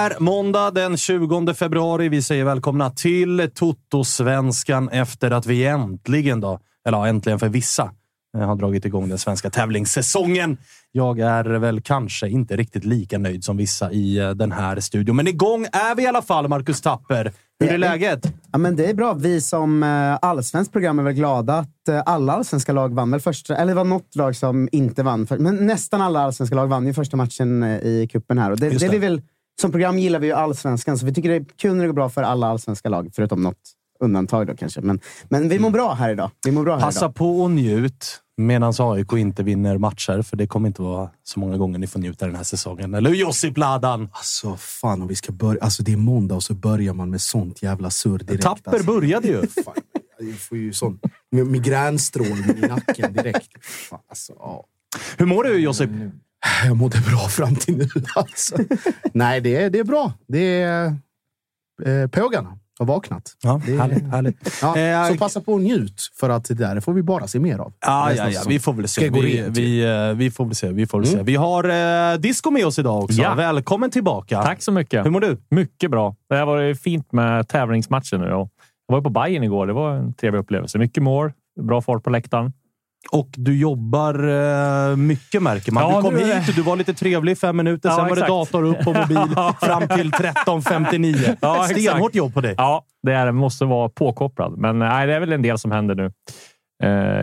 Är måndag den 20 februari. Vi säger välkomna till Toto-svenskan efter att vi äntligen, då, eller ja, äntligen för vissa, eh, har dragit igång den svenska tävlingssäsongen. Jag är väl kanske inte riktigt lika nöjd som vissa i eh, den här studion, men igång är vi i alla fall, Marcus Tapper. Hur är läget? Ja, men det är bra. Vi som eh, allsvenskt program är väl glada att alla allsvenska lag vann väl första... Eller det var något lag som inte vann. För, men nästan alla allsvenska lag vann ju första matchen i kuppen här. Och det, det. det. vi vill, som program gillar vi ju allsvenskan, så vi tycker det är kul när det går bra för alla allsvenska lag. Förutom något undantag då kanske. Men, men vi mår bra här idag. Vi mår bra här Passa idag. på och njut medan AIK inte vinner matcher, för det kommer inte vara så många gånger ni får njuta den här säsongen. Eller hur Josip Ladan? Alltså fan om vi ska börja. Alltså det är måndag och så börjar man med sånt jävla surr direkt. Tapper alltså. började ju. Fan, jag får ju sån migränstrålning i nacken direkt. Fan, alltså, ja. Hur mår du Josip? Jag mådde bra fram till nu. Alltså. Nej, det är, det är bra. Det är eh, pågarna har vaknat. Ja, Det är- härligt. härligt. Ja, Eh, så passa på och njut, för att det där får vi bara se mer av. Ja, Resten ja, ja. Vi får väl se. Vi, vi, eh, vi får väl se. Vi, får väl se. vi har eh, Disco med oss idag också. Ja. Välkommen tillbaka. Tack så mycket. Hur mår du? Mycket bra. Det har varit fint med tävlingsmatcher nu. och Jag var ju på Bayern igår. Det var en trevlig upplevelse. Mycket mål, bra fart på läktaren. Och du jobbar eh, mycket märker man. Ja, du kom nu hit, du var lite trevlig i fem minuter, Ja, sen var det exakt. dator upp på mobil fram till 13.59. Ja, exakt. Stenhårt jobb på dig. Ja, det är, det. måste vara påkopplad. Men nej, det är väl en del som händer nu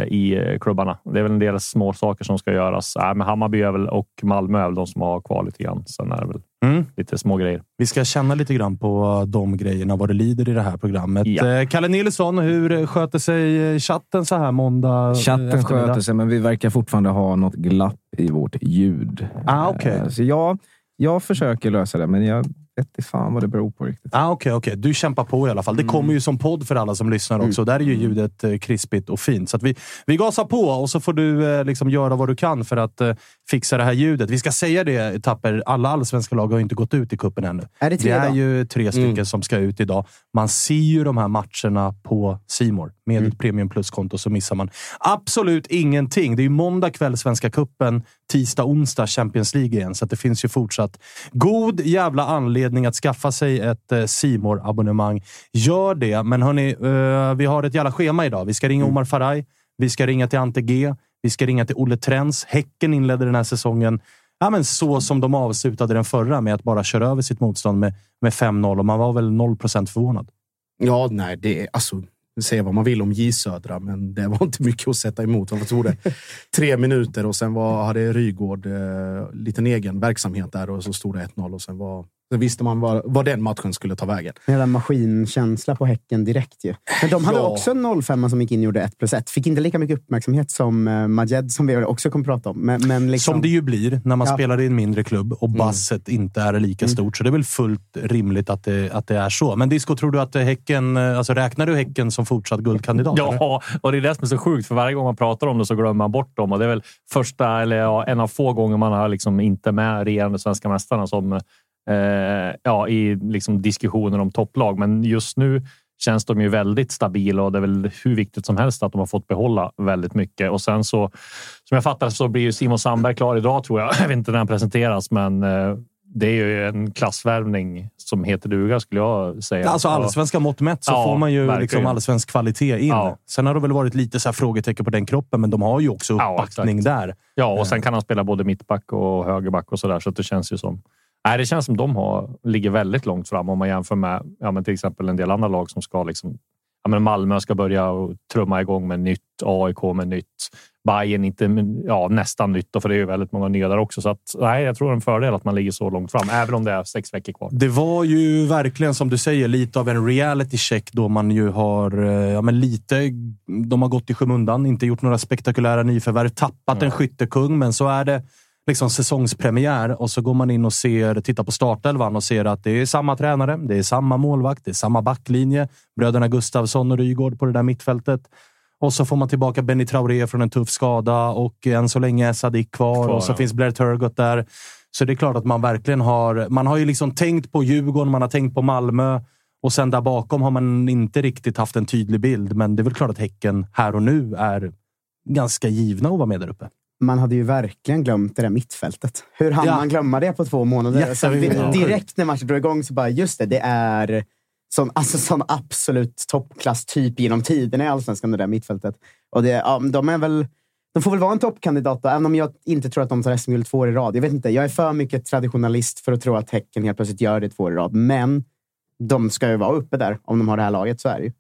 i eh, klubbarna. Det är väl en del små saker som ska göras. Nej, men Hammarby är väl, och Malmö är väl de som har kvar lite grann. Sen är det väl Mm. lite små grejer. Vi ska känna lite grann på de grejerna, vad det lider i det här programmet. Ja. Eh, Kalle Nilsson, hur sköter sig eh, chatten så här måndag Chatten sköter sig, men vi verkar fortfarande ha något glapp i vårt ljud. Ah. Eh, Så jag, jag försöker lösa det, men jag vet fan vad det beror på riktigt. Ah, Okej, okej. Du kämpar på i alla fall. Det kommer ju som podd för alla som lyssnar också. Där är ju ljudet eh, krispigt och fint. Så vi, vi gasar på och så får du eh, liksom göra vad du kan för att eh, fixa det här ljudet. Vi ska säga det, Tapper. Alla allsvenska lag har inte gått ut i kuppen ännu. Är det tre är då? ju tre stycken som ska ut idag. Man ser ju de här matcherna på Simor Med ett Premium Plus-konto så missar man absolut ingenting. Det är ju måndag kväll Svenska Kuppen, tisdag, onsdag Champions League igen. Så det finns ju fortsatt god jävla anledning att skaffa sig ett eh, simor abonnemang Gör det. Men hörni, eh, vi har ett jävla schema idag. Vi ska ringa Omar Faraj. Vi ska ringa till Ante G. Vi ska ringa till Olle Trens. Häcken inledde den här säsongen ja, men så som de avslutade den förra med att bara köra över sitt motstånd med, med 5-0 och man var väl 0% förvånad. Ja, nej, det är alltså säga vad man vill om J Södra, men det var inte mycket att sätta emot. Vad tog det? Tre minuter och sen var, hade Rygård eh, liten egen verksamhet där och så stod det 1-0 och sen var Sen visste man var, var den matchen skulle ta vägen. Hela maskinkänsla på Häcken direkt ju. Men de hade ja. också en 05 som gick in och gjorde 1 plus 1. Fick inte lika mycket uppmärksamhet som uh, Majed, som vi också kommer att prata om. Men, men liksom... Som det ju blir när man ja. spelar i en mindre klubb och mm. basset mm. inte är lika mm. stort. Så det är väl fullt rimligt att det, att det är så. Men Disco, tror du att Häcken... Eh, alltså räknar du Häcken som fortsatt guldkandidat? Ja, eller? och det är det som är så sjukt. För varje gång man pratar om det så glömmer man bort dem. Och det är väl första, eller ja, en av få gånger man har liksom inte med regerande svenska mästarna som eh, ja, i liksom diskussioner om topplag. Men just nu känns de ju väldigt stabila och det är väl hur viktigt som helst att de har fått behålla väldigt mycket. Och sen så som jag fattar så blir ju Simon Sandberg klar idag tror jag. Jag vet inte när han presenteras, men eh, det är ju en klassvärvning som heter duga skulle jag säga. Alltså allsvenska mått mätt så ja, får man ju liksom allsvensk kvalitet in. Ja. Sen har det väl varit lite så frågetecken på den kroppen, men de har ju också uppbackning ja, där. Ja, och sen eh. kan han spela både mittback och högerback och så där, så det känns ju som Nej, det känns som de har, ligger väldigt långt fram om man jämför med ja, men till exempel en del andra lag som ska liksom ja, men Malmö ska börja trumma igång med nytt, AIK med nytt, Bayern inte ja, nästan nytt, för det är ju väldigt många nya där också. Så att, nej, jag tror det är en fördel att man ligger så långt fram, även om det är sex veckor kvar. Det var ju verkligen som du säger lite av en reality check då man ju har eh, ja, men lite. De har gått i skymundan, inte gjort några spektakulära nyförvärv, tappat mm. en skyttekung, men så är det liksom säsongspremiär och så går man in och ser, tittar på startelvan och ser att det är samma tränare, det är samma målvakt, det är samma backlinje. Bröderna Gustavsson och Rygård på det där mittfältet. Och så får man tillbaka Benny Traoré från en tuff skada och än så länge är Sadik kvar, kvar och så ja. finns Blair Turgott där. Så det är klart att man verkligen har... Man har ju liksom tänkt på Djurgården, man har tänkt på Malmö och sen där bakom har man inte riktigt haft en tydlig bild. Men det är väl klart att Häcken här och nu är ganska givna att vara med där uppe man hade ju verkligen glömt det där mittfältet. Hur hann ja. man glömma det på två månader? Yes, direkt när matchen drog igång så bara, just det, det är sån, alltså, sån absolut toppklass typ genom tiderna i Allsvenskan, det där mittfältet. Och det, ja, de, är väl, de får väl vara en toppkandidat, då, även om jag inte tror att de tar SM-guld två år i rad. Jag vet inte, jag är för mycket traditionalist för att tro att Häcken helt plötsligt gör det två år i rad. Men de ska ju vara uppe där om de har det här laget, så är det ju.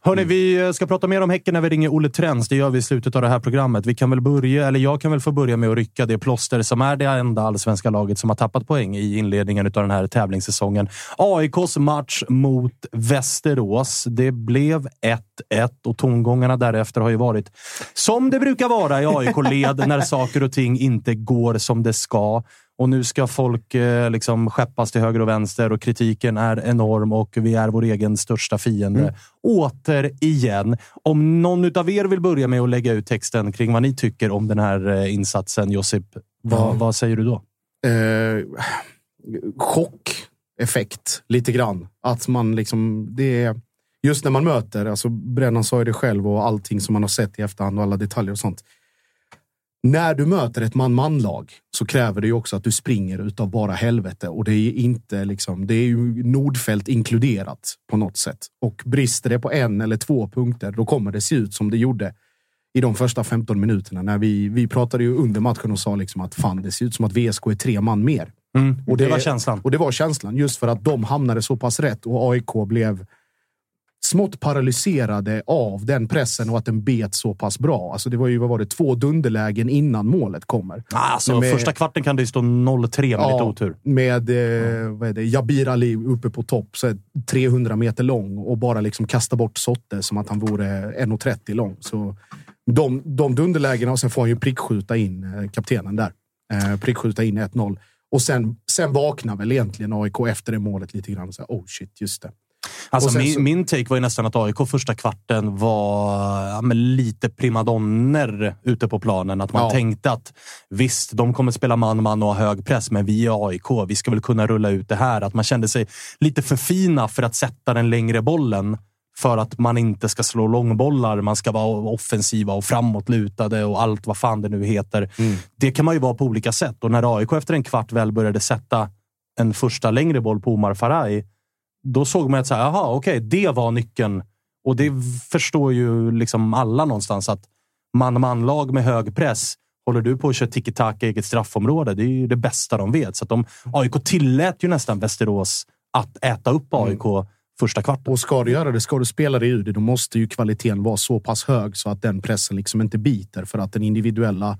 Hörni, vi ska prata mer om Häcken när vi ringer Olle Trends. Det gör vi i slutet av det här programmet. Vi kan väl börja, eller jag kan väl få börja med att rycka det plåster som är det enda allsvenska laget som har tappat poäng i inledningen av den här tävlingssäsongen. AIKs match mot Västerås. Det blev 1-1 och tongångarna därefter har ju varit som det brukar vara i AIK-led när saker och ting inte går som det ska. Och nu ska folk eh, liksom skeppas till höger och vänster och kritiken är enorm och vi är vår egen största fiende. Mm. Återigen, om någon av er vill börja med att lägga ut texten kring vad ni tycker om den här eh, insatsen, Josip, vad, mm. vad säger du då? Eh, chockeffekt, lite grann. Att man liksom, det är, just när man möter, alltså Brännan sa ju det själv och allting som man har sett i efterhand och alla detaljer och sånt när du möter ett man-man-lag så kräver det ju också att du springer utav bara helvete och det är inte liksom. Det är ju Nordfält inkluderat på något sätt och brister det på en eller två punkter, då kommer det se ut som det gjorde i de första 15 minuterna när vi, vi pratade ju under matchen och sa liksom att fan, det ser ut som att VSK är tre man mer. Mm, och det, det var känslan. Och det var känslan just för att de hamnade så pass rätt och AIK blev smått paralyserade av den pressen och att den bet så pass bra. Alltså det var ju vad var det, två dunderlägen innan målet kommer. Alltså, med, första kvarten kan det stå 0-3 med ja, lite otur. Med eh, vad är det, Jabir Ali uppe på topp, så 300 meter lång och bara liksom kasta bort Sotte som att han vore 1,30 lång. Så de, de dunderlägena och sen får han ju prickskjuta in eh, kaptenen där. Eh, prickskjuta in 1-0. Och sen, sen vaknar väl egentligen AIK efter det målet lite grann. Så, oh shit, just det. Alltså min, så... min take var ju nästan att AIK första kvarten var ja, lite primadonner ute på planen. Att man ja. tänkte att visst, de kommer spela man-man och ha hög press, men vi är AIK. Vi ska väl kunna rulla ut det här. Att man kände sig lite för fina för att sätta den längre bollen för att man inte ska slå långbollar. Man ska vara offensiva och framåtlutade och allt vad fan det nu heter. Mm. Det kan man ju vara på olika sätt och när AIK efter en kvart väl började sätta en första längre boll på Omar Faraj då såg man att så okej, okay, det var nyckeln. Och det förstår ju liksom alla någonstans att man-man-lag med hög press. Håller du på att köra tiki-taka i eget straffområde, det är ju det bästa de vet. Så att de, AIK tillät ju nästan Västerås att äta upp AIK mm. första kvarten. Och ska du göra det, ska du spela dig ur det, då måste ju kvaliteten vara så pass hög så att den pressen liksom inte biter för att den individuella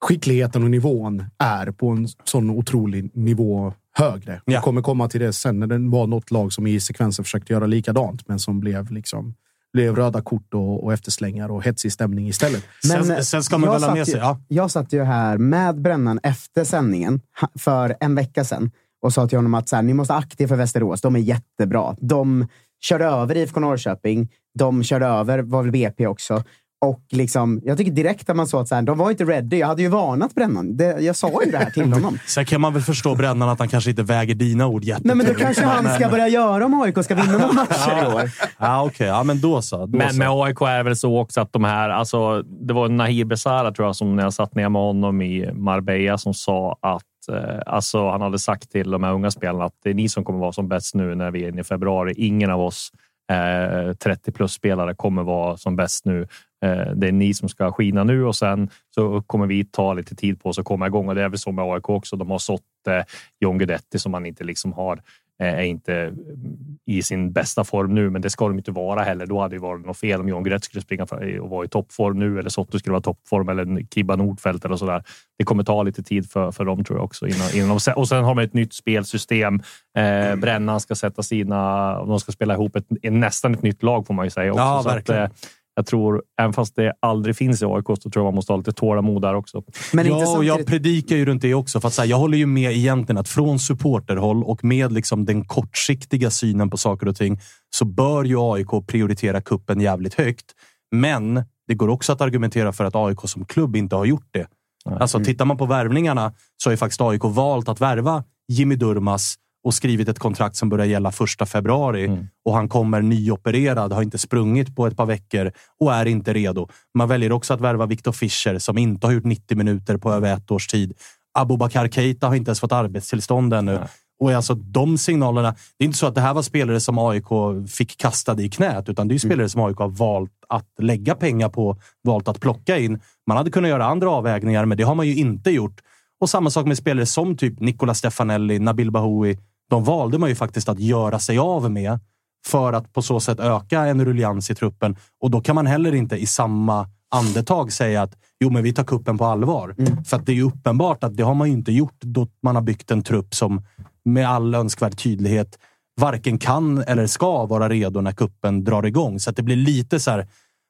skickligheten och nivån är på en sån otrolig nivå högre. Ja. Vi kommer komma till det sen när det var något lag som i sekvensen försökte göra likadant, men som blev liksom blev röda kort och, och efterslängar och hetsig stämning istället. Men, sen, sen ska man väl ha med sig... Ja. Jag satt ju här med Brännan efter sändningen för en vecka sedan och sa till honom att så här, ni måste aktiva för Västerås. De är jättebra. De körde över IFK Norrköping. De körde över, var väl BP också. Och liksom, jag tycker direkt att man såg att så här, de var inte ready. Jag hade ju varnat Brännan. Det, jag sa ju det här till honom. Sen kan man väl förstå Brännan att han kanske inte väger dina ord jättetungt. Nej, men då kanske han ska börja göra om AIK ska vinna några matcher i år. Ja, okej. Okay. Ja, men då så. Då men så. med AIK är det väl så också att de här... Alltså, det var Nahir Besara, tror jag, som när jag satt ner med honom i Marbella som sa att eh, Alltså, han hade sagt till de här unga spelarna att det är ni som kommer vara som bäst nu när vi är inne i februari. Ingen av oss 30 plus spelare kommer vara som bäst nu. Eh, det är ni som ska skina nu och sen så kommer vi ta lite tid på oss att komma igång och det är väl så med AIK också. De har sått eh, John Guidetti som man inte liksom har Eh, är inte i sin bästa form nu, men det ska de inte vara heller. Då hade det varit något fel om John Guidetti skulle springa och vara i toppform nu eller Sotto skulle vara toppform eller Kibba Nordfeldt eller så där. Det kommer ta lite tid för, för dem tror jag också. Innan, innan de, och sen har de ett nytt spelsystem. Eh, Brännan ska sätta sina... De ska spela ihop ett, nästan ett nytt lag får man ju säga. Också. Ja, verkligen. Att, jag tror, även fast det aldrig finns i AIK, så tror jag man måste ha lite tålamod där också. Men ja, och jag predikar ju runt det också. För att, så här, jag håller ju med egentligen att från supporterhåll och med liksom den kortsiktiga synen på saker och ting så bör ju AIK prioritera kuppen jävligt högt. Men det går också att argumentera för att AIK som klubb inte har gjort det. Alltså, tittar man på värvningarna så har ju faktiskt AIK valt att värva Jimmy Durmas och skrivit ett kontrakt som börjar gälla första februari. Mm. Och han kommer nyopererad, har inte sprungit på ett par veckor och är inte redo. Man väljer också att värva Viktor Fischer som inte har gjort 90 minuter på över ett års tid. Abubakar Keita har inte ens fått arbetstillstånd ännu. Nej. Och alltså de signalerna. Det är inte så att det här var spelare som AIK fick kastade i knät, utan det är spelare mm. som AIK har valt att lägga pengar på, valt att plocka in. Man hade kunnat göra andra avvägningar, men det har man ju inte gjort. Och samma sak med spelare som typ Nicola Stefanelli, Nabil Bahoui, de valde man ju faktiskt att göra sig av med för att på så sätt öka en rullians i truppen. Och då kan man heller inte i samma andetag säga att jo, men vi tar kuppen på allvar. Mm. För det är ju uppenbart att det har man inte gjort då man har byggt en trupp som med all önskvärd tydlighet varken kan eller ska vara redo när kuppen drar igång. Så att det blir lite så här,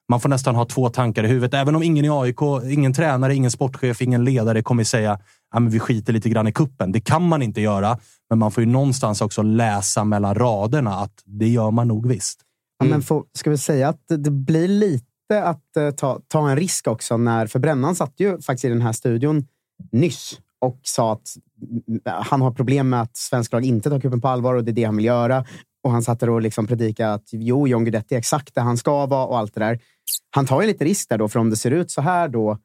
man får nästan ha två tankar i huvudet. Även om ingen i AIK, ingen tränare, ingen sportchef, ingen ledare kommer säga ja, vi skiter lite grann i kuppen. Det kan man inte göra, men man får ju någonstans också läsa mellan raderna att det gör man nog visst. Mm. Ja, men får, ska vi säga att det blir lite att uh, ta, ta en risk också. När, för Brännan satt ju faktiskt i den här studion nyss och sa att han har problem med att svenska lag inte tar kuppen på allvar och det är det han vill göra. Och han satt där och liksom predikade att jo, John Guidetti är exakt där han ska vara och allt det där. Han tar ju lite risk där då, för om det ser ut så här då,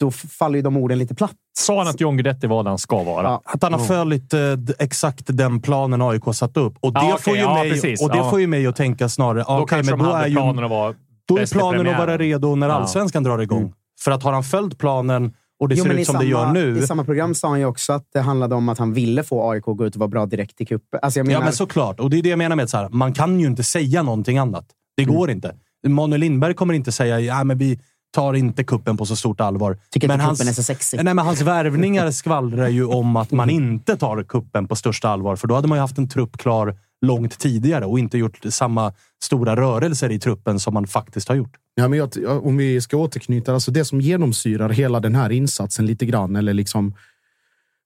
då faller ju de orden lite platt. Sa han att John Guidetti var där han ska vara? Ja. Att han har följt eh, exakt den planen AIK satt upp. Och det, ja, okay, får, ju ja, mig, och det får ju mig att tänka snarare... Då okay, men då är ju, planen att vara Då är planen att vara redo när allsvenskan drar igång. Mm. För att har han följt planen och det jo, ser ut som samma, det gör nu. I samma program sa han ju också att det handlade om att han ville få AIK att gå ut och vara bra direkt i cupen. Alltså menar... Ja, men såklart. Och det är det jag menar med att man kan ju inte säga någonting annat. Det mm. går inte. Manuel Lindberg kommer inte säga ja, men vi tar inte kuppen på så stort allvar. Tycker men inte hans, kuppen är så sexig. Nej, men hans värvningar skvallrar ju om att man inte tar kuppen på största allvar. För då hade man ju haft en trupp klar långt tidigare och inte gjort samma stora rörelser i truppen som man faktiskt har gjort. Ja, men jag, om vi ska återknyta, alltså det som genomsyrar hela den här insatsen lite grann, eller liksom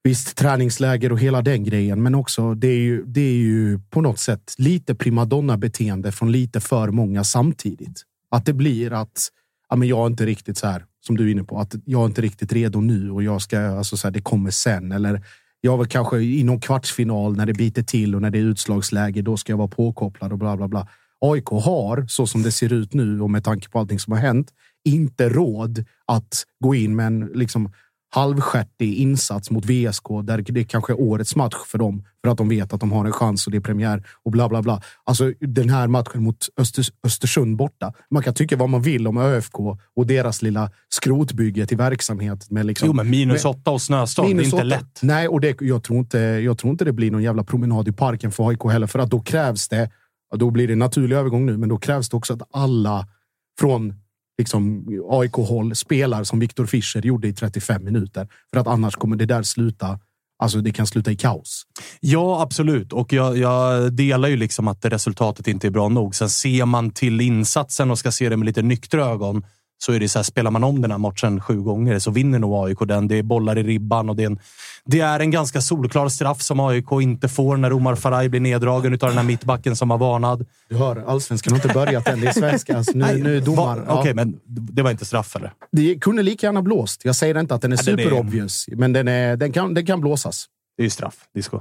Visst, träningsläger och hela den grejen, men också det är ju, det är ju på något sätt lite primadonna-beteende från lite för många samtidigt. Att det blir att ja, men jag är inte riktigt så här som du är inne på, att jag är inte riktigt redo nu och jag ska, alltså så här, det kommer sen. Eller jag var kanske i någon kvartsfinal när det biter till och när det är utslagsläge, då ska jag vara påkopplad och bla bla bla. AIK har, så som det ser ut nu och med tanke på allting som har hänt, inte råd att gå in med en liksom, halvstjärtig insats mot VSK där det kanske är årets match för dem för att de vet att de har en chans och det är premiär och bla bla bla. Alltså den här matchen mot Öster, Östersund borta. Man kan tycka vad man vill om ÖFK och deras lilla skrotbygge till verksamhet. Med liksom, jo, men minus åtta och snöstorm, det är inte lätt. Nej, och det, jag, tror inte, jag tror inte det blir någon jävla promenad i parken för AIK heller, för att då krävs det. Då blir det naturlig övergång nu, men då krävs det också att alla från liksom, AIK-håll spelar som Viktor Fischer gjorde i 35 minuter. För att annars kommer det där sluta Alltså det kan sluta i kaos. Ja, absolut. Och jag, jag, delar ju liksom att resultatet inte är bra nog. Sen ser man till insatsen och ska se det med lite nyktra ögon så är det så här, spelar man om den här matchen sju gånger så vinner nog AIK den. Det är bollar i ribban och det är en, det är en ganska solklar straff som AIK inte får när Omar Faraj blir neddragen av den här mittbacken som var varnad. Du hör, allsvenskan har inte börjat än. Det är svenska. Alltså, nu, nu är domar. Okej, okay, men det var inte straff eller? Det kunde lika gärna blåst. Jag säger inte att den är ja, super obvious, men den, är, den, kan, den kan blåsas. Det är ju straff. Disco.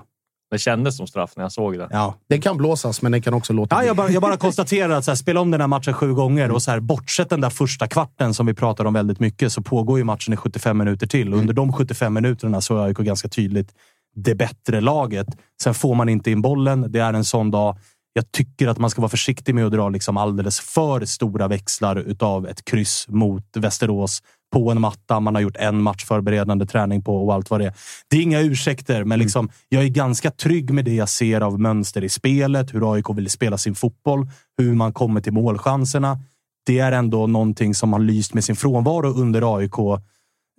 Det kändes som straff när jag såg det. Ja. Den kan blåsas, men den kan också låta ja, jag, bara, jag bara konstaterar att så här, spela om den här matchen sju gånger och så här, bortsett den där första kvarten som vi pratar om väldigt mycket så pågår ju matchen i 75 minuter till. Mm. Under de 75 minuterna så är AIK ganska tydligt det bättre laget. Sen får man inte in bollen. Det är en sån dag. Jag tycker att man ska vara försiktig med att dra liksom alldeles för stora växlar utav ett kryss mot Västerås på en matta. Man har gjort en matchförberedande träning på och allt vad det är. Det är inga ursäkter, men mm. liksom, jag är ganska trygg med det jag ser av mönster i spelet, hur AIK vill spela sin fotboll, hur man kommer till målchanserna. Det är ändå någonting som har lyst med sin frånvaro under AIK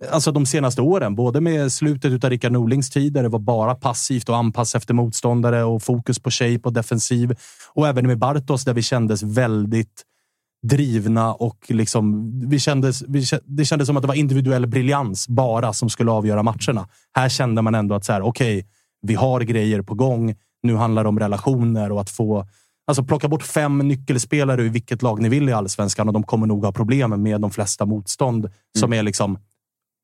Alltså de senaste åren, både med slutet av Rickard Norlings tid där det var bara passivt och anpassa efter motståndare och fokus på shape och defensiv. Och även med Bartos där vi kändes väldigt drivna och liksom, vi kändes, vi, det kändes som att det var individuell briljans bara som skulle avgöra matcherna. Här kände man ändå att så här, okej, okay, vi har grejer på gång. Nu handlar det om relationer och att få Alltså plocka bort fem nyckelspelare ur vilket lag ni vill i allsvenskan och de kommer nog ha problem med de flesta motstånd mm. som är liksom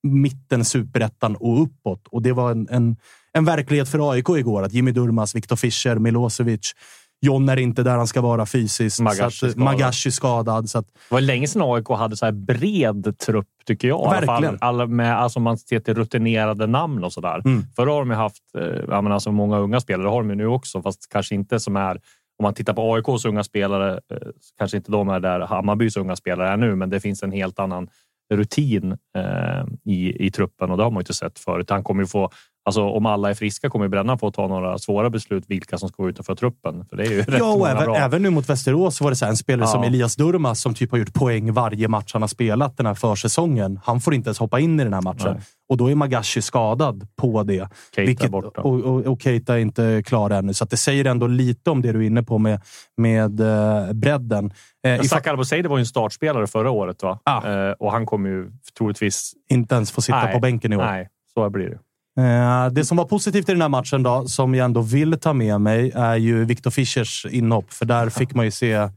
mitten, superettan och uppåt. Och det var en, en, en verklighet för AIK igår. Att Jimmy Durmas, Viktor Fischer, Milosevic, John är inte där han ska vara fysiskt. Magashi, skadad. Magashi skadad. Så att, det var länge sedan AIK hade så här bred trupp, tycker jag. Verkligen. Alla, med, alltså man ser till rutinerade namn och sådär. Mm. Förr har de ju haft eh, ja, men alltså många unga spelare, har de ju nu också, fast kanske inte som är om man tittar på AIKs unga spelare, eh, kanske inte de är där Hammarbys unga spelare är nu, men det finns en helt annan rutin eh, i, i truppen och det har man inte sett förut. Han kommer ju få Alltså, om alla är friska kommer Brännan få ta några svåra beslut vilka som ska gå utanför truppen. För det är ju rätt ja, och även, även, nu mot Västerås var det så en spelare ja. som Elias Durmas som typ har gjort poäng varje match han har spelat den här försäsongen. Han får inte ens hoppa in i den här matchen. Nej. Och då är Magashi skadad på det. Keita vilket, borta. Och, och, och Keita är inte klar ännu. Så det säger ändå lite om det du är inne på med, med uh, bredden. Eh, Saka Al var ju en startspelare förra året va? Ah. Eh, och han kommer ju troligtvis... Inte ens få sitta nej, på bänken i år. Nej, så blir det. Eh, det som var positivt i den här matchen, då, som jag ändå vill ta med mig, är ju Victor Fischers inhopp. För där fick man ju se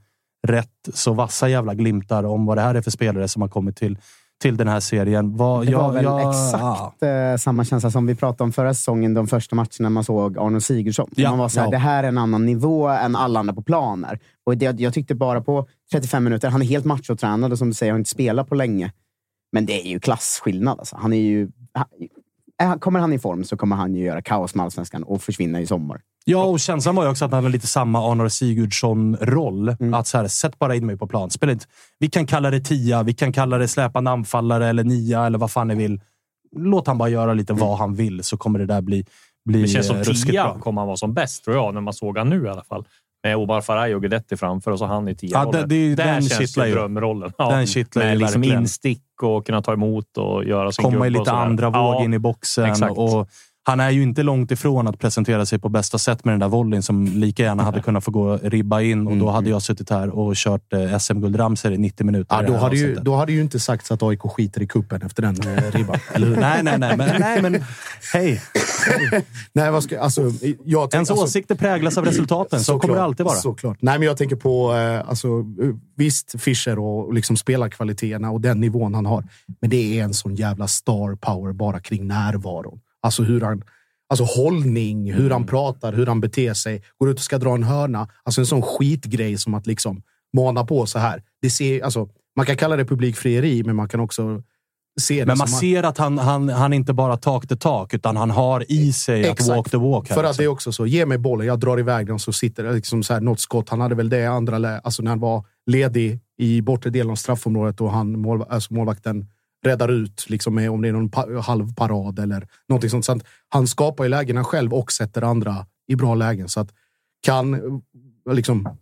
rätt så vassa jävla glimtar om vad det här är för spelare som har kommit till, till den här serien. Vad, det var jag, väl jag, exakt ja. Eh, samma känsla som vi pratade om förra säsongen, de första matcherna man såg Arno Sigurdsson. Ja, man var så här, ja. det här är en annan nivå än alla andra på planer. Och det, jag tyckte bara på 35 minuter, han är helt machotränad och som du säger, har inte spelat på länge. Men det är ju klasskillnad. Alltså. Han är ju kommer han i form så kommer han ju göra kaos med allsvenskan och försvinna i sommar. Ja, och känslan var ju också att han hade lite samma Arnor Sigurdsson-roll. Mm. Att så här, sätt bara in mig på plan. Spela inte. Vi kan kalla det tia, vi kan kalla det släpande anfallare eller nia eller vad fan ni vill. Låt han bara göra lite mm. vad han vill så kommer det där bli, bli Det känns som tia kommer han vara som bäst, tror jag, när man såg han nu i alla fall. Med Omar Faraj och Guidetti framför och så han i tia ja, det, det, Där den känns ju drömrollen. Ja, den kittlar med liksom verkligen. instick och kunna ta emot och göra sin Komma i lite andra våg ja, in i boxen. Och han är ju inte långt ifrån att presentera sig på bästa sätt med den där volleyn som lika gärna hade kunnat få gå ribba in och då mm. hade jag suttit här och kört eh, SM-guldramsor i 90 minuter. Ja, då, hade ju, då hade ju inte sagt att AIK skiter i kuppen efter den eh, ribban. Eller hur? nej, nej, nej, men, nej, men hej. nej, vad ska, alltså, jag tänk, Ens alltså, åsikter präglas av resultaten. Så, så kommer det alltid vara. Såklart. Nej, men jag tänker på, eh, alltså, visst, Fischer och liksom spelarkvaliteterna och den nivån han har. Men det är en sån jävla star power bara kring närvaron. Alltså hur han, alltså hållning, hur han mm. pratar, hur han beter sig. Går ut och ska dra en hörna. Alltså en sån skitgrej som att liksom mana på så här. Det ser, alltså, man kan kalla det publikfrieri, men man kan också se det Men man som ser att han, han, han inte bara talk the talk, utan han har i sig att Exakt. walk the walk. Här, För att liksom. det är också så, ge mig bollen, jag drar iväg den så sitter det liksom så här, något skott. Han hade väl det andra alltså när han var ledig i bortre delen av straffområdet och han, mål, alltså målvakten räddar ut, liksom med, om det är någon pa, halv parad eller någonting sånt. Så han skapar ju lägena själv och sätter andra i bra lägen. Så att kan, liksom,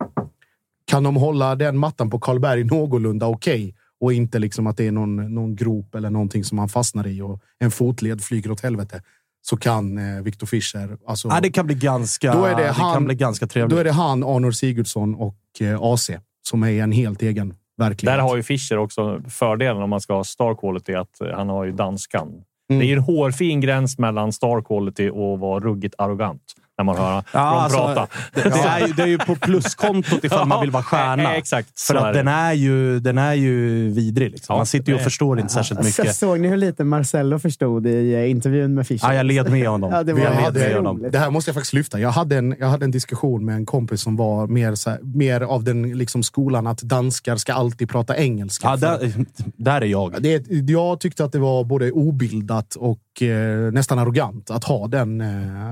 kan de hålla den mattan på Karlberg någorlunda okej och inte liksom att det är någon, någon grop eller någonting som han fastnar i och en fotled flyger åt helvete så kan eh, Viktor Fischer... Alltså, ja, det kan bli ganska, Då är det det han- kan bli ganska trevligt. då är det han, Arnor Sigurdsson och eh, AC som är en helt egen verklighet. Där har ju Fischer också fördelen om man ska ha star quality att eh, han har ju danskan. Mm. Det är en hårfin gräns mellan star quality och vara ruggigt arrogant när man hör Ja, dem alltså, prata. Det, det, är ju, det är ju på pluskontot ifall man vill vara stjärna. Eh, Exakt. För så att den är ju, den är ju vidrig. Liksom. Ja, Man sitter ju och förstår inte särskilt Så, mycket. såg ni hur lite Marcello förstod i eh, intervjun med Fischer? Ja, jag led med honom. Ja, det Vi var Jag led med honom. Det här måste jag faktiskt lyfta. Jag hade en, jag hade en diskussion med en kompis som var mer, så här, mer av den liksom skolan att danskar ska alltid prata engelska. Ja, där, där är jag. det, jag tyckte att det var både obildat och eh, nästan arrogant att ha den, eh,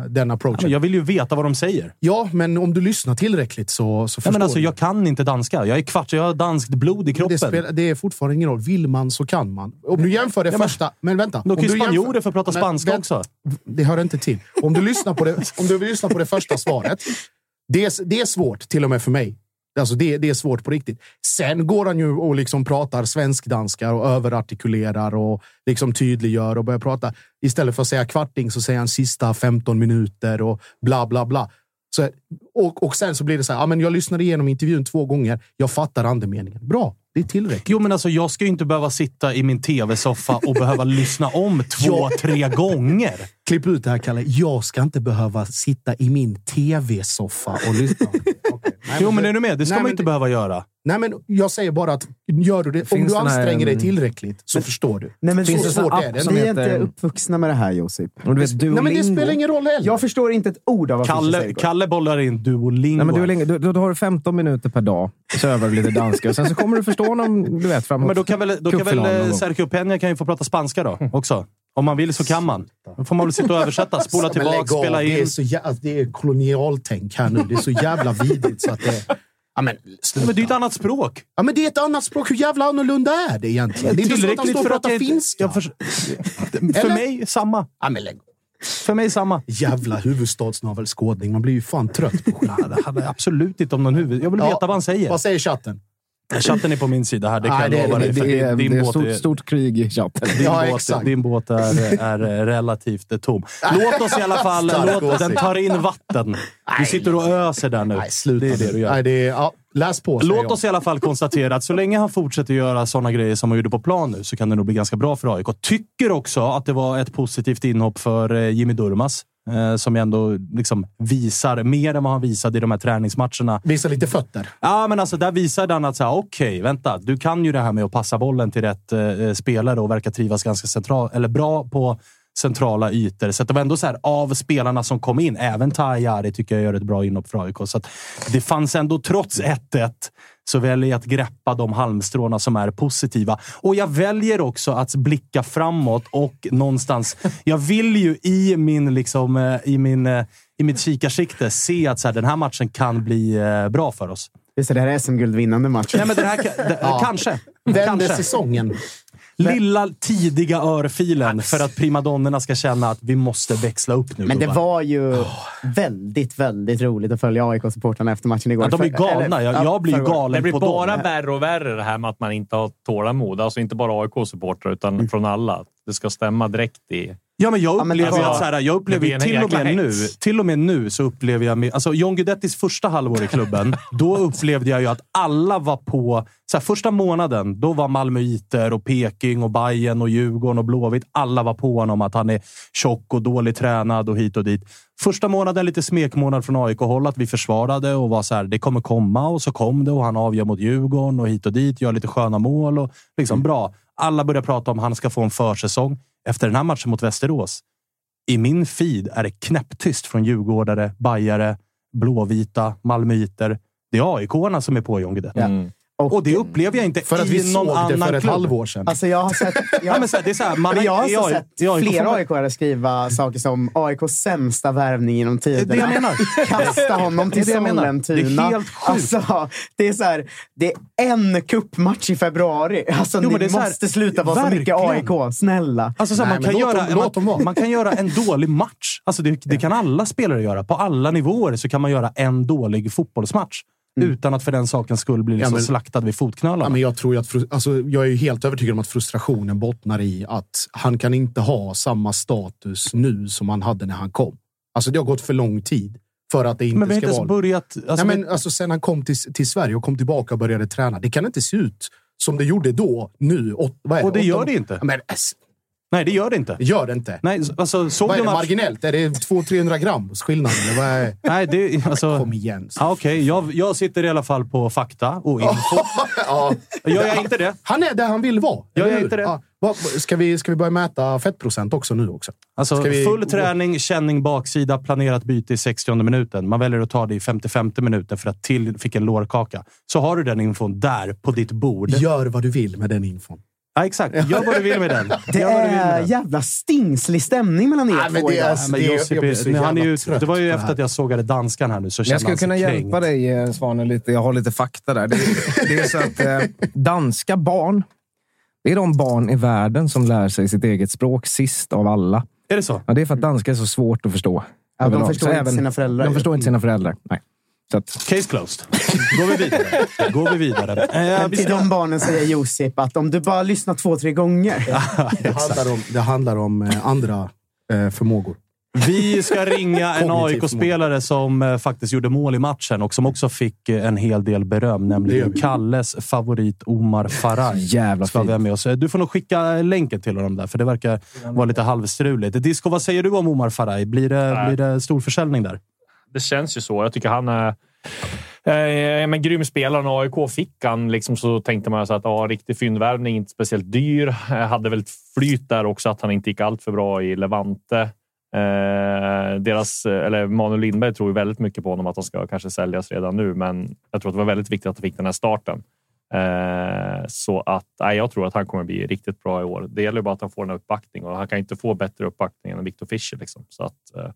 den approachen. Jag vill ju veta vad de säger. Ja, men om du lyssnar tillräckligt så, så förstår men alltså, du. jag kan inte danska. Jag är kvart, jag har danskt blod i kroppen. det, spelar, det är fortfarande ingen roll. Vill man så kan man. Om du jämför det Ja, men- första... Men vänta. Då kan ju du jämför- spanjorer få prata Men spanska vänt- också. Det hör inte till. Om du lyssnar på det, om du vill lyssna på det första svaret. Det är, det är svårt, till och med för mig. Alltså det, det är svårt på riktigt. Sen går han ju och liksom pratar svensk-danska och överartikulerar och liksom tydliggör och börjar prata. Istället för att säga kvarting så säger han sista 15 minuter och bla bla bla. Så, och, och sen så blir det så här, ja, men jag lyssnade igenom intervjun två gånger. Jag fattar andemeningen. Bra, det är tillräckligt. Jo, men alltså, jag ska ju inte behöva sitta i min tv-soffa och behöva lyssna om två, tre gånger. Klipp ut det här, Kalle. Jag ska inte behöva sitta i min tv-soffa och lyssna. Okej. Nej, Jo, men är du med? Det ska Nej, man men inte det- behöva göra. Nej, men jag säger bara att gör du det, om Finns du den här, anstränger dig mm, tillräckligt så förstår du. Nej, men Finns så det sån svårt är det. Vi är inte uppvuxna med det här, Josip. Du vet, Nej, men det spelar ingen roll heller. Jag förstår inte ett ord av vad Kalle, säger. Kalle bollar in Duolingo. Nej, men Duolingo, då, då, då har du 15 minuter per dag. Så övar du lite danska. Sen så kommer du förstå honom, du vet, framåt Men då kan väl, då kan väl eh. Sergio Peña kan ju få prata spanska då också. Om man vill så kan man. Då får man väl sitta och översätta, spola tillbaka, av, spela Det är, in. så jä- alltså, det är kolonialtänk här nu. Det är så jävla vidrigt så att det... Ja, men, sluta. men det är ett annat språk. ja, men det är ett annat språk. Hur jävla annorlunda är det egentligen? Det är inte så att han står och pratar finska. För Eller? mig, samma. Ja, men lägg För mig, samma. Jävla huvudstadsnavelskådning. Man blir ju fan trött på skit. Det handlar absolut inte om någon huvud. Jag vill Ja. veta vad han säger. Vad säger chatten? Chatten är på min sida här, det kan Nej, det jag lova dig. Det, det din, det är stort, är- stort krig i chatten. Din, Ja, båt, exakt. din båt är, är relativt tom. Låt oss i alla fall... Låt, den tar in vatten. Du sitter och öser där nu. Nej, sluta det är det du gör. Nej, det är, ja, läs på, Låt oss i alla fall konstatera att så länge han fortsätter göra sådana grejer som han gjorde på plan nu så kan det nog bli ganska bra för AIK. Tycker också att det var ett positivt inhopp för eh, Jimmy Durmas. Eh, Som ändå liksom visar mer än vad han visade i de här träningsmatcherna. Visa lite fötter. Ja, men alltså där visade han att okej, vänta. Du kan ju det här med att passa bollen till rätt eh, spelare och verkar trivas ganska central, eller bra på centrala ytor. Så det var ändå så här, av spelarna som kom in, även Tajari tycker jag gör ett bra inhopp för AIK. Så att det fanns ändå, trots 1-1, så väljer jag att greppa de halmstråna som är positiva. Och jag väljer också att blicka framåt och någonstans... Jag vill ju i min, liksom, eh, i min, eh, i mitt kikarsikte se att så här, den här matchen kan bli eh, bra för oss. Just det, det här är SM-guldvinnande match. Nej, men det här, det, Ja. Kanske. Vänder kanske. säsongen. Lilla tidiga örfilen för att primadonnerna ska känna att vi måste växla upp nu. Men det var ju väldigt, väldigt roligt att följa AIK-supportrarna efter matchen igår. Ja, de är galna. eller- Jag, ja, jag blir galen Det blir på bara dem. värre och värre det här med att man inte har tålamod. Alltså inte bara AIK-supportrar, utan Mm. från alla. Det ska stämma direkt i... Ja, men jag Ja, men upplever det att var- så här, jag upplever till och, med nu, till och med nu så upplever jag... Alltså John Guidettis första halvår i klubben, då upplevde jag ju att alla var på... Så här, första månaden, då var Malmöiter och Peking och Bayern och Djurgården och Blåvitt. Alla var på honom att han är tjock och dåligt tränad och hit och dit. Första månaden lite smekmånad från AIK-håll, att vi försvarade och var så här, det kommer komma och så kom det och han avgör mot Djurgården och hit och dit, gör lite sköna mål och liksom bra. Alla börjar prata om att han ska få en försäsong. Efter den här matchen mot Västerås, i min feed är det knäpptyst från djurgårdare, bajare, blåvita, malmöiter. Det är AIK-arna som är på John Guidetti. Mm. Och, och, det upplever jag inte för att vi någon såg annan det för ett klubb. halvår sedan. Alltså jag har sett, jag, ja, men så här, det är så här, man, men jag har jag, sett jag, jag, flera jag, AIK skriva saker som AIKs sämsta värvning genom Det är tiderna. det jag menar. Kasta honom till Det är det jag menar. Sollentuna. Det är helt sjukt. Alltså, det är så här, det är en kuppmatch i februari. Alltså, Jo, ni måste sluta vara så mycket. AIK. Snälla. Alltså så här, Nej, man, kan göra, dem- man kan göra en dålig match. Alltså det, det kan alla spelare göra. På alla nivåer så kan man göra en dålig fotbollsmatch. Utan att för den sakens skull bli liksom men- slaktad vid fotknölarna. Ja, men jag, tror att, alltså, jag är ju helt övertygad om att frustrationen bottnar i att han kan inte ha samma status nu som han hade när han kom. Alltså det har gått för lång tid för att det inte men vi ska inte vara... börjat... Alltså, Nej, men, alltså, sen han kom till, till Sverige och kom tillbaka och började träna. Det kan inte se ut som det gjorde då, nu. Åt, vad är Och det gör det inte. Ja, Men, nej, det gör det inte. gör det inte. Nej, alltså, såg Vad är det marginellt? Är det 200-300 grams skillnad? Eller vad är... Nej, det, alltså, Kom igen. ja, Okej, jag, jag sitter i alla fall på fakta och info. ja. Gör jag inte det? Han är där han vill vara. Jag är hur? inte det. Ja. Ska, vi, ska vi börja mäta fettprocent också nu också? Alltså, vi- full träning, känning baksida, planerat byte i 60 minuten. Man väljer att ta det i 55 minuten för att till fick en lårkaka. Så har du den infon där på ditt bord. Gör vad du vill med den infon. Ja, exakt. Gör vad du vill med den. Det Gör vad du vill med är den. jävla stingslig stämning mellan er Nej, men två det är- idag. Ja, men Det- Josip, jag blir så nej, han är ju, jävla trött det var ju på det efter här. att jag sågade danskan här nu så Jag skulle han sig kunna kränkt. hjälpa dig, eh, Svanen, lite. Jag har lite fakta där. Det, det är så att eh, danska barn, det är de barn i världen som lär sig sitt eget språk sist av alla. Är det så? Ja, det är för att danska är så svårt att förstå. Ja, de överlag. förstår Så inte sina föräldrar. De förstår inte sina föräldrar. Nej. Så att, Case closed. Går vi vidare. Går vi vidare. Eh, Till de barnen säger Josip att om du bara lyssnar två, tre gånger. Det handlar om, det handlar om eh, andra eh, förmågor. vi ska ringa en AIK-spelare som eh, faktiskt gjorde mål i matchen och som också fick en hel del beröm, nämligen. Kalles favorit Omar Faraj. jävla Ska vi ha med oss. Du får nog skicka länken till honom där, för det verkar vara lite halvstruligt. Disco, vad säger du om Omar Faraj? Blir det, blir det stor försäljning där? Det känns ju så. Jag tycker han är eh, eh men grym spelare. När AIK fick han liksom, så tänkte man så att ja, riktig fyndvärvning, inte speciellt dyr. Eh, hade väl ett flyt där också, att han inte gick allt för bra i Levante. Eh, deras, eh, eller Manuel Lindberg tror ju väldigt mycket på honom, att han ska kanske säljas redan nu. Men jag tror att det var väldigt viktigt att han fick den här starten. Eh, så att nej, jag tror att han kommer bli riktigt bra i år. Det gäller bara att han får en uppbackning och han kan inte få bättre uppbackning än Victor Fischer. Liksom. Så att, eh,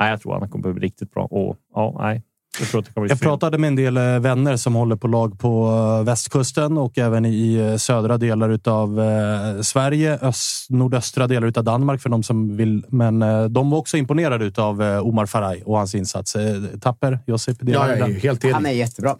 nej, jag tror att han kommer bli riktigt bra. Och, ja, nej, jag tror att det kommer bli Jag pratade med en del eh, vänner som håller på lag på eh, västkusten och även i eh, södra delar av Sverige, öst, nordöstra delar av Danmark för de som vill. Men de var också imponerade av Omar Faraj och hans insats. Tapper, Josip? delar Ja, jag är helt enig. Han är jättebra.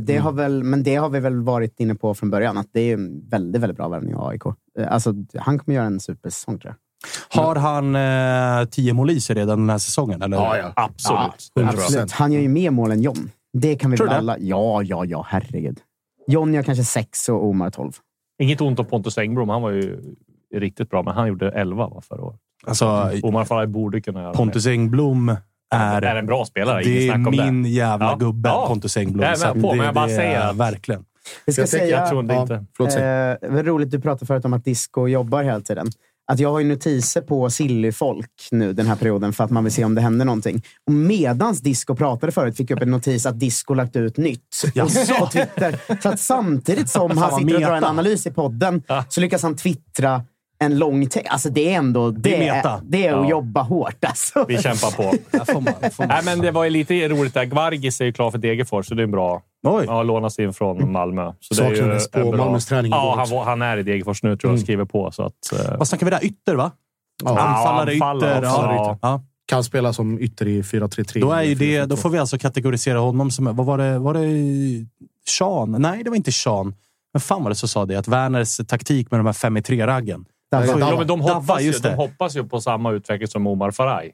Det har väl, men det har vi väl varit inne på från början, att det är en väldigt, väldigt bra värvning av AIK. Alltså, han kommer göra en supersäsong tror jag. Har han eh, tio mål i sig redan den här säsongen? Eller? Ja, ja. Absolut. Ja, 100%. Absolut. Han gör ju mer mål än John. Det kan vi Tror väl du det? alla... Ja, ja, ja. Herregud. John gör kanske sex och Omar tolv. Inget ont om Pontus Engblom. Han var ju riktigt bra, men han gjorde 11 va, förra året. Alltså, Omar Faraj borde kunna göra Pontus Engblom är, är en bra spelare. det är min det. jävla Ja. gubbe, Ja. Pontus Engblom. Jag är med Så att på, men det- jag bara det säger att- Verkligen. Vi ska Jag säga... Jag tror Ja, inte. förlåt. Eh, det roligt, du pratade förut om att disco jobbar hela tiden. Att jag har ju notiser på Silly-folk nu den här perioden för att man vill se om det händer någonting. Och medans disco pratade förut fick jag upp en notis att disco lagt ut nytt Jaså? på Twitter. Så att samtidigt som han vad sitter och drar en analys i podden så lyckas han twittra en lång text. Alltså det är ändå det, är meta. det är att Ja. jobba hårt. Alltså. Vi kämpar på. Får man, får man. Nej, men det var ju lite roligt där. Gvargis är ju klar för Degerfors, så det är bra. Oj. Ja, lånas in från Malmö. Så det är ju Saknades på bra- Malmös träning Ja, han, var- han är i Degerfors nu tror jag. Skriver på. Så att, eh, Vad snackar vi där? Ytter, va? Ja, Anfallare, anfallare, ytter. anfallare, Ja. ytter. Ja. kan spela som ytter i 4-3-3. Då, är det, 4-4-2. då får vi alltså kategorisera honom som... Vad var det? Var det Sean? Nej, det var inte Sean. Men fan var det som sa det? Att Werners taktik med de här 5 i 3-raggen. Dabba. Dabba. Ja, men de, ju, de hoppas ju på samma utveckling som Omar Faraj.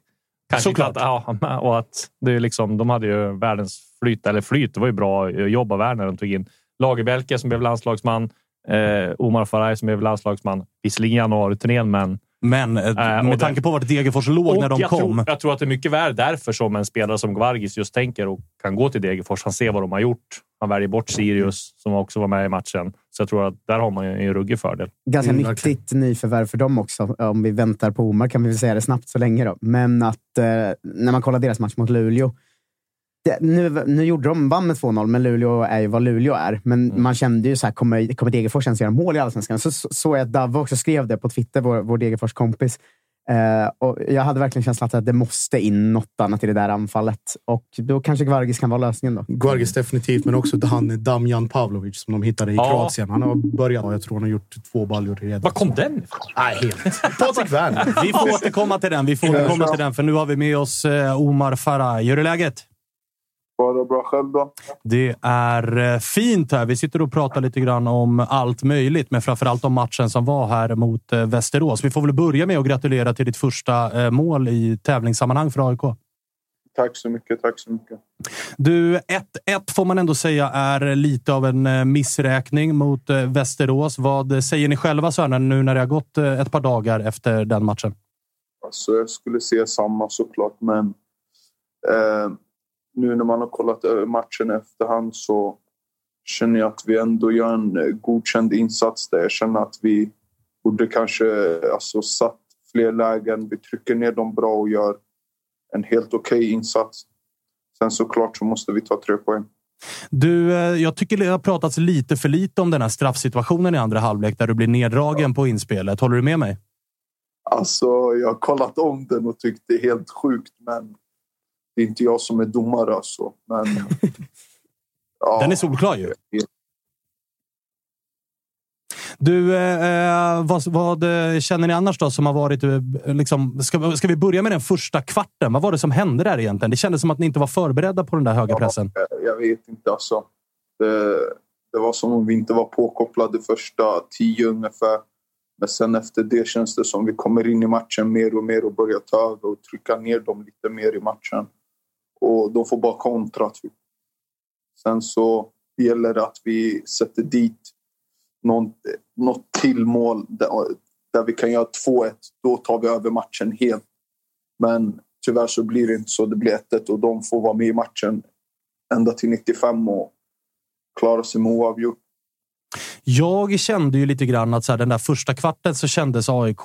Kanske Såklart. Att, ja, och att det är liksom, de hade ju världens flyt, eller flyt, det var ju bra jobb av Werner. De tog in Lagerbälke som blev landslagsman, eh, Omar Faraj som blev landslagsman. Visserligen januari-turnén, men Men eh, och med tanke på vart Degerfors låg när de jag kom. Tror, jag tror att det är mycket värre därför som en spelare som Gvargis just tänker och kan gå till Degerfors. Han ser vad de har gjort. Han väljer bort Sirius som också var med i matchen. Så jag tror att där har man ju en ruggig fördel. Ganska Mm, nyttigt nyförvärv för dem också. Om vi väntar på Omar kan vi väl säga det snabbt så länge. Då. Men att eh, när man kollar deras match mot Luleå. det, nu, nu gjorde de, vann med 2-0, men Luleå är ju vad Luleå är. Men mm. man kände ju så här, kommer, kommer Degerfors ens göra mål i Allsvenskan? Så såg jag att Davve också skrev det på Twitter, vår, vår Degerfors-kompis. Uh, och jag hade verkligen känslan att det måste in något annat i det där anfallet. Och då kanske Gvargis kan vara lösningen. då. Gvargis definitivt, men också han Damjan Pavlovic som de hittade i ja. Kroatien. Han har börjat jag tror han har gjort två baljor redan. Var kom den ifrån? Nej, helt. Patrik Werner. Vi får återkomma till den. Vi får återkomma till den, för nu har vi med oss eh, Omar Farah. Hur är läget? Bara bra själv då? Det är eh, fint här. Vi sitter och pratar lite grann om allt möjligt, men framför allt om matchen som var här mot eh, Västerås. Vi får väl börja med att gratulera till ditt första eh, mål i tävlingssammanhang för AIK. Tack så mycket. Tack så mycket. Du, 1-1 får man ändå säga är lite av en missräkning mot Västerås. Vad säger ni själva här, nu när det har gått ett par dagar efter den matchen? Alltså, jag skulle säga samma såklart, men eh, nu när man har kollat matchen efterhand så känner jag att vi ändå gör en eh, godkänd insats där. Jag känner att vi borde kanske alltså, satt fler lägen. Vi trycker ner dem bra och gör en helt okej okay insats. Sen såklart så måste vi ta tre poäng. Du, eh, jag tycker det har pratats lite för lite om den här straffsituationen i andra halvlek där du blir neddragen på inspelet. Håller du med mig? Alltså, jag har kollat om den och tyckt det är helt sjukt, men det är inte jag som är domare alltså. Men, ja. Den är solklar ju. Du, eh, vad, vad, känner ni annars då som har varit... Eh, liksom, ska, ska vi börja med den första kvarten? Vad var det som hände där egentligen? Det kändes som att ni inte var förberedda på den där höga pressen. Ja, jag vet inte alltså. Det, det var som om vi inte var påkopplade första tio ungefär. Men sen efter det känns det som vi kommer in i matchen mer och mer och börjar ta över och trycka ner dem lite mer i matchen. Och de får bara kontra. Typ. Sen så gäller det att vi sätter dit någon, något till mål där, där vi kan göra 2-1. Då tar vi över matchen helt. Men tyvärr så blir det inte så. Det blir 1-1 och de får vara med i matchen ända till 95 och klara sig med oavgjort. Jag kände ju lite grann att så här, den där första kvarten så kändes AIK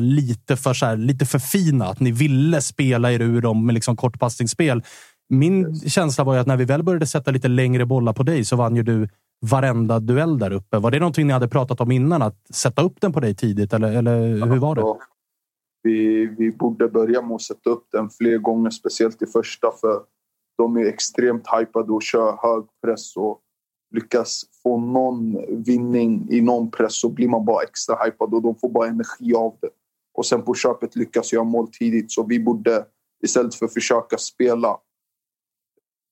lite för, så här, lite för fina. Att ni ville spela er ur dem med liksom kortpassningsspel. Min känsla var ju att när vi väl började sätta lite längre bollar på dig så vann ju du varenda duell där uppe. Var det någonting ni hade pratat om innan? Att sätta upp den på dig tidigt, eller, eller hur var det? Ja. Vi, vi borde börja med att sätta upp den fler gånger, speciellt i första. För de är extremt hypade och kör hög press. Och lyckas få någon vinning i någon press så blir man bara extra hypad och de får bara energi av det. Och sen på köpet lyckas göra mål tidigt så vi borde istället för att försöka spela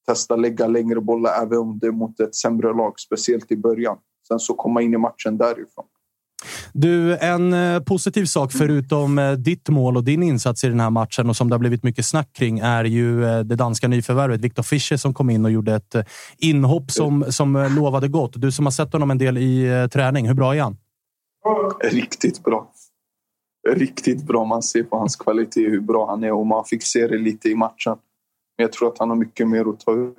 testa lägga längre bollar även om det är mot ett sämre lag, speciellt i början. Sen så komma in i matchen därifrån. Du, en eh, positiv sak förutom eh, ditt mål och din insats i den här matchen och som det har blivit mycket snack kring är ju eh, det danska nyförvärvet Viktor Fischer som kom in och gjorde ett inhopp som, som lovade gott. Du som har sett honom en del i träning, hur bra är han? Riktigt bra. Riktigt bra. Man ser på hans kvalitet hur bra han är och man fick se det lite i matchen. Men jag tror att han har mycket mer att ta ut.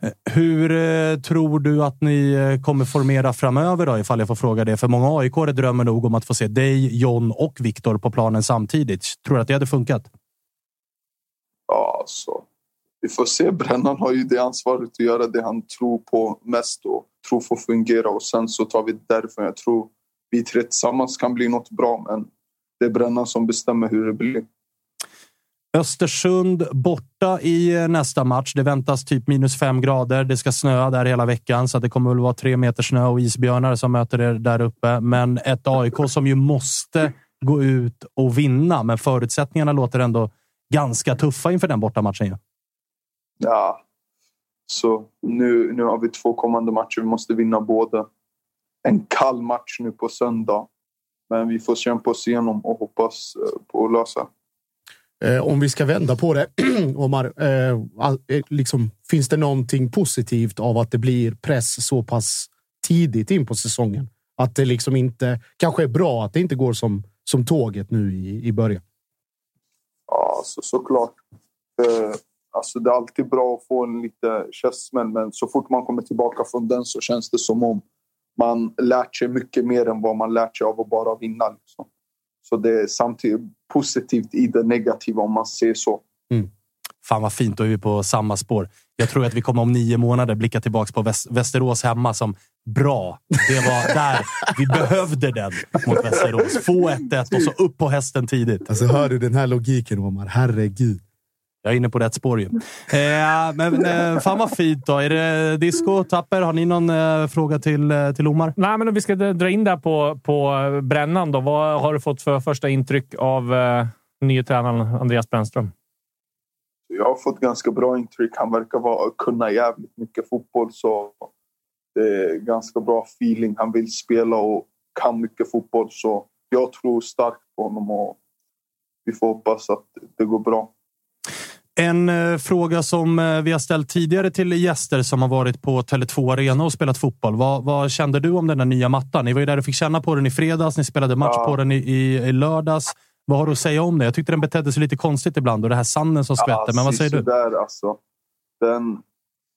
Eh, hur eh, tror du att ni eh, kommer formera framöver då, ifall jag får fråga det? För många aik drömmer nog om att få se dig, John och Viktor på planen samtidigt. Tror du att det hade funkat? Ja, alltså. Vi får se. Brännan har ju det ansvaret att göra det han tror på mest och tror får fungera och sen så tar vi det därifrån. Jag tror vi tre tillsammans kan bli något bra, men det är Brännan som bestämmer hur det blir. Östersund borta i eh, nästa match. Det väntas typ minus fem grader. Det ska snöa där hela veckan, så det kommer väl vara tre meter snö och isbjörnar som möter er där uppe. Men ett AIK som ju måste gå ut och vinna, men förutsättningarna låter ändå ganska tuffa inför den bortamatchen. Ju. ja. så nu, nu har vi två kommande matcher. Vi måste vinna båda. En kall match nu på söndag, men vi får kämpa oss igenom och hoppas eh, på att lösa. Eh, om vi ska vända på det, Omar, eh, eh, liksom, finns det någonting positivt av att det blir press så pass tidigt in på säsongen? Att det liksom inte kanske är bra att det inte går som, som tåget nu i, i början? Ja, så, såklart. Eh, alltså, det är alltid bra att få en lite käftsmäll, men så fort man kommer tillbaka från den så känns det som om man lärt sig mycket mer än vad man lärt sig av att bara vinna. Liksom. Så det är samtidigt positivt i det negativa om man ser så. Mm. Fan vad fint, då är vi på samma spår. Jag tror att vi kommer om nio månader blicka tillbaka på Väst Västerås hemma som bra. Det var där vi behövde den mot Västerås. Få 1-1 och så upp på hästen tidigt. Alltså, hör du den här logiken, Omar? Herregud. Jag är inne på rätt spår ju. Eh, men eh, fan vad fint då. Är det disco, Tapper? Har ni någon eh, fråga till, eh, till Omar? Nej, men om vi ska dra in där på, på brännan då. Vad har du fått för första intryck av eh, nye tränaren Andreas Brännström? Jag har fått ganska bra intryck. Han verkar vara, kunna jävligt mycket fotboll. Så det är ganska bra feeling. Han vill spela och kan mycket fotboll. Så jag tror starkt på honom och vi får hoppas att det går bra. En eh, fråga som eh, vi har ställt tidigare till gäster som har varit på Tele2 Arena och spelat fotboll. Vad, vad kände du om den där nya mattan? Ni var ju där och fick känna på den i fredags. Ni spelade match Ja. på den i, i, i lördags. Vad har du att säga om det? Jag tyckte den betedde sig lite konstigt ibland och det här sanden som skvätte. men vad säger du? Där, alltså. Den,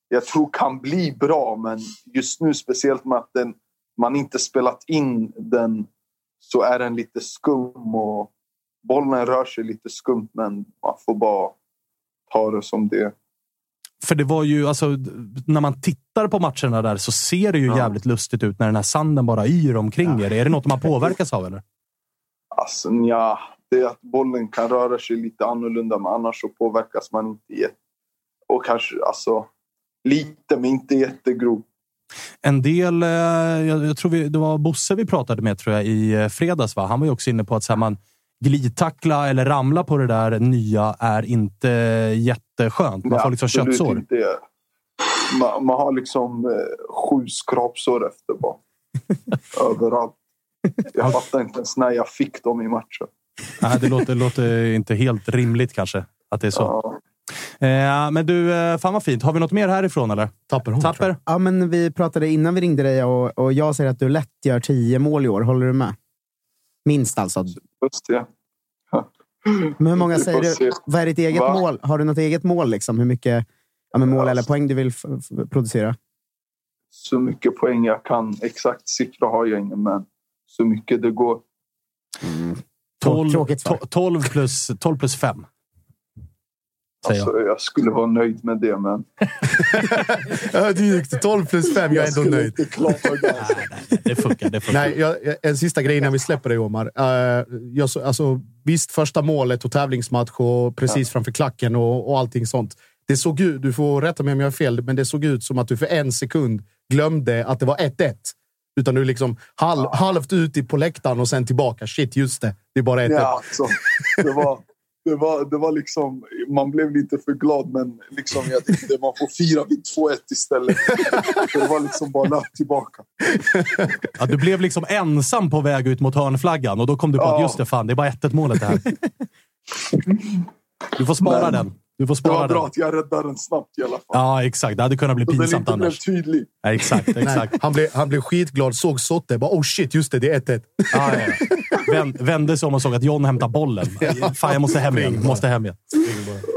jag tror kan bli bra, men just nu speciellt med att den, man inte spelat in den så är den lite skum och bollen rör sig lite skumt, men man får bara ta det som det. För det var ju, alltså, när man tittar på matcherna där så ser det ju Ja. jävligt lustigt ut när den här sanden bara yr omkring er. Är det något man påverkas av eller? Alltså ja, det är att bollen kan röra sig lite annorlunda, men annars så påverkas man inte. Och kanske alltså lite, men inte jättegrov. En del, eh, jag, jag tror vi, det var Bosse vi pratade med tror jag, i eh, fredags. Va? Han var ju också inne på att så här, man glidtackla eller ramla på det där nya är inte jätteskönt. Man Nej, får liksom köttsår. inte. Man, man har liksom eh, sju skrapsår efter bara. Överallt. Jag fattar inte ens när jag fick dem i matchen. Nej, det låter, låter inte helt rimligt kanske att det är så. Ja. Eh, men du, eh, fan vad fint. Har vi något mer härifrån eller? Tapper hon, Tapper? Ja, men vi pratade innan vi ringde dig och, och jag säger att du lätt gör tio mål i år. Håller du med? Minst alltså. Just det. Men hur många säger du? Vad är ditt eget Va? mål? Har du något eget mål? Liksom? Hur mycket ja, men mål eller poäng du vill producera? Så mycket poäng jag kan. Exakt siffra har jag ingen, men så mycket det går. 12, Tråkigt svar. to- 12 plus, 12 plus 5. Säger. Alltså, jag skulle vara nöjd med det, men... Ödmjukt. 12 plus 5. Jag är ändå nöjd. inte klaga. Alltså. Det funkar. Det funkar. Nej, jag, en sista grej innan vi släpper dig, Omar. Uh, jag, så- alltså, visst, första målet och tävlingsmatch och precis framför klacken och, och allting sånt. Det såg ut, du får rätta mig om jag har fel, men det såg ut som att du för en sekund glömde att det var 1-1. Utan du liksom halv, halvt ut i- på läktaren och sen tillbaka. Shit, just det. Det är bara 1-1. Ja, alltså, det, var, det, var, det var liksom... Man blev lite för glad, men liksom, jag tänkte man får fira vid 2-1 istället. Det var liksom bara tillbaka. Ja, du blev liksom ensam på väg ut mot hörnflaggan och då kom du på att Ja. just det, fan, det är bara 1 målet det här. Du får spara Men- den. Du får Det spara var bra den. att jag räddade den snabbt i alla fall. Ja, exakt. Det hade kunnat bli så den pinsamt inte blev annars. tydlig. Ja, exakt, exakt. han, blev, han blev skitglad, såg Sotte. Bara, oh shit, just det, det är 1-1. Ja, ja, ja. Vänd, vände sig om och såg att John hämtar bollen. Fan, jag måste hem igen. Måste hem igen.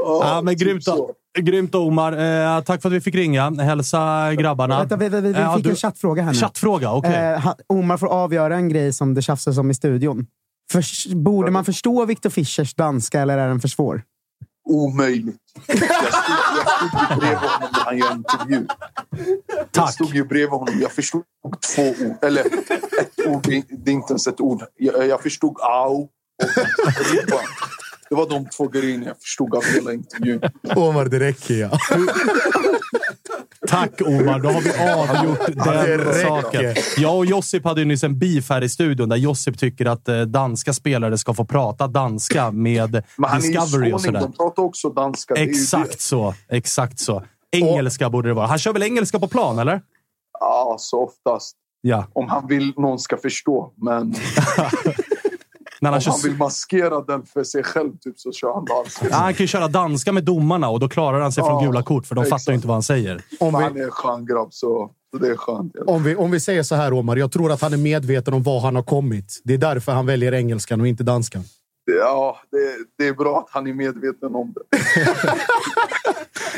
Ja, men typ grymt, då. grymt Omar. Eh, tack för att vi fick ringa. Hälsa grabbarna. Vänta, vi, vi, vi Ja, fick du- en chattfråga här nu. Chattfråga, okej. Eh, Omar får avgöra en grej som det tjafsas om i studion. Förs- borde man förstå Victor Fischers danska eller är den för svår? Omöjligt. Jag stod, jag stod ju bredvid honom när han gör intervju. Jag Tack. stod ju bredvid honom. Jag förstod två ord. Eller ett ord. Det är inte ens ett ord. Jag, jag förstod au och ribban. Det var de två grejerna jag förstod av hela intervjun. Omar, det räcker ja. Tack Omar, då har vi avgjort den saken. Jag och Josip hade ju nyss en beef här i studion där Josip tycker att eh, danska spelare ska få prata danska med Men han Discovery är och sådär. De pratar också danska. Exakt så. Exakt så. Engelska borde det vara. Han kör väl engelska på plan, eller? Ja, så oftast. Ja. Om han vill någon ska förstå. Men När han, om kör... han vill maskera den för sig själv typ, så kör han danska. ja, han kan ju köra danska med domarna och då klarar han sig från Ja, gula kort för de fattar exakt. ju inte vad han säger. Om Han vi, är en skön grabb, så, så det är skönt. om, vi, om vi säger så här, Omar. Jag tror att han är medveten om var han har kommit. Det är därför han väljer engelskan och inte danskan. Ja, det, det är bra att han är medveten om det.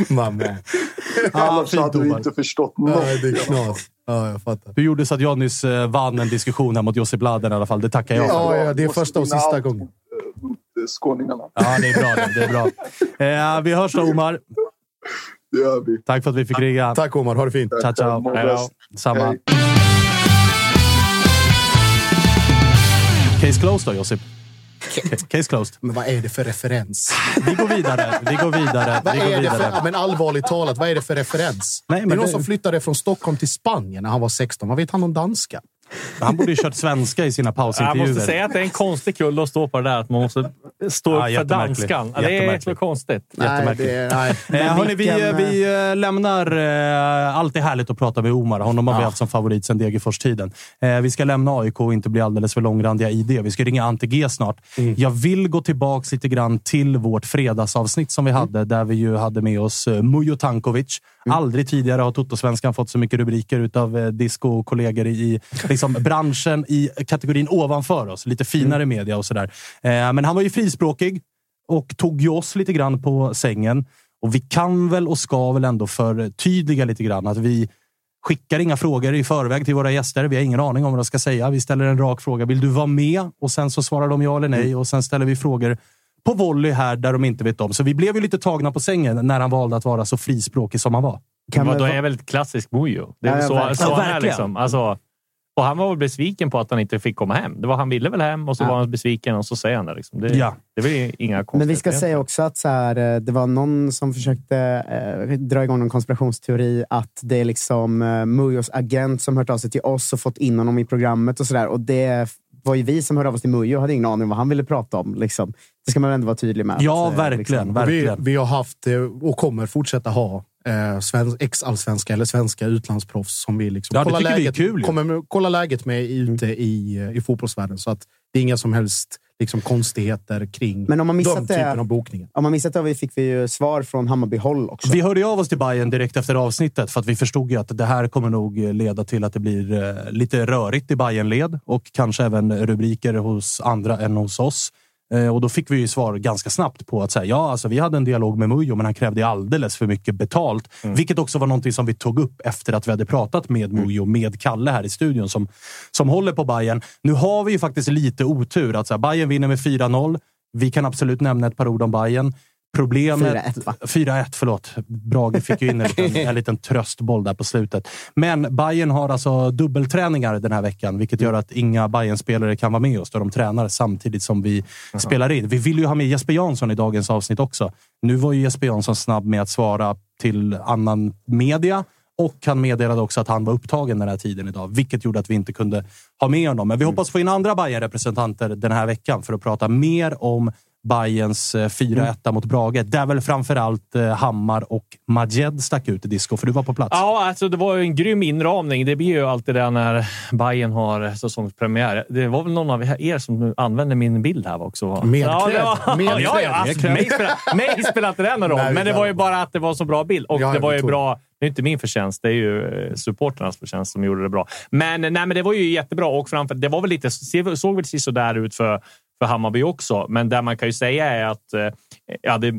Mamma. Annars fint, hade vi inte förstått något. Nej, det är knas. Ja, jag fattar. Du gjorde så att jag nyss eh, vann en diskussion här mot Josip Bladen i alla fall. Det tackar jag för. Ja, ja, det är första och sista gången. eh, skåningarna. Ja, det är bra. Det, det är bra. Eh, vi hörs då, Omar. Det gör vi. Tack för att vi fick ringa. Tack Omar, ha det fint. Ciao, ciao. Må Hej då. Samma. Hej. Case closed då, Josip? Case closed. Men vad är det för referens? Vi går vidare. Vi går vidare. Vad Vi går är det för, vidare. men allvarligt talat, vad är det för referens? Nej, det är men någon det- som flyttade från Stockholm till Spanien när han var 16. Vad vet han om danska? Han borde ju kört svenska i sina Jag pausintervjuer. måste säga att det är en konstig kulle att stå på det där. Att man måste stå Ja, upp för jättemärkligt. danskan. Ja, det är så konstigt. Jättemärkligt. Nej, det, nej. Eh, hörni, vi, vi eh, lämnar... Eh, alltid härligt att prata med Omar. Honom har vi haft som favorit sedan Degerfors-tiden. Eh, vi ska lämna AIK och inte bli alldeles för långrandiga i det. Vi ska ringa Ante G snart. Jag vill gå tillbaka lite grann till vårt fredagsavsnitt som vi hade, där vi ju hade med oss eh, Mujo Tankovic. Aldrig tidigare har Toto-svenskan fått så mycket rubriker av eh, disco-kollegor i liksom, branschen i kategorin ovanför oss. Lite finare media och sådär. Eh, men han var ju frispråkig och tog ju oss lite grann på sängen. Och vi kan väl och ska väl ändå förtydliga lite grann att vi skickar inga frågor i förväg till våra gäster. Vi har ingen aning om vad de ska säga. Vi ställer en rak fråga. Vill du vara med? Och sen så svarar de ja eller nej och sen ställer vi frågor på volley här där de inte vet om. Så vi blev ju lite tagna på sängen när han valde att vara så frispråkig som han var. Kan Vad väl- då är väl ett klassiskt Mujo. Det är Ja, så, verkligen. så Ja, han är liksom. Alltså, och han var väl besviken på att han inte fick komma hem. Det var, han ville väl hem och så Ja. var han besviken och så säger han det. Liksom. det, Ja. det väl inga. Men vi ska säga också att så här, eh, det var någon som försökte eh, dra igång en konspirationsteori att det är liksom eh, Mujos agent som hört av sig till oss och fått in honom i programmet och sådär. Och det var ju vi som hörde av oss till Mujo och hade ingen aning om vad han ville prata om. Liksom. Det ska man ändå vara tydlig med. Ja, att, eh, verkligen. liksom- Vi, verkligen. vi har haft eh, och kommer fortsätta ha eh, svensk, ex-allsvenska eller svenska utlandsproffs som vi liksom Ja, kollar, tycker vi läget, kul kommer kollar läget med ute i, eh, i fotbollsvärlden. Så att det är inga som helst liksom, konstigheter kring Men om man missat den det- typen av bokningar. Om man missat det fick vi ju svar från Hammarby-håll också. Vi hörde ju av oss till Bayern direkt efter avsnittet för att vi förstod ju att det här kommer nog leda till att det blir eh, lite rörigt i Bayern-led och kanske även rubriker hos andra än hos oss. Eh, Och då fick vi ju svar ganska snabbt på att säga, ja, alltså, vi hade en dialog med Mujo, men han krävde alldeles för mycket betalt. Vilket också var någonting som vi tog upp efter att vi hade pratat med Mujo, med Kalle här i studion som, som håller på Bayern. Nu har vi ju faktiskt lite otur. att så här, Bayern vinner med 4-0. Vi kan absolut nämna ett par ord om Bayern. Problemet... 4-1, va? 4-1, förlåt. Brage fick ju in en liten, en liten tröstboll där på slutet. Men Bayern har alltså dubbelträningar den här veckan, vilket gör att inga bayern spelare kan vara med oss då de tränar samtidigt som vi spelar in. Vi vill ju ha med Jesper Jansson i dagens avsnitt också. Nu var ju Jesper Jansson snabb med att svara till annan media och han meddelade också att han var upptagen den här tiden idag, vilket gjorde att vi inte kunde ha med honom. Men vi hoppas få in andra bayern representanter den här veckan för att prata mer om Bayerns eh, 4-1 mot Brage. Där väl framförallt eh, Hammar och Majed stack ut i disco, för du var på plats. Ja, alltså det var ju en grym inramning. Det blir ju alltid det när Bayern har säsongspremiär. Det var väl någon av er som nu använde min bild här också? va? Med ja, var- Med ja, ja, alltså, mig, spelar, inte den någon roll, men det var ju bara att det var så bra bild. Och Ja, det var ju bra. Det är inte min förtjänst, det är ju eh, supporternas förtjänst som gjorde det bra. Men, nej, men det var ju jättebra och framför, det var väl lite, såg väl så där ut för, för Hammarby också. Men det man kan ju säga är att eh, ja, det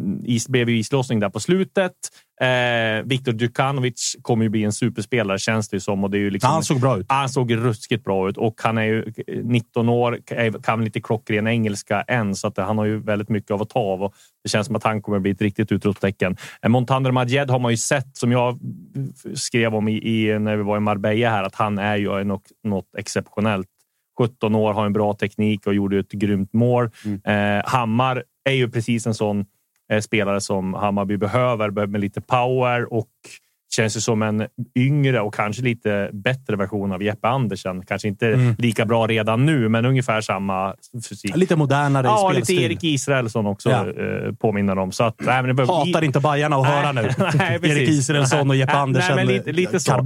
blev ju islossning där på slutet. Eh, Viktor Djukanovic kommer ju bli en superspelare känns det ju som. Och det är ju liksom, han såg bra ut. han såg ruskigt bra ut och han är ju 19 år, kan lite klockren engelska än, så att han har ju väldigt mycket av att ta av. Och det känns som att han kommer bli ett riktigt utropstecken. Eh, Montander Majed har man ju sett, som jag skrev om i, i, när vi var i Marbella här, att han är ju något, något exceptionellt. 17 år, har en bra teknik och gjorde ett grymt mål. Eh, Hammar är ju precis en sån eh, spelare som Hammarby behöver, med lite power och känns ju som en yngre och kanske lite bättre version av Jeppe Andersen. Kanske inte lika bra redan nu, men ungefär samma fysik. Lite modernare i Ja, lite spelstil. Erik Israelsson också Ja. eh, påminner om. Så att, nej, men behöver- Hatar inte Bajarna att höra nu. Nej. Erik Israelsson och Jeppe Andersen. Nej, men lite, lite så.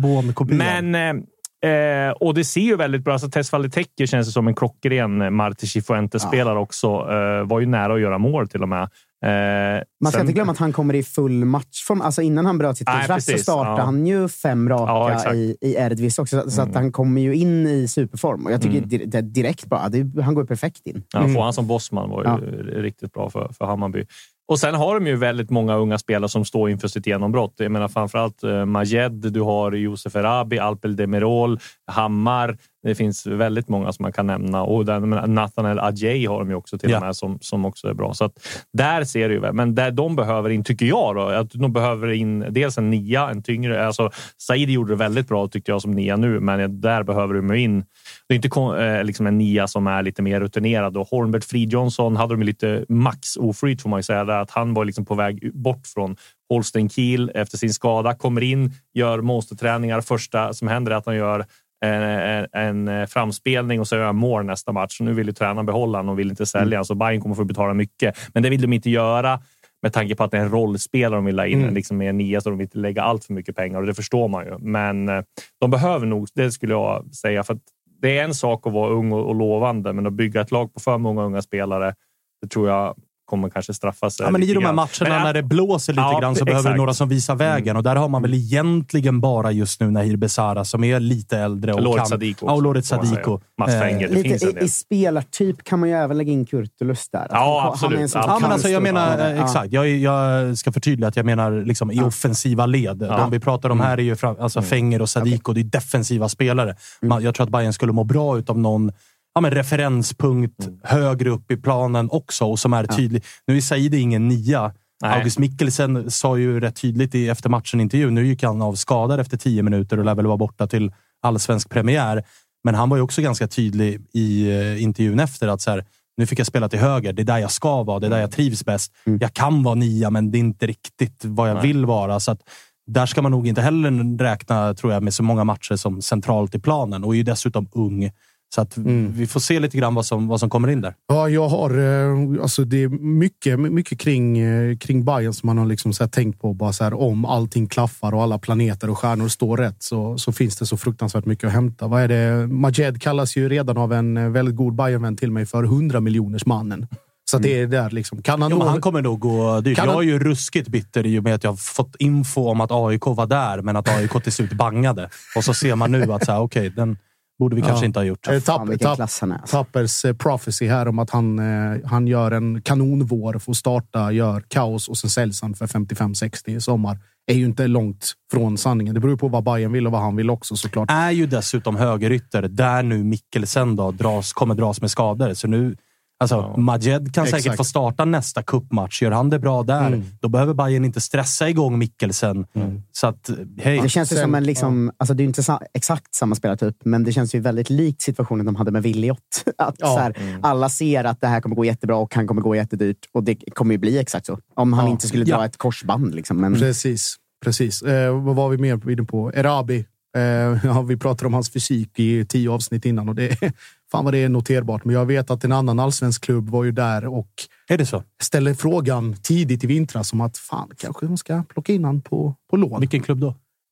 Men, eh, eh, och det ser ju väldigt bra. Alltså, Tesfaye Tekke känns som en klockren eh, Marti Cifuentes-spelare också. Eh, var ju nära att göra mål till och med. Eh, Man ska sen- inte glömma att han kommer i full matchform. Alltså innan han bröt sitt kontrakt så startade Ja. han ju fem Ja, raka exakt. i, i Eredivisie också. Så, så att han kommer ju in i superform. Och jag tycker dir- det direkt bra. Det, han går perfekt in. Ja, få han som bossman var ju riktigt bra för, för Hammarby. Och sen har de ju väldigt många unga spelare som står inför sitt genombrott. Jag menar framförallt eh, Majed, du har Josef Erabi, Alpel Demirol, Hammar. Det finns väldigt många som man kan nämna och Nathaniel Adjei har de ju också till ja. och med som, som också är bra. Så att där ser du ju, men där de behöver in, tycker jag, då, att de behöver in dels en nia, en tyngre. Alltså, Saidi gjorde det väldigt bra tyckte jag som nia nu, men där behöver de in. Det är inte eh, liksom en nia som är lite mer rutinerad och Hornbert Fridjonsson hade de lite max oflyt får man ju säga, där att han var liksom på väg bort från Holsten Kiel efter sin skada, kommer in, gör monsterträningar. Första som händer är att han gör en, en framspelning och så gör han mål nästa match. Nu vill ju tränaren behålla honom och vill inte sälja mm. så Bayern kommer få betala mycket. Men det vill de inte göra med tanke på att det är en rollspelare de vill ha in, mm. liksom med en nia, så de vill inte lägga allt för mycket pengar och det förstår man ju. Men eh, de behöver nog, det skulle jag säga, för det är en sak att vara ung och, och lovande, men att bygga ett lag på för många unga spelare, det tror jag kommer kanske straffa sig. Ja, men I de här matcherna men, när det blåser lite ja, grann så exakt. behöver du några som visar vägen. Mm. Och där har man väl egentligen bara just nu Nahir Besara som är lite äldre. Och Loret Sadiko. Ja, Loret Sadiko. Mats Fenger. Eh, lite, i, I spelartyp kan man ju även lägga in Kurtulus där. Alltså, ja, absolut. Ja, men alltså, jag menar, eh, exakt. Jag, jag, ska förtydliga att jag menar liksom, i offensiva led. Ja. De vi pratar om här är ju fram, alltså, mm. Fenger och Sadiko. Okay. Det är defensiva spelare. Mm. Jag tror att Bayern skulle må bra av någon ja, men referenspunkt mm. högre upp i planen också och som är tydlig. Nu är Saidi ingen nia. Nej. August Mikkelsen sa ju rätt tydligt i efter matchen-intervjun. Nu gick han av skadad efter tio minuter och lär väl vara borta till allsvensk premiär. Men han var ju också ganska tydlig i uh, intervjun efter att så här, nu fick jag spela till höger. Det är där jag ska vara. Det är där jag trivs bäst. Mm. Jag kan vara nia, men det är inte riktigt vad jag Nej. vill vara. Så att, där ska man nog inte heller räkna, tror jag, med så många matcher som centralt i planen och är ju dessutom ung. Så att mm. vi får se lite grann vad som, vad som kommer in där. Ja, jag har eh, alltså det är mycket, mycket kring, eh, kring Bayern som man har liksom så tänkt på. Bara så här, om allting klaffar och alla planeter och stjärnor står rätt så, så finns det så fruktansvärt mycket att hämta. Vad är det? Majed kallas ju redan av en eh, väldigt god Bayern-vän till mig för 100 miljoners mannen. Så det är där liksom. Kan han, jo, han kommer nog gå dyrt. jag är ju ruskigt bitter i och med att jag har fått info om att AIK var där, men att AIK till slut bangade. Och så ser man nu att så här, okay, den Borde vi kanske inte ha gjort. Eh, tapp, tapp, alltså. Tappers eh, prophecy här om att han, eh, han gör en kanonvår, får starta, gör kaos och sen säljs han för 55-60 i sommar. är ju inte långt från sanningen. Det beror på vad Bayern vill och vad han vill också såklart. Är ju dessutom högerytter där nu Mikkelsen då dras, kommer dras med skador. Så nu Alltså, ja. Majed kan Exakt. säkert få starta nästa kuppmatch. Gör han det bra där, mm. då behöver Bayern inte stressa igång Mikkelsen. Mm. Så att, hej. Det känns ju som en... Liksom, ja. alltså, det är inte exakt samma spelartyp, men det känns ju väldigt likt situationen de hade med Williot. Att, ja. så här, mm. Alla ser att det här kommer gå jättebra och han kommer gå jättedyrt. Och det kommer ju bli exakt så. Om han inte skulle dra ett korsband. Liksom. Men... Precis. Precis. Eh, vad var vi mer inne på? Erabi. Eh, ja, vi pratade om hans fysik i tio avsnitt innan och det Fan vad det är noterbart, men jag vet att en annan allsvensk klubb var ju där och är det så? ställde frågan tidigt i vintras om att fan, kanske de ska plocka in han på, på lån. Vilken klubb då?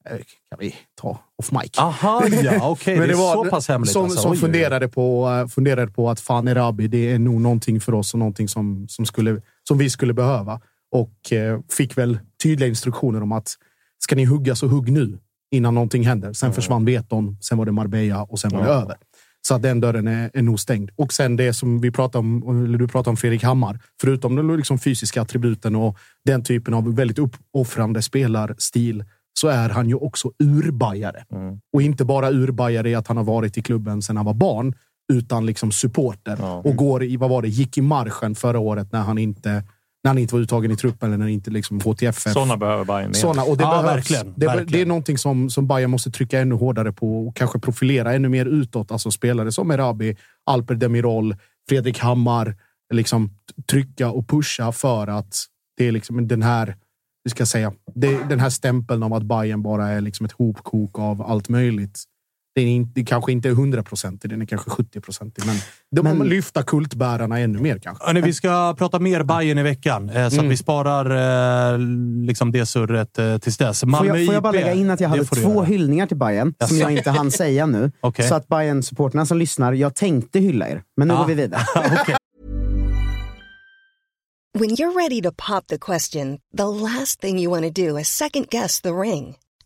Eh, kan vi ta off mic. Aha, ja. Okay. det, det var så pass hemligt. Som, alltså. som funderade, på, eh, funderade på att fan Erabi, det är nog någonting för oss och någonting som, som, skulle, som vi skulle behöva. Och eh, fick väl tydliga instruktioner om att ska ni hugga så hugg nu innan någonting händer. Sen mm. försvann Beton, sen var det Marbella och sen var det över. Så att den dörren är, är nog stängd. Och sen det som vi pratar om, eller du pratar om Fredrik Hammar. Förutom de liksom fysiska attributen och den typen av väldigt uppoffrande spelarstil så är han ju också urbajare. Mm. Och inte bara urbajare i att han har varit i klubben sedan han var barn, utan liksom supporter. Mm. Och går i, vad var det, gick i marschen förra året när han inte när han inte var uttagen i truppen eller när inte liksom HTFF... Sådana behöver Bayern Såna, och det ja, behövs. Verkligen, det, verkligen. det är någonting som, som Bayern måste trycka ännu hårdare på och kanske profilera ännu mer utåt. Alltså spelare som Erabi, Alper Demirol, Fredrik Hammar. Liksom trycka och pusha för att det är liksom den här vi ska säga, det, den här stämpeln av att Bayern bara är liksom ett hopkok av allt möjligt det är inte, kanske inte är 100 procent, den är kanske 70 procent. Men de men, lyfta kultbärarna ännu mer kanske. Hörrni, vi ska prata mer Bayern i veckan, eh, så mm. att vi sparar eh, liksom det surret eh, tills dess. Malmö får jag, får jag bara lägga in att jag hade två göra. hyllningar till Bayern som jag inte hann säga nu. okay. Så att bayern supporterna som lyssnar, jag tänkte hylla er, men nu ah. går vi vidare. okay. When you're ready to pop the question, the last thing you want to do is second guess the ring.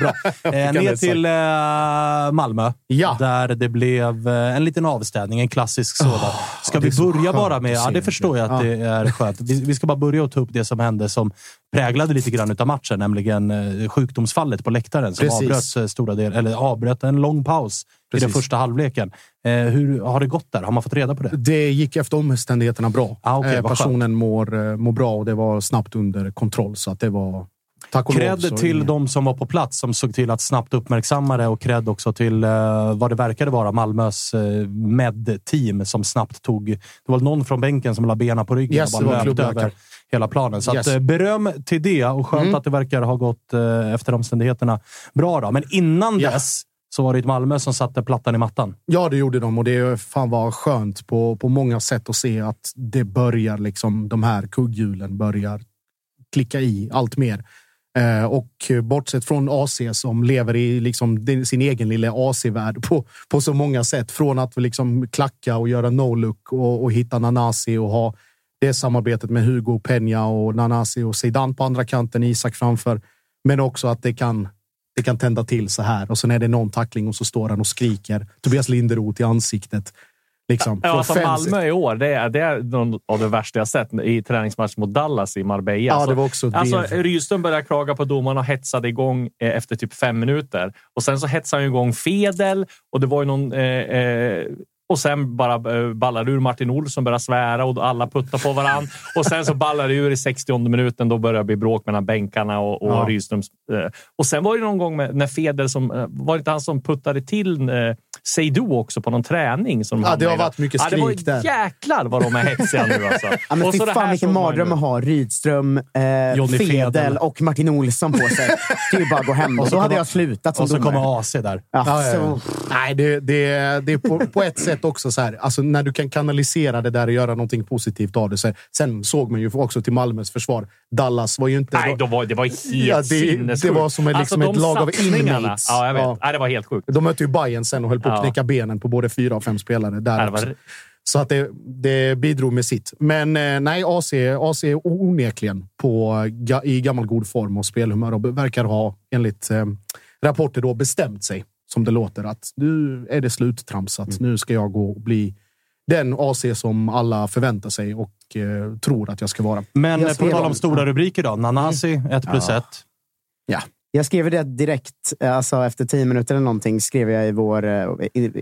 Bra. Eh, ner till eh, Malmö, Ja. där det blev eh, en liten avstädning. En klassisk sådan. Ska det vi börja bara med... Ja, det förstår jag att Ja. det är skönt. Vi, vi ska bara börja och ta upp det som hände som präglade lite grann av matchen, nämligen eh, sjukdomsfallet på läktaren som Precis. avbröt, eh, stora del, eller avbröt en lång paus i den Precis. första halvleken. Eh, hur har det gått där? Har man fått reda på det? Det gick efter omständigheterna bra. Ah, okej, Eh, personen mår, mår bra och det var snabbt under kontroll. Så att det var... Cred så till de som var på plats som såg till att snabbt uppmärksamma det och cred också till eh, vad det verkade vara Malmös eh, med-team som snabbt tog... Det var någon från bänken som la benen på ryggen Yes, och bara löpte över hela planen. Så Yes. att, eh, beröm till det och skönt Mm. att det verkar ha gått eh, efter omständigheterna bra. Då. Men innan Ja. dess så var det ett Malmö som satte plattan i mattan. Ja, det gjorde de och det fan var skönt på, på många sätt att se att det börjar liksom de här kugghjulen börjar klicka i allt mer. Eh, och bortsett från AC som lever i liksom sin egen lilla AC-värld på, på så många sätt. Från att liksom klacka och göra no-look och, och hitta Nanasi och ha det samarbetet med Hugo Peña och Nanasi och Zidane på andra kanten, Isak framför. Men också att det kan, det kan tända till så här och sen är det någon tackling och så står han och skriker Tobias Linderoth i ansiktet. Liksom, Ja, alltså Malmö i år, det är, det är något av det värsta jag sett i träningsmatch mot Dallas i Marbella. Ja, Alltså, det var också Alltså. Rydström började klaga på domarna och hetsade igång eh, efter typ fem minuter. Och Sen så hetsade han igång Fedel och det var ju någon... Eh, eh, och sen bara eh, ballade ur Martin Olsson, började svära och alla puttar på varandra. och sen så ballade det ur i 60 minuten. Då började det bli bråk mellan bänkarna och, och Ja. Rydströms... Eh, och sen var det någon gång med, när Fedel som... Eh, var det inte han som puttade till eh, Seydou också på någon träning? Som Ja, det har varit mycket Ja, det var skrik där. Jäklar vad de är hetsiga nu alltså. Ja, men Och fy så fan vilken mardröm att ha Rydström, eh, Fedel, Fedel. och Martin Olsson på sig. Det är ju bara att gå hem. Och så då hade kommer- jag slutat som Och så domare. kommer AC där. Ja, så, ja. Nej, det, det, det är på, på ett sätt också så här. Alltså när du kan kanalisera det där och göra någonting positivt av det. Så, sen såg man ju också till Malmös försvar. Dallas var ju inte... Nej, de var, det var helt Ja, det- det var som liksom de ett lag av inmates. Ja, jag vet. Ja. Nej, det var helt sjukt. De mötte ju Bayern sen och höll på att knäcka benen på både fyra och fem spelare. Där Nej, var, Så att det, det bidrog med sitt. Men eh, nej, AC, AC är onekligen på, i gammal god form och spelhumör och verkar ha, enligt eh, rapporter, då bestämt sig, som det låter, att nu är det sluttramsat. Nu ska jag gå och bli den AC som alla förväntar sig och eh, tror att jag ska vara. Men Jag på tal om stora rubriker då. Nanasi, 1 plus 1. Jag skrev det direkt, eh, alltså efter tio minuter eller någonting, skrev jag i vår eh,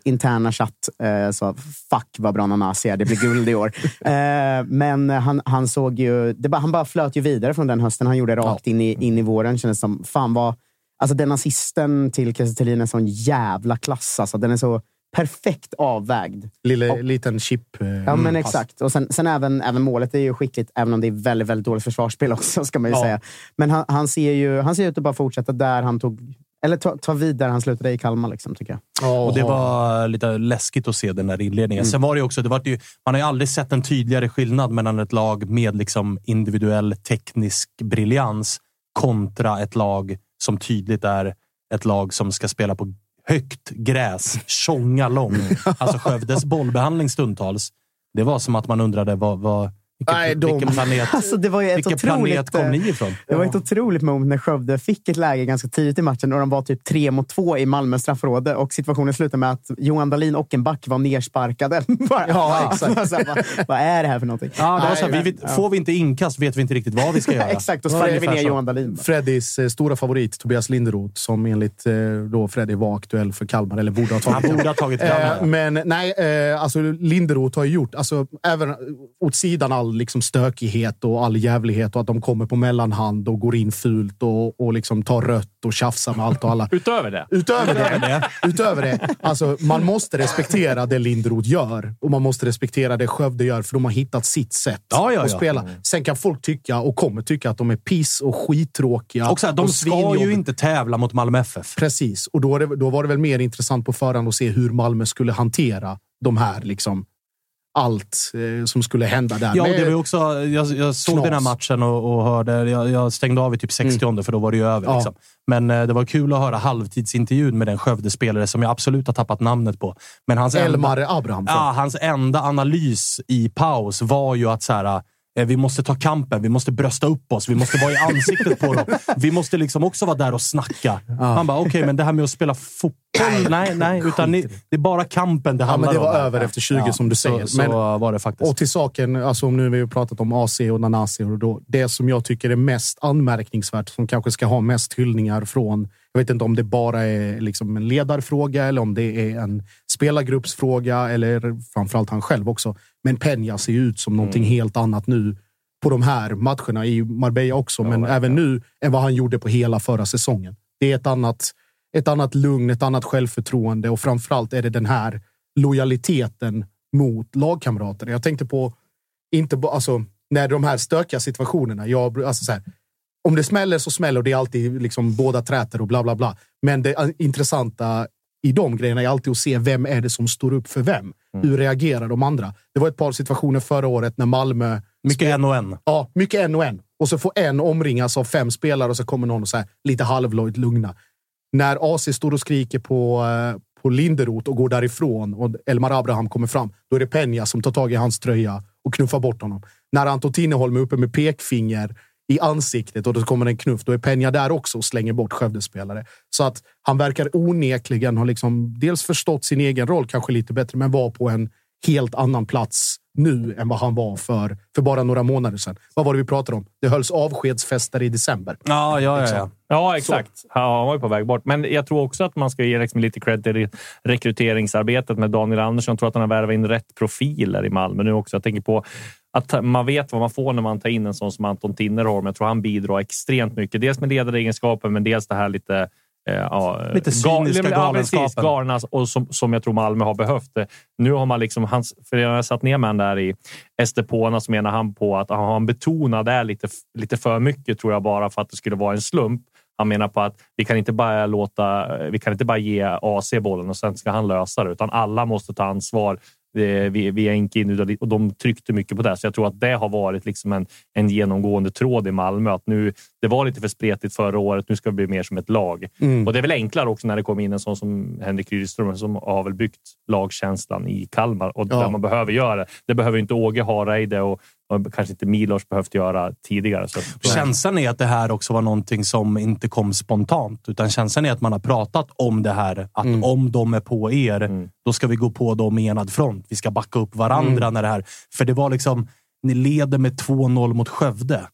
interna chatt. Eh, så, Fuck vad bra Nanasi är, det blir guld i år. eh, men han, han såg ju, det bara, han bara flöt ju vidare från den hösten han gjorde rakt in, i, in i våren. Kändes som, fan vad, alltså den assisten till Kiese Thelin är sån jävla klass. Alltså, den är så perfekt avvägd. Lille, Liten chip. Eh, Ja, men pass. exakt. Och sen, sen även, även målet är ju skickligt, även om det är väldigt, väldigt dåligt försvarsspel också, ska man ju Ja. säga. Men han, han, ser ju han ser ut att bara fortsätta där han tog... Eller ta, ta vid där han slutade i Kalmar, liksom, tycker jag. Ja, Och det var lite läskigt att se den där inledningen. Sen var det också, det var ju, man har ju aldrig sett en tydligare skillnad mellan ett lag med liksom individuell teknisk briljans kontra ett lag som tydligt är ett lag som ska spela på högt gräs, tjonga lång. Alltså Skövdes bollbehandling stundtals. Det var som att man undrade vad, vad, Vilken, Nej, de- vilken planet, Alltså, det var ju ett vilken planet otroligt, kom eh, ni ifrån? Det var ett otroligt moment när Skövde fick ett läge ganska tidigt i matchen och de var typ tre mot två i Malmö straffområde och situationen slutade med att Johan Dahlin och en back var nersparkade. Bara, Ja, exakt. Så här, vad, vad är det här för någonting? Ja, det var så Nej, vi men- vet, Får vi inte inkast vet vi inte riktigt vad vi ska göra. Exakt, då sprängde vi ner. Johan Dahlin. Freddys eh, stora favorit Tobias Linderoth, som enligt eh, då Freddy var aktuell för Kalmar, eller borde ha tagit Han borde ha tagit Kalmar. Eh, men nej, eh, alltså Linderoth har ju gjort, alltså, även åt sidan all liksom, stökighet och all jävlighet och att de kommer på mellanhand och går in fult och, och liksom tar rött och tjafsar med allt och alla. Utöver det. Utöver det, utöver det alltså, man måste respektera det Linderoth gör och man måste respektera det Skövde gör, för de har hittat sitt sätt Ja, ja, att ja. spela. Sen kan folk tycka, och kommer tycka, att de är piss och skittråkiga. Och så här, de ska svinjobbiga. ju inte tävla mot Malmö FF. Precis, och då, det, då var det väl mer intressant på förhand att se hur Malmö skulle hantera de här, liksom, allt eh, som skulle hända där. Ja, det var också, jag, jag såg Knas. den här matchen och, och hörde... Jag, jag stängde av i typ 60 för då var det ju över. Ja. Liksom. Men eh, det var kul att höra halvtidsintervjun med den Skövde-spelare som jag absolut har tappat namnet på. Men hans Elmar enda, Abrahamsson. ja, hans enda analys i paus var ju att så här, vi måste ta kampen, vi måste brösta upp oss, vi måste vara i ansiktet på dem. Vi måste liksom också vara där och snacka. Han bara, okej, men det här med att spela fotboll, nej, nej. Utan ni, det är bara kampen det Ja, handlar men det om. var här. över efter 20 som du säger. Så, Men- så var det faktiskt. Och till saken, alltså om nu vi har pratat om AC och Nanasi och då, det som jag tycker är mest anmärkningsvärt, som kanske ska ha mest hyllningar från, jag vet inte om det bara är liksom en ledarfråga eller om det är en spelargruppsfråga eller framförallt han själv också. Men Peña ser ju ut som någonting helt annat nu på de här matcherna i Marbella också, men även nu än vad han gjorde på hela förra säsongen. Det är ett annat, ett annat lugn, ett annat självförtroende och framförallt är det den här lojaliteten mot lagkamrater. Jag tänkte på, inte bara, alltså, när de här stökiga situationerna. Jag, alltså så här, om det smäller så smäller och det är alltid liksom båda träter och bla bla bla. Men det intressanta i de grejerna är alltid att se vem är det som står upp för vem. Hur reagerar de andra? Det var ett par situationer förra året när Malmö Mycket en och en. Ja, mycket en och en. Och så får en omringas av fem spelare och så kommer någon och här, lite halvlojt lugna. När AC står och skriker på, eh, på Linderoth och går därifrån och Elmar Abraham kommer fram, då är det Peña som tar tag i hans tröja och knuffar bort honom. När Anton Tinnerholm är uppe med pekfinger i ansiktet och då kommer en knuff, då är Peña där också och slänger bort Skövdespelare. Så att han verkar onekligen ha liksom dels förstått sin egen roll kanske lite bättre, men var på en helt annan plats nu än vad han var för, för bara några månader sedan. Vad var det vi pratade om? Det hölls avskedsfester i december. Ja, ja, ja. Liksom. ja. Ja, exakt. Ja, han var ju på väg bort. Men jag tror också att man ska ge liksom lite cred till rekryteringsarbetet med Daniel Andersson. Jag tror att han har värvat in rätt profiler i Malmö nu också. Jag tänker på att man vet vad man får när man tar in en sån som Anton Tinnerholm. Jag tror han bidrar extremt mycket. Dels med ledaregenskapen, men dels det här lite eh, Ja, Lite cyniska ja, precis, galenskapen. galna, och som, som jag tror Malmö har behövt. Nu har man liksom, hans, för jag har satt ner med där i Estepona så menar han på att han betonar det lite, lite för mycket tror jag bara för att det skulle vara en slump. Han menar på att vi kan inte bara låta, vi kan inte bara ge AC bollen och sen ska han lösa det, utan alla måste ta ansvar. Eh, Vi, vi är inte individualister och de tryckte mycket på det. Så jag tror att det har varit liksom en, en genomgående tråd i Malmö. Att nu, det var lite för spretigt förra året. Nu ska det bli mer som ett lag. Mm. Och det är väl enklare också när det kommer in en sån som Henrik Rydström som har väl byggt lagkänslan i Kalmar och Ja. där man behöver göra det. Det behöver inte Åge Hareide och, och kanske inte Milos behövt göra tidigare. Så, Känslan är att det här också var någonting som inte kom spontant. Utan känslan är att man har pratat om det här. Att Mm. om de är på er, Mm. då ska vi gå på dem i enad front. Vi ska backa upp varandra. när det här... För det var liksom, ni leder med 2-0 mot Skövde.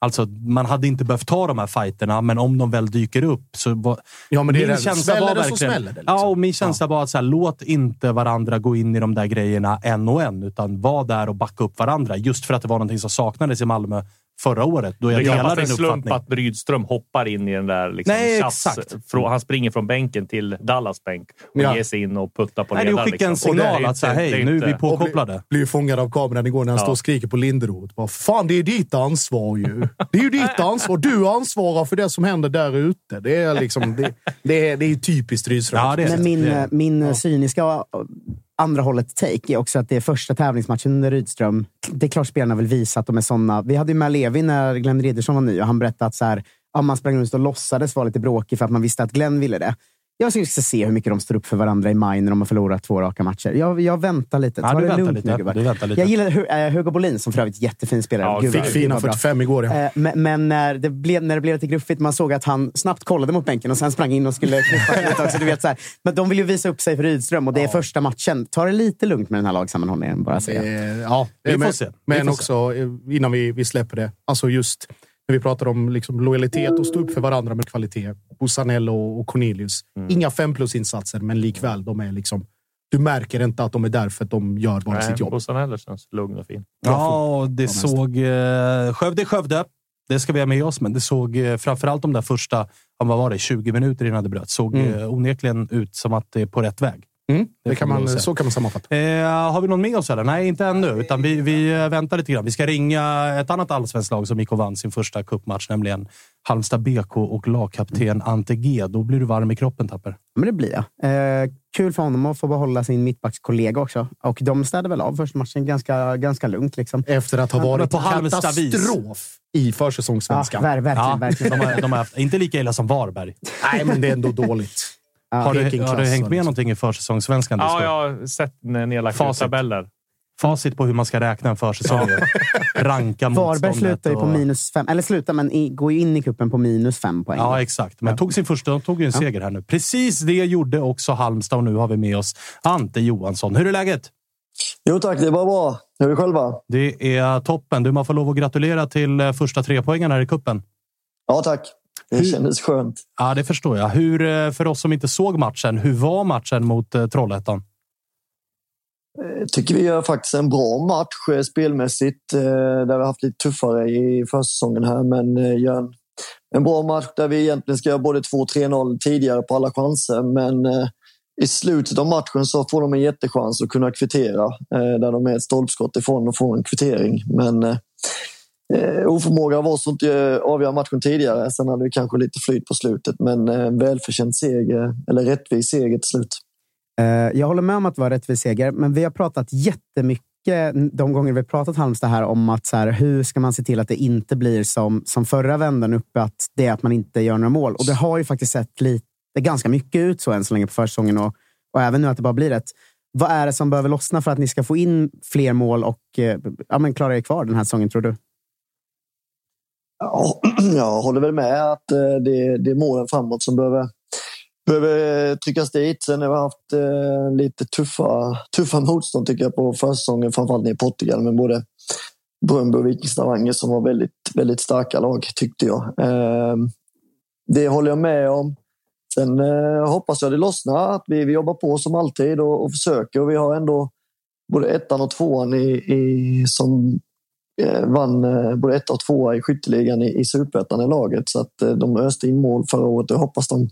Alltså, man hade inte behövt ta de här fighterna, men om de väl dyker upp så... Var... Ja, men det är min det. känsla Smäller var det så verkligen... smäller det, liksom. Ja, och min känsla var att så här, låt inte varandra gå in i de där grejerna en och en, utan var där och backa upp varandra. Just för att det var någonting som saknades i Malmö förra året. Då jag det är delar en slump att Brydström hoppar in i den där liksom Nej, tjafs- exakt. Frå- Han springer från bänken till Dallas bänk och Ja. ger sig in och puttar på Nej, det är ledaren. att skicka en liksom. Och det signal att inte- hej, det är nu är vi Och blir, påkopplade. blir ju fångad av kameran igår när han Ja. står och skriker på Linderoth. Bara, Fan, det är ditt ansvar ju. Det är ju ditt ansvar. Du ansvarar för det som händer där ute. Det är liksom, det, det är, det är typiskt Rydström. Ja, det är Men det. min, Det min cyniska andra hållet take är också att det är första tävlingsmatchen under Rydström. Det är klart spelarna vill visa att de är såna. Vi hade ju med Levi när Glenn Riddersson var ny och han berättade att så här, ja, man sprang runt och låtsades vara lite bråkig för att man visste att Glenn ville det. Jag skulle se hur mycket de står upp för varandra i maj när de har förlorat två raka matcher. Jag, jag väntar lite. Ta Ja, du det lugnt lite. nu, gubbar. Lite. Jag gillar eh, Hugo Bolin, som för övrigt är jättefin spelare. Ja, Gud, fick fina vad bra. 45 igår. Ja. Eh, Men, men när, det blev, när det blev lite gruffigt, man såg att han snabbt kollade mot bänken och sen sprang in och skulle klippa lite också. Du vet, så här. Men de vill ju visa upp sig för Rydström och det är första matchen. Ta det lite lugnt med den här lagsammanhållningen, bara säga. Eh, ja, Vi får men, se. Men får också, eh, innan vi, vi släpper det, alltså just när vi pratar om liksom lojalitet och stå upp för varandra med kvalitet. Bosanello och Cornelius. Mm. Inga fem plus-insatser, men likväl. De är liksom, du märker inte att de är där för att de gör bara sitt jobb. Bossan Heller känns lugn och fin. Ja, och det såg... Eh, Skövde Skövde. Det ska vi ha med oss, men det såg eh, framförallt de där första vad var det, 20 minuter innan det bröt, såg Mm. eh, onekligen ut som att det är på rätt väg. Mm, det kan man så kan man sammanfatta. Eh, har vi någon med oss eller? Nej, inte ännu. Utan vi, vi eh, väntar lite grann. Vi ska ringa ett annat allsvenskt lag som gick och vann sin första cupmatch, nämligen Halmstad BK och lagkapten Ante G. Då blir du varm i kroppen, Tapper. Men det blir jag. Eh, kul för honom att få behålla sin mittbackskollega också. Och de städade väl av första matchen ganska, ganska lugnt. Liksom. Efter att ha varit på katastrof i Ja, försäsongssvenskan. ver, verkligen. Ja, verkligen. de har, de har haft, inte lika illa som Varberg. Nej, men det är ändå dåligt. Ja. Har du, har du hängt med liksom. någonting i försäsongssvenskan? Ja, jag har sett nedlagda tabeller. Facit på hur man ska räkna en försäsong. Ranka Varberg slutar ju på och- minus fem. Eller slutar, men i, går ju in i kuppen på minus fem poäng. Ja, exakt. Men tog sin första, de tog ju en seger här nu. Precis det gjorde också Halmstad och nu har vi med oss Ante Johansson. Hur är läget? Jo tack, det var bra. Hur är det själva? Det är toppen. Du, man får lov att gratulera till eh, första tre poängen här i kuppen. Ja tack. Det Hur- kändes skönt. Ja, det förstår jag. Hur, eh, för oss som inte såg matchen, hur var matchen mot eh, Trollhättan? Jag tycker vi gör faktiskt en bra match eh, spelmässigt. eh, Där vi har haft lite tuffare i försäsongen här, men eh, gör en, en bra match där vi egentligen ska göra både 2-3-0 tidigare på alla chanser. Men eh, i slutet av matchen så får de en jättechans att kunna kvittera. eh, Där de är ett stolpskott ifrån och får en kvittering. Men eh, oförmåga oförmåga oss att inte eh, avgöra matchen tidigare. Sen hade vi kanske lite flyt på slutet, men eh, en välförtjänt seger, eller rättvis seger till slut. Eh, jag håller med om att det var rättvis seger, men vi har pratat jättemycket de gånger vi har pratat Halmstad här om att så här, hur ska man se till att det inte blir som, som förra vändan uppe, att det är att man inte gör några mål. Och det har ju faktiskt sett lite, ganska mycket ut så än så länge på försäsongen och, och även nu att det bara blir ett. Vad är det som behöver lossna för att ni ska få in fler mål och eh, ja, men klara er kvar den här säsongen, tror du? Ja, jag håller väl med att eh, det, det är målen framåt som behöver, behöver tryckas dit. Sen har vi haft eh, lite tuffa, tuffa motstånd tycker jag på försäsongen, framförallt i Portugal med både Bröndby och Viking Stavanger som var väldigt, väldigt starka lag tyckte jag. Eh, det håller jag med om. Sen eh, hoppas jag det lossnar, att vi, vi jobbar på som alltid och, och försöker. Och vi har ändå både ettan och tvåan i, i, som vann eh, både ett och tvåa i skytteligan i, i superettan i laget. Så att eh, de öste in mål förra året och hoppas de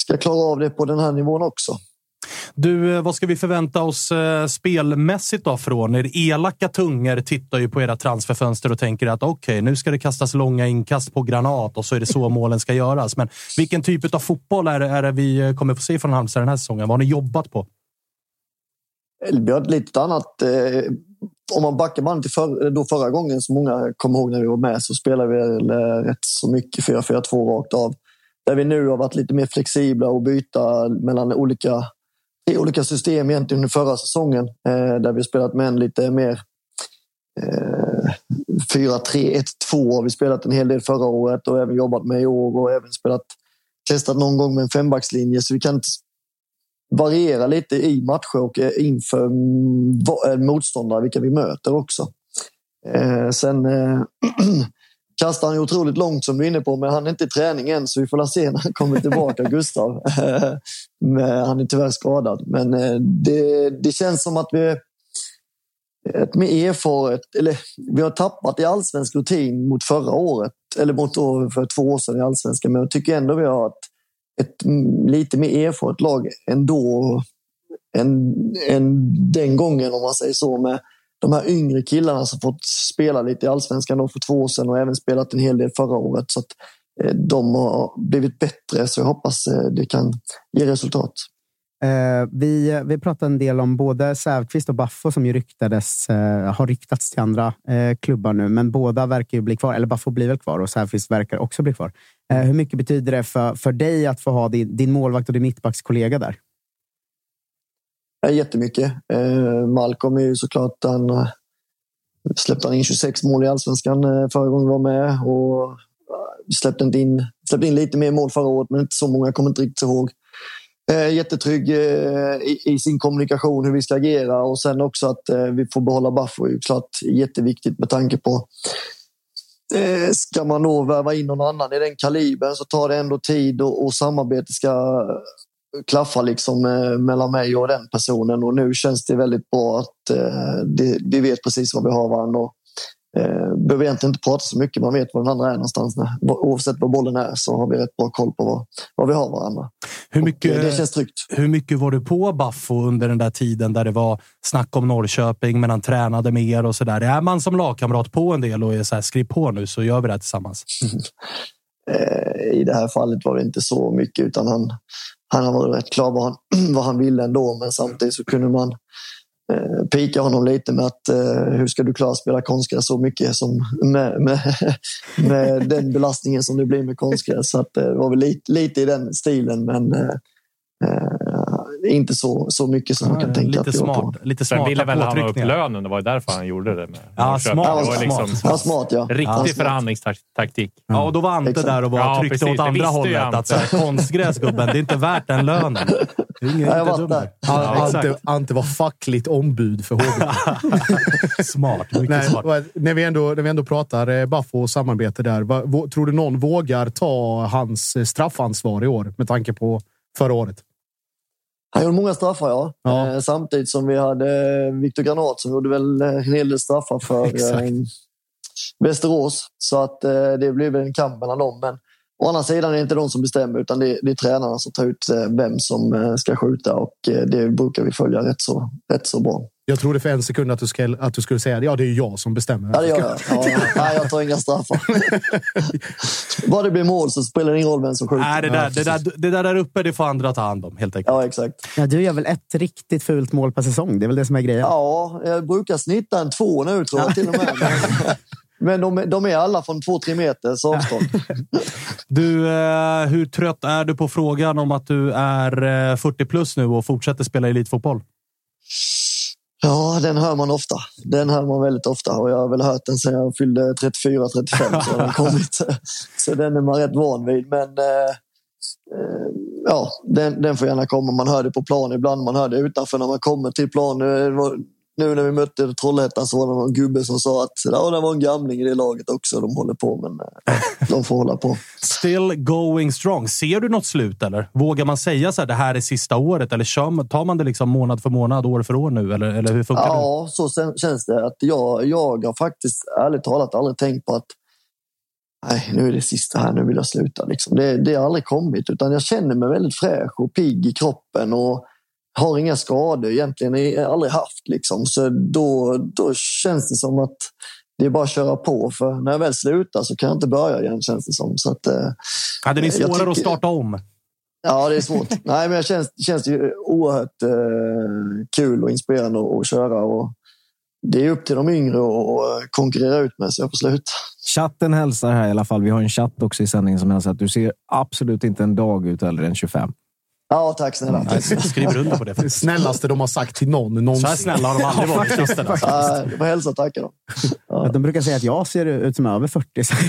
ska klara av det på den här nivån också. Du, eh, vad ska vi förvänta oss eh, spelmässigt då från er? Elaka tungor tittar ju på era transferfönster och tänker att okej, nu ska det kastas långa inkast på granat och så är det så målen ska göras. Men vilken typ av fotboll är, det- är det vi eh, kommer få se från Halmstad den här säsongen? Vad har ni jobbat på? Vi har ett lite annat... Om man backar bandet till för, då förra gången, som många kommer ihåg när vi var med, så spelade vi eh, rätt så mycket 4-4-2 rakt av. Där vi nu har varit lite mer flexibla och byta mellan olika, olika system egentligen under förra säsongen. Eh, där vi har spelat med en lite mer eh, 4-3-1-2 har vi spelat en hel del förra året och även jobbat med i år och även spelat testat någon gång med en fembackslinje. Så vi kan inte variera lite i matcher och eh, inför mm, eh, motståndare, vilka vi möter också. Eh, sen kastar han ju otroligt långt som du är inne på, men han är inte i träning än så vi får se när han kommer tillbaka, Gustav. men han är tyvärr skadad. Men det, det känns som att vi ett mer erfaret, eller vi har tappat i allsvensk rutin mot förra året, eller mot för två år sedan i allsvenskan, men jag tycker ändå vi har ett ett lite mer erfaret lag ändå än, än den gången om man säger så med de här yngre killarna som fått spela lite i allsvenskan för två år sedan och även spelat en hel del förra året. Så att eh, de har blivit bättre så jag hoppas eh, det kan ge resultat. Eh, vi, vi pratade en del om både Sävqvist och Baffo som ju ryktades, eh, har ryktats till andra eh, klubbar nu, men båda verkar ju bli kvar. Eller Baffo blir väl kvar och Sävqvist verkar också bli kvar. Eh, hur mycket betyder det för, för dig att få ha din, din målvakt och din mittbackskollega där? Ja, jättemycket. Eh, Malcolm är ju såklart han eh, släppte in 26 mål i allsvenskan förra gången vi var med och släppte in, släppte in lite mer mål förra året, men inte så många. Jag kommer inte riktigt ihåg. Eh, jättetrygg eh, i, i, sin kommunikation, hur vi ska agera och sen också att eh, vi får behålla Baffo är ju klart jätteviktigt med tanke på eh, Ska man då värva in någon annan i den kalibern så tar det ändå tid och, och samarbete ska klaffa liksom eh, mellan mig och den personen och nu känns det väldigt bra att eh, vi vet precis vad vi har varandra. Och, eh, behöver egentligen inte prata så mycket, man vet var den andra är någonstans. När, oavsett var bollen är så har vi rätt bra koll på vad, vad vi har varandra. Hur mycket, och det känns tryggt. Hur mycket var du på Baffo under den där tiden där det var snack om Norrköping, men han tränade mer och så där. Är man som lagkamrat på en del och är så här, skriv på nu så gör vi det här tillsammans? I det här fallet var det inte så mycket utan han, han varit rätt klar vad han, vad han ville ändå. Men samtidigt så kunde man eh, pika honom lite med att eh, hur ska du klara att spela konstgräs så mycket som med, med, med den belastningen som det blir med konstgräs. Så att, eh, det var väl lite, lite i den stilen. Men eh, eh inte så, så mycket som man kan tänka lite att det smart, var på. Lite Sen smarta ville väl han ha upp lönen. Det var därför han gjorde det. Med Ja, smart, Det var ju smart. liksom Ja, smart ja. riktig Ja, smart. förhandlingstaktik. Ja, och då var Ante Exakt. där och var Ja, tryckte precis. åt Det andra hållet. Att så här, konstgräs gubben, det är inte värt den lönen. Det är ingen, Ja, jag inte var där. Ja, Ante. Ante var fackligt ombud för HV. Smart, mycket Nej, smart. när, vi ändå, när vi ändå pratar eh, Baffo och samarbete där. Tror du någon vågar ta hans straffansvar i år med tanke på förra året? Han gjorde många straffar, ja. Ja. Eh, samtidigt som vi hade eh, Viktor Granat som gjorde väl eh, en hel del straffar för Västerås. Så att det blev en kamp mellan dem. Men å andra sidan är det inte de som bestämmer utan det, det är tränarna som tar ut eh, vem som eh, ska skjuta och eh, det brukar vi följa rätt så, rätt så bra. Jag trodde för en sekund att du, ska, att du skulle säga ja, det är jag som bestämmer. Ja, det gör jag. Ja, nej, jag tar inga straffar. Bara det blir mål så spelar det ingen roll vem som skjuter. Nej, det, där, det, där, det där där uppe det får andra ta hand om, helt enkelt. Ja, exakt. Ja, du gör väl ett riktigt fult mål per säsong? Det är väl det som är grejen? Ja, jag brukar snitta en två nu tror jag till och med. Men de, är- de är alla från två, tre meters avstånd. Du, eh, hur trött är du på frågan om att du är eh, 40 plus nu och fortsätter spela elitfotboll? Ja, den hör man ofta. Den hör man väldigt ofta och jag har väl hört den sedan jag fyllde 34-35 så har den kommit. Så den är man rätt van vid. Men eh, eh, ja, den, den får gärna komma. Man hör det på plan ibland, man hör det utanför när man kommer till plan. Nu när vi mötte Trollhättan så var det någon gubbe som sa att ja, det var en gamling i det laget också. De håller på, men de får hålla på. Still going strong. Ser du något slut eller? Vågar man säga så här, det här är sista året? Eller tar man det liksom månad för månad, år för år nu? Eller, eller hur funkar det? Ja, så känns det. Att jag, jag har faktiskt ärligt talat aldrig tänkt på att nej, nu är det sista här, nu vill jag sluta. Liksom. Det, det har aldrig kommit, utan jag känner mig väldigt fräsch och pigg i kroppen och har inga skador egentligen, aldrig haft. Liksom. Så då, då känns det som att det är bara att köra på, för när jag väl slutar så kan jag inte börja igen känns det som. Så att, eh, Hade ni svårare att tycker- starta om? Ja, det är svårt. Nej, men det känns, känns ju oerhört eh, kul och inspirerande att, att köra. Och det är upp till de yngre att att konkurrera ut med, så jag får sluta. Chatten hälsar här i alla fall. Vi har en chatt också i sändningen som hälsar att du ser absolut inte en dag ut äldre än 25. Ja, tack snälla. Jag skriver under på det. Det snällaste de har sagt till någon Så här någonsin. snälla har de aldrig varit. Chatten, alltså. Ja, det var hälsa och tacka då. Att De brukar säga att jag ser ut som över 40. så-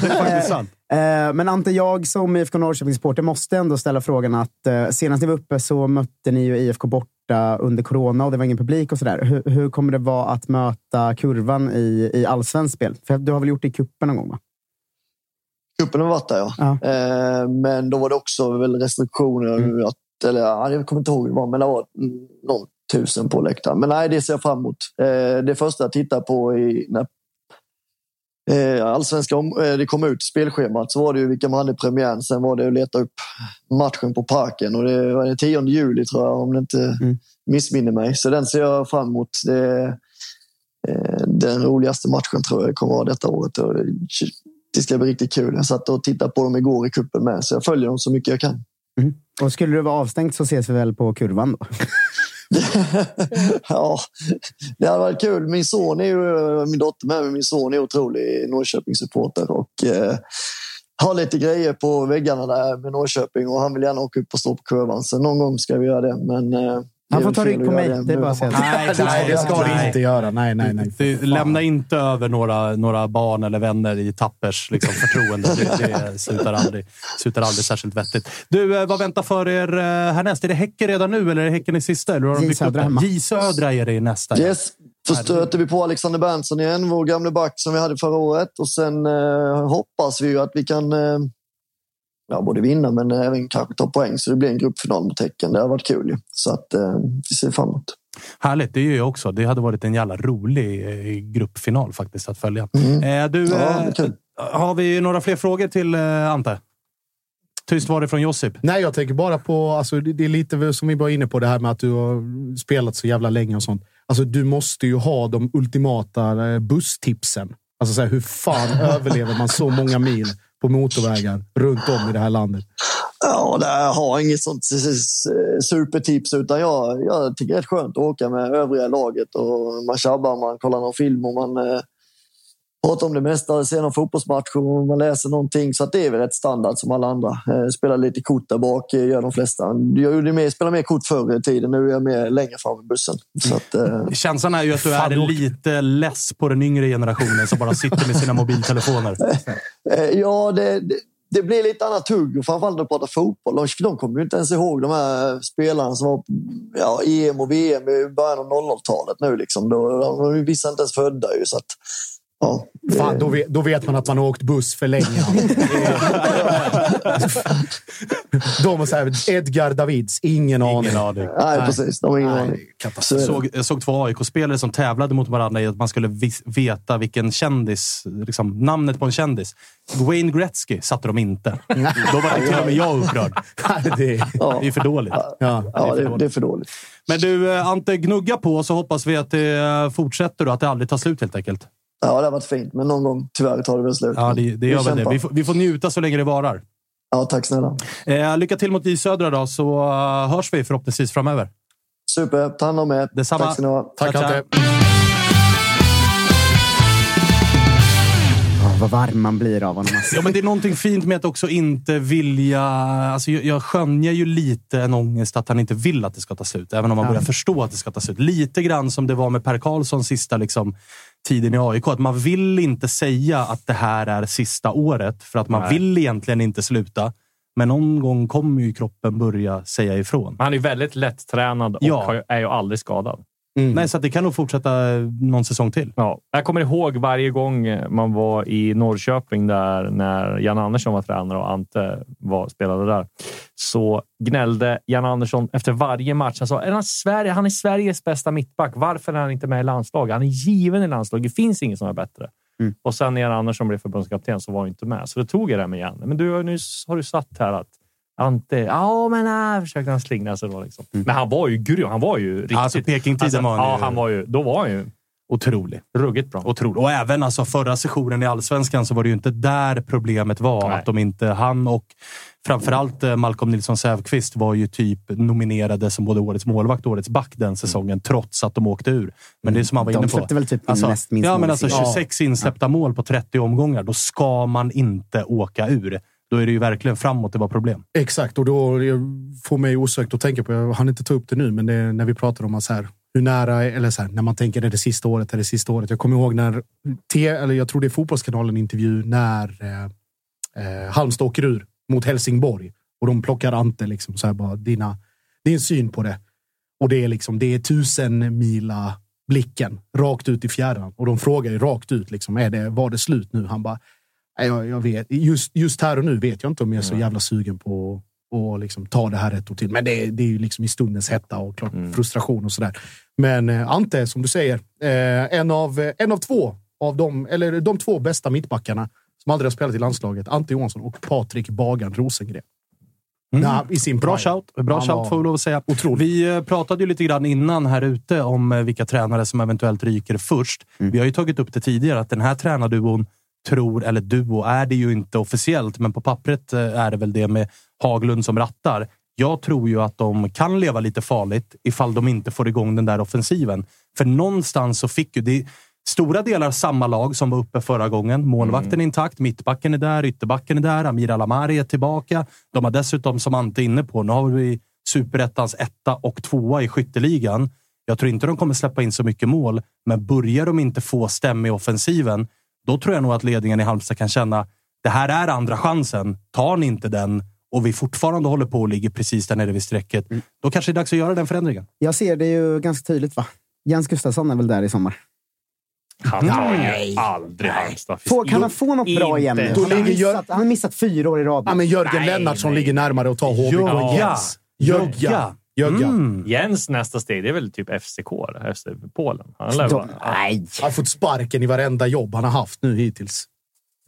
Det är faktiskt sant. Eh, Men Ante, jag som IFK Norrköping-supporter måste ändå ställa frågan att eh, senast ni var uppe så mötte ni ju IFK borta under corona och det var ingen publik och sådär. Hur, hur kommer det vara att möta kurvan i, i allsvenskt spel? För du har väl gjort det i cupen någon gång? Va? Cupen har varit där, ja. Ja. Eh, men då var det också väl restriktioner. Att, eller, ja, jag kommer inte ihåg hur det var, men det var mm, någon tusen på läktaren. Men nej, det ser jag fram emot. Eh, det första jag tittade på i, när eh, allsvenska om, eh, det kom ut spelschemat så var det ju vilka man hade i premiären. Sen var det att leta upp matchen på parken och det var den 10 juli tror jag om det inte Mm. missminner mig. Så den ser jag fram emot. Det den roligaste matchen tror jag kommer vara detta året. Det ska bli riktigt kul. Jag satt och tittade på dem igår i kuppen med så jag följer dem så mycket jag kan. Mm. Och skulle du vara avstängd så ses vi väl på kurvan då? ja, det hade varit kul. Min son är ju, min dotter med men min son är otrolig Norrköpingssupporter och eh, har lite grejer på väggarna där med Norrköping och han vill gärna åka upp och stå på kurvan. Så någon gång ska vi göra det. Men eh, han får ta rygg på mig. Det är bara att säga. Nej, nej, det ska du inte göra. Nej, nej, nej. Du, lämna inte över några, några barn eller vänner i Tappers liksom, förtroende. Det, det slutar, aldrig, slutar aldrig särskilt vettigt. Du, eh, vad väntar för er eh, härnäst? Är det Häcken redan nu eller är det Häcken i sista? J Södra hemma. J Södra är det i nästa. Yes. Så stöter vi på Alexander Berntsson igen, vår gamle back som vi hade förra året. Och sen eh, hoppas vi ju att vi kan eh, ja, både vinna men även kanske ta poäng. Så det blir en gruppfinal mot Häcken. Det har varit kul. Så att, eh, vi ser fram emot. Härligt, det gör jag också. Det hade varit en jävla rolig eh, gruppfinal faktiskt att följa. Mm. Eh, du, ja, eh, har vi några fler frågor till eh, Ante? Tyst var det från Josip. Nej, jag tänker bara på... Alltså, det är lite som vi var inne på, det här med att du har spelat så jävla länge och sånt. Alltså, du måste ju ha de ultimata eh, busstipsen. Alltså, så här, hur fan överlever man så många mil på motorvägar runt om i det här landet? Ja, jag har inget sånt supertips utan jag, jag tycker det är skönt att åka med övriga laget och man tjabbar, man kollar någon film och man eh, pratar om det mesta, ser någon fotbollsmatch och man läser någonting. Så att det är väl rätt standard som alla andra. Eh, spelar lite kort där bak, eh, gör de flesta. Jag gjorde mer, spelade mer kort förr i tiden, nu är jag mer längre fram i bussen. Så att, eh... Känslan är ju att du är lite less på den yngre generationen som bara sitter med sina mobiltelefoner. Eh, ja, det, det det blir lite annat tugg, framförallt när du pratar fotboll. De, de kommer ju inte ens ihåg de här spelarna som var ja, EM och VM i början av 00-talet nu. Liksom. Då, de är vissa inte ens födda ju, så att, Ja, Fan, då, vet, då vet man att man har åkt buss för länge. de och så här, Edgar Davids, ingen, ingen aning. Nej, precis. De har ingen aning. Jag såg, jag såg två AIK-spelare som tävlade mot varandra i att man skulle veta vilken kändis, liksom, namnet på en kändis. Wayne Gretzky satte de inte. Då var till och med jag upprörd. det, är, det är för dåligt. Ja, ja, det, är för dåligt. det är för dåligt. Men du, eh, Ante, gnugga på så hoppas vi att det eh, fortsätter och att det aldrig tar slut helt enkelt. Ja, det har varit fint, men någon gång tyvärr tar det väl slut. Ja, det, det gör väl det. Vi får, vi får njuta så länge det varar. Ja, tack snälla. Eh, lycka till mot J Södra då, så uh, hörs vi förhoppningsvis framöver. Super. Ta hand om er. Detsamma. Tack ska ni ha. Tack, Ante. Vad varm man blir av honom. ja, men det är någonting fint med att också inte vilja... Alltså, jag, jag skönjer ju lite en ångest att han inte vill att det ska ta slut. Även om man ja. börjar förstå att det ska ta slut. Lite grann som det var med Per Karlsson sista liksom, tiden i AIK. Att man vill inte säga att det här är sista året, för att man Nej. vill egentligen inte sluta. Men någon gång kommer ju kroppen börja säga ifrån. Han är väldigt lättränad och ja. är ju aldrig skadad. Mm. Nej, så det kan nog fortsätta någon säsong till. Ja, jag kommer ihåg varje gång man var i Norrköping där när Jan Andersson var tränare och Ante var, spelade där. Så gnällde Jan Andersson efter varje match. Han sa är han, Sverige, han är Sveriges bästa mittback. Varför är han inte med i landslaget? Han är given i landslaget. Det finns ingen som är bättre. Mm. Och sen när Jan Andersson blev förbundskapten så var han inte med. Så det tog jag det med Jan. Men du, nu har du satt här att Ante, ja men nej, försökte han slingra sig då. Liksom. Mm. Men han var ju grym. Han var ju riktigt... Alltså Pekingtiden alltså, var han ju... Ja, han var ju, då var han ju otrolig. Ruggigt bra. Otrolig. Och även alltså förra sessionen i Allsvenskan så var det ju inte där problemet var. Nej. Att de inte, han och framförallt eh, Malcolm Nilsson Säfqvist var ju typ nominerade som både årets målvakt och årets back den säsongen, mm. trots att de åkte ur. Men det är som han var inne på. De släppte väl typ alltså, näst minst Ja, men alltså 26 insläppta ja. mål på 30 omgångar. Då ska man inte åka ur då är det ju verkligen framåt det var problem. Exakt, och då får mig osökt att tänka på, jag hann inte ta upp det nu, men det när vi pratar om så här, hur nära, eller så här, när man tänker är det sista året, är det sista året. Jag kommer ihåg när, eller jag tror det är Fotbollskanalen intervju, när eh, eh, Halmstad åker ur mot Helsingborg och de plockar Ante, liksom, så här bara, dina, din syn på det. Och det är liksom, det är tusen mila blicken rakt ut i fjärran och de frågar ju rakt ut, liksom, är det, var det slut nu? Han bara, jag, jag vet, just, just här och nu vet jag inte om jag är så jävla sugen på att liksom ta det här ett år till. Men det, det är ju liksom i stundens hetta och klart mm. frustration och sådär. Men eh, Ante, som du säger, eh, en, av, en av två av de, eller de två bästa mittbackarna som aldrig har spelat i landslaget. Ante Johansson och Patrik Bagan Rosengren. Mm. Ja, i sin Bra shout, Bra shout får vi lov att säga. Otroligt. Vi eh, pratade ju lite grann innan här ute om eh, vilka tränare som eventuellt ryker först. Mm. Vi har ju tagit upp det tidigare att den här tränarduon tror, eller duo är det ju inte officiellt, men på pappret eh, är det väl det med Haglund som rattar. Jag tror ju att de kan leva lite farligt ifall de inte får igång den där offensiven. För någonstans så fick ju... Det, stora delar samma lag som var uppe förra gången. Målvakten är intakt, mittbacken är där, ytterbacken är där, Amir Alamari är tillbaka. De har dessutom, som Ante är inne på, nu har vi superettans etta och tvåa i skytteligan. Jag tror inte de kommer släppa in så mycket mål, men börjar de inte få stäm i offensiven, då tror jag nog att ledningen i Halmstad kan känna det här är andra chansen. Tar ni inte den och vi fortfarande håller på och ligger precis där nere vid strecket, mm. då kanske det är dags att göra den förändringen. Jag ser det ju ganska tydligt. va? Jens Gustafsson är väl där i sommar? Han tar ju aldrig Halmstad. Kan han få något bra igen nu? Han har, missat, han har missat fyra år i rad. Ja, men Jörgen Lennartsson ligger närmare att ta HBK än Jens. Jögga. Jögga. Mm. Jens nästa steg det är väl typ FCK, FC Polen. Han lär De, nej. Han har fått sparken i varenda jobb han har haft nu hittills.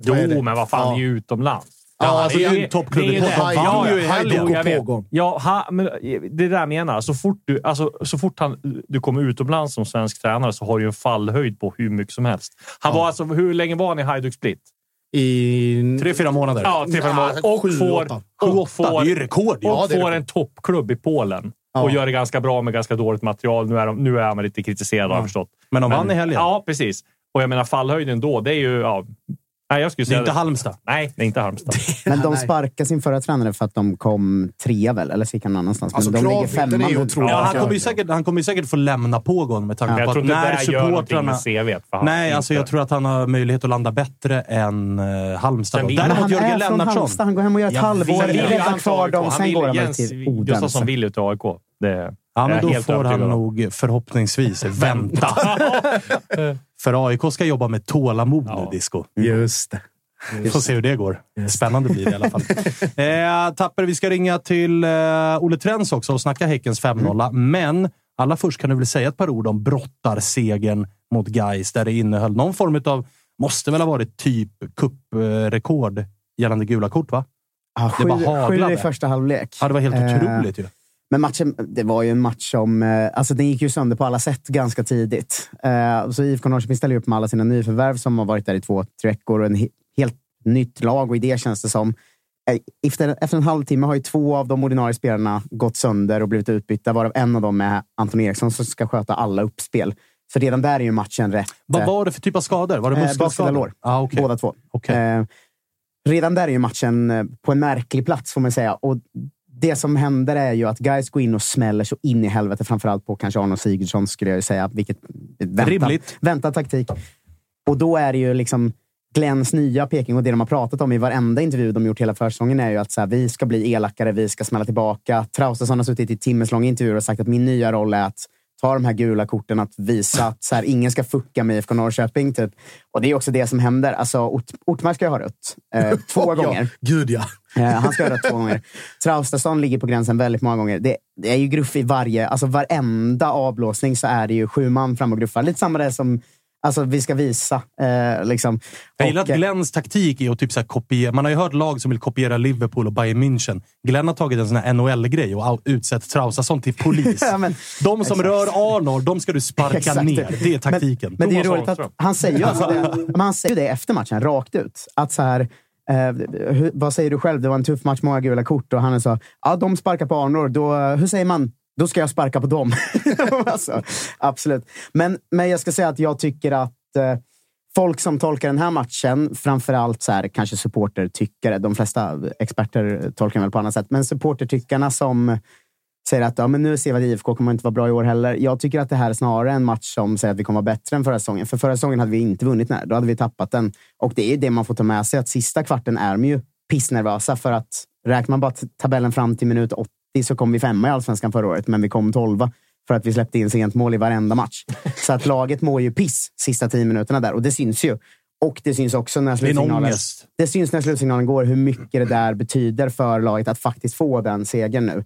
Jo, men vad fan, ja. är ju utomlands. Ja, alltså, det är ju en toppklubb i Portugal. Ja, ja, ja, jag vet. Ja, ha, men det är det jag menar. Så fort, du, alltså, så fort han, du kommer utomlands som svensk tränare så har du en fallhöjd på hur mycket som helst. Han var alltså, hur länge var han i Hajduk Split? I... Tre, fyra månader. Ja, tre, fyra månader. Och sju, får, åtta. och får, det är ju rekord. Och Ja, får rekord. en toppklubb i Polen. Och gör det ganska bra med ganska dåligt material. Nu är, de, nu är han lite kritiserad har jag förstått. Men de vann i helgen. Ja, precis. Och jag menar fallhöjden då, det är ju... Ja, nej, jag skulle Det säga är inte Halmstad. Nej, det är inte Halmstad. Men de sparkade sin förra tränare för att de kom trea väl? Eller så gick han någon annanstans. Alltså, Men de ligger kravbilden är ju femma. otrolig. Ja, han, Ja, kommer ju ja. säkert, han kommer ju säkert få lämna Pågon med tanke Jag på tror att när det supportrarna... med CV. För han. Nej, alltså jag tror att han har möjlighet att landa bättre än uh, Halmstad. Sen Däremot han Jörgen är från. Halmstad. Han går hem och gör ett Jag halvår. vet. Vi Han Han kvar vill- dem. han Sen vill- går Jens till Odense. Gustafsson vill ju till AIK. Det Ja, men då får han nog förhoppningsvis vänta. För AIK ska jobba med tålamod nu, Disco. Just det. Vi får se hur det går. Spännande blir det i alla fall. eh, Tapper, vi ska ringa till eh, Olle Trens också och snacka Häckens 5-0. Men allra först kan du väl säga ett par ord om brottarsegern mot Gais där det innehöll någon form av, måste väl ha varit typ kupprekord gällande gula kort, va? Ja, Det sju, bara haglade. sju i första halvlek. Ja, det var helt Eh, otroligt ju. Men matchen, det var ju en match som... eh, Alltså den gick ju sönder på alla sätt ganska tidigt. Eh, Så IFK Norrköping ställer upp med alla sina nyförvärv som har varit där i två, tre veckor. Och en he- helt nytt lag och idé känns det som. Eh, Efter, efter en halvtimme har ju två av de ordinarie spelarna gått sönder och blivit utbytta, varav en av dem är Anton Eriksson som ska sköta alla uppspel. Så redan där är ju matchen rätt. Vad var det för typ av skador? Var det muskelskador? lår. Ah, okay. Båda två. Okej. Eh, redan där är ju matchen på en märklig plats, får man säga. Och det som händer är ju att guys går in och smäller så in i helvete. Framförallt på kanske Arnold Sigurdsson, skulle jag ju säga. Vilket, väntad, Rimligt. väntad taktik. Och då är det ju liksom Glens nya Peking och det de har pratat om i varenda intervju de gjort hela försäsongen är ju att så här, vi ska bli elakare, vi ska smälla tillbaka. Traustason har suttit i timmeslånga intervjuer och sagt att min nya roll är att ta de här gula korten, att visa att så här, ingen ska fucka med IFK Norrköping. Typ. Och det är också det som händer. Alltså, Ort, Ortmark ska ju ha rött. Eh, två gånger. Ja, gud ja. Eh, han ska ha rött två gånger. Traustason ligger på gränsen väldigt många gånger. Det, det är ju gruff i varje, alltså varenda avblåsning så är det ju sju man fram och gruffar. Lite samma det som alltså, vi ska visa. Eh, liksom. Jag gillar att eh, Glens taktik är att typ så här kopiera. Man har ju hört lag som vill kopiera Liverpool och Bayern München. Glenn har tagit en sån här NHL-grej och utsett Traustason till polis. Ja, men- de som exakt. rör Arnold, de ska du sparka Exakt. ner. Det är taktiken. Men det är roligt att han säger alltså det, men han säger det efter matchen, rakt ut. Att så här, eh, hur, vad säger du själv? Det var en tuff match, många gula kort. Och han sa, ja de sparkar på Arnor. Då, hur säger man? Då ska jag sparka på dem. alltså, absolut. Men, men jag ska säga att jag tycker att eh, folk som tolkar den här matchen, framförallt så här, kanske supportertyckare, de flesta experter tolkar den väl på annat sätt, men supportertyckarna som säger att ja, men nu ser vi att IFK kommer inte vara bra i år heller. Jag tycker att det här är snarare en match som säger att vi kommer vara bättre än förra säsongen. För förra säsongen hade vi inte vunnit den här. Då hade vi tappat den. Och det är det man får ta med sig, att sista kvarten är de ju pissnervösa för att räknar man bara tabellen fram till minut 80 så kom vi femma i Allsvenskan förra året, men vi kom tolva för att vi släppte in sent mål i varenda match. Så att laget mår ju piss sista tio minuterna där och det syns ju. Och det syns också när slutsignalen, det syns när slutsignalen går hur mycket det där betyder för laget att faktiskt få den segern nu.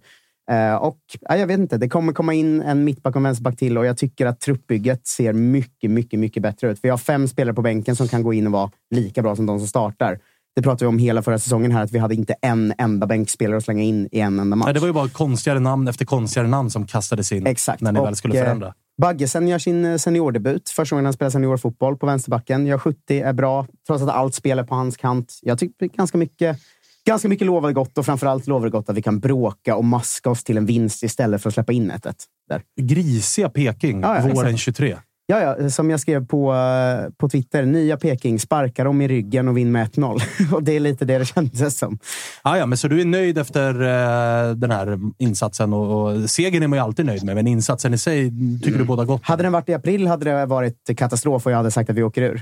Eh, och ja, Jag vet inte, det kommer komma in en mittback och en vänsterback till och jag tycker att truppbygget ser mycket, mycket, mycket bättre ut. Vi har fem spelare på bänken som kan gå in och vara lika bra som de som startar. Det pratade vi om hela förra säsongen här, att vi hade inte en enda bänkspelare att slänga in i en enda match. Nej, det var ju bara konstigare namn efter konstigare namn som kastades in Exakt. när ni Och, väl skulle eh, förändra. Baggesen gör sin eh, seniordebut. Första gången han spelar seniorfotboll på vänsterbacken. Gör 70, är bra, trots att allt spel är på hans kant. Jag tycker ganska mycket Ganska mycket lovar gott och framförallt lovar gott att vi kan bråka och maska oss till en vinst istället för att släppa in ett, där. Grisiga Peking ja, ja, våren exakt. 23. Ja, ja, som jag skrev på, eh, på Twitter. Nya Peking, sparkar dem i ryggen och vinn med 1-0. och det är lite det det kändes som. Ah, ja, men så du är nöjd efter uh, den här insatsen? Och, och segern är man ju alltid nöjd med, men insatsen i sig tycker mm. du båda gott? Hade den varit i april hade det varit katastrof och jag hade sagt att vi åker ur. Uh,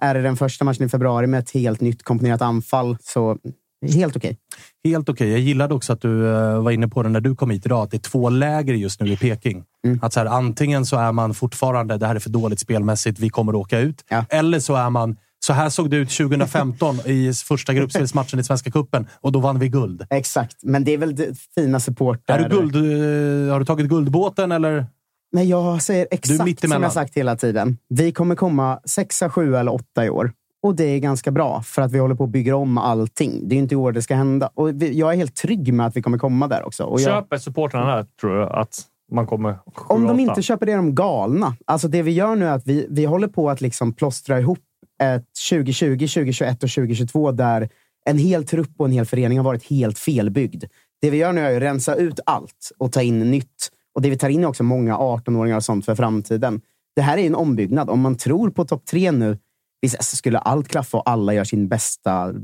är det den första matchen i februari med ett helt nytt komponerat anfall, så helt okej. Okay. Helt okej. Okay. Jag gillade också att du uh, var inne på det när du kom hit idag, att det är två läger just nu i Peking. Mm. Att så här, antingen så är man fortfarande, det här är för dåligt spelmässigt, vi kommer att åka ut. Ja. Eller så är man, så här såg det ut 2015 i första gruppspelsmatchen i Svenska Cupen och då vann vi guld. Exakt, men det är väl det fina supporter... Är du guld, eh, har du tagit guldbåten eller? Nej, jag säger exakt som jag sagt hela tiden. Vi kommer komma sexa, sju eller åtta i år. Och det är ganska bra, för att vi håller på att bygga om allting. Det är inte i år det ska hända. Och jag är helt trygg med att vi kommer komma där också. Och jag... Köper supportrarna där, tror du? Att man kommer Om de inte köper det är de galna. Alltså det vi gör nu är att vi, vi håller på att liksom plåstra ihop ett 2020, 2021 och 2022 där en hel trupp och en hel förening har varit helt felbyggd. Det vi gör nu är att rensa ut allt och ta in nytt. Och det vi tar in är också många 18-åringar och sånt för framtiden. Det här är en ombyggnad. Om man tror på topp tre nu Visst, skulle allt klaffa och alla gör sin bästa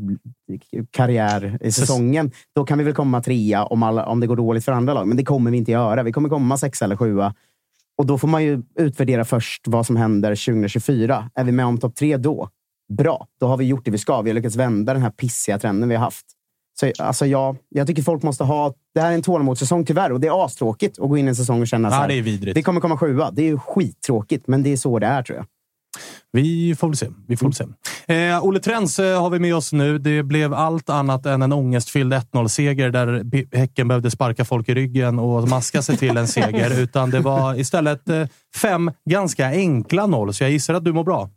karriär i säsongen, då kan vi väl komma trea om, alla, om det går dåligt för andra lag. Men det kommer vi inte göra. Vi kommer komma sexa eller sjua. Och då får man ju utvärdera först vad som händer 2024. Är vi med om topp tre då? Bra, då har vi gjort det vi ska. Vi har lyckats vända den här pissiga trenden vi har haft. Så, alltså, ja, jag tycker folk måste ha... Det här är en tålamodssäsong tyvärr och det är astråkigt att gå in i en säsong och känna ja, så här, det är vidrigt. Vi kommer komma sjua. Det är skittråkigt, men det är så det är tror jag. Vi får väl se. Vi får se. Eh, Olle Trens eh, har vi med oss nu. Det blev allt annat än en ångestfylld 1-0-seger där Häcken behövde sparka folk i ryggen och maska sig till en seger. Utan det var istället eh, fem ganska enkla noll, så jag gissar att du mår bra.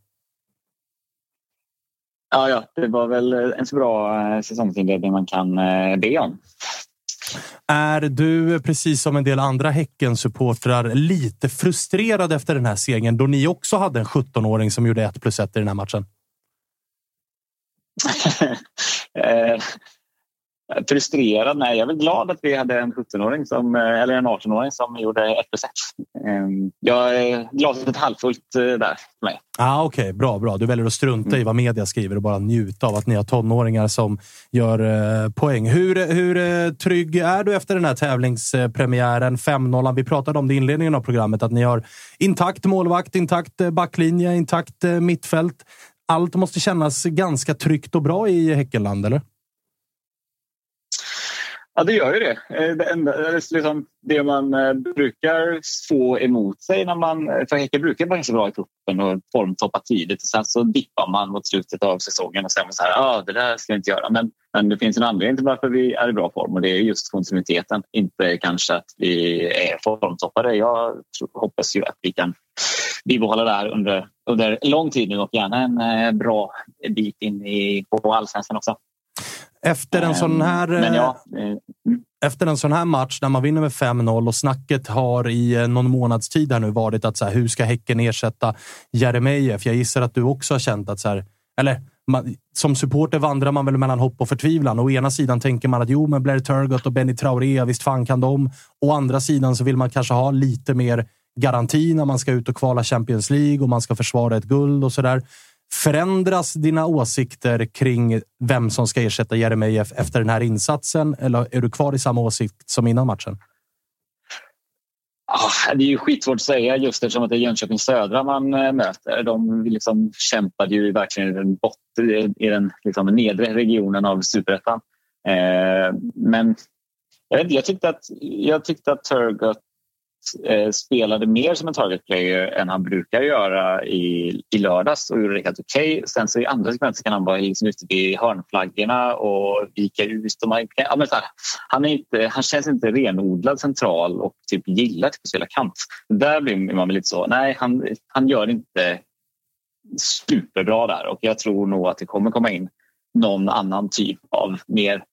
Ja, ja, det var väl en så bra eh, säsongsinledning man kan eh, be om. Är du, precis som en del andra Häcken-supportrar, lite frustrerad efter den här segern då ni också hade en 17-åring som gjorde 1 plus 1 i den här matchen? Eh, Eh, frustrerad? Nej, jag är väl glad att vi hade en 17-åring som, eh, eller en 18-åring som gjorde 1 plus 1. Ehm, jag är glaset halvfullt eh, där för mig. Ah, Okej, okay. bra, bra. Du väljer att strunta mm. i vad media skriver och bara njuta av att ni har tonåringar som gör poäng. Hur, hur trygg är du efter den här tävlingspremiären? 5-0. Vi pratade om det i inledningen av programmet, att ni har intakt målvakt, intakt backlinje, intakt mittfält. Allt måste kännas ganska tryggt och bra i Häckenland, eller? Ja, det gör ju det. Eh, det, är liksom, det man eh, brukar få emot sig när man... För Häcken brukar vara ganska bra i cupen och formtoppa tidigt och sen så dippar man mot slutet av säsongen och säger så här, ah, det där ska vi inte göra. Men, men det finns en anledning till varför vi är i bra form och det är just kontinuiteten. Inte kanske att vi är formtoppade. Jag hoppas ju att vi kan bibehålla det här under, under lång tid nu och gärna en eh, bra bit in i, på allsvenskan också. Efter en sån här... Ja, eh, efter en sån här match när man vinner med 5-0 och snacket har i eh, någon månads tid här nu varit att så här, hur ska Häcken ersätta Jeremejeff? Jag gissar att du också har känt att så här, eller man, som supporter vandrar man väl mellan hopp och förtvivlan. Å ena sidan tänker man att jo, men Blair Turgott och Benny Traoré, visst fan kan de. Å andra sidan så vill man kanske ha lite mer garanti när man ska ut och kvala Champions League och man ska försvara ett guld och så där. Förändras dina åsikter kring vem som ska ersätta Jeremejeff efter den här insatsen? Eller är du kvar i samma åsikt som innan matchen? Ah, det är ju skitsvårt att säga just eftersom att det är Jönköping Södra man eh, möter. De liksom kämpade ju verkligen i den, botten, i den liksom, nedre regionen av superettan. Eh, men jag, jag, tyckte att, jag tyckte att Turgott eh, spelade mer som en target player än han brukar göra i, i lördags och gjorde det helt okej. Okay. Sen så i andra sekvenser kan han vara liksom ute vid hörnflaggorna och vika ut. Och man, ja, men så här, han, är inte, han känns inte renodlad central och typ gillar typ att spela kant. Där blir man lite så, nej han, han gör inte superbra där och jag tror nog att det kommer komma in någon annan typ av mer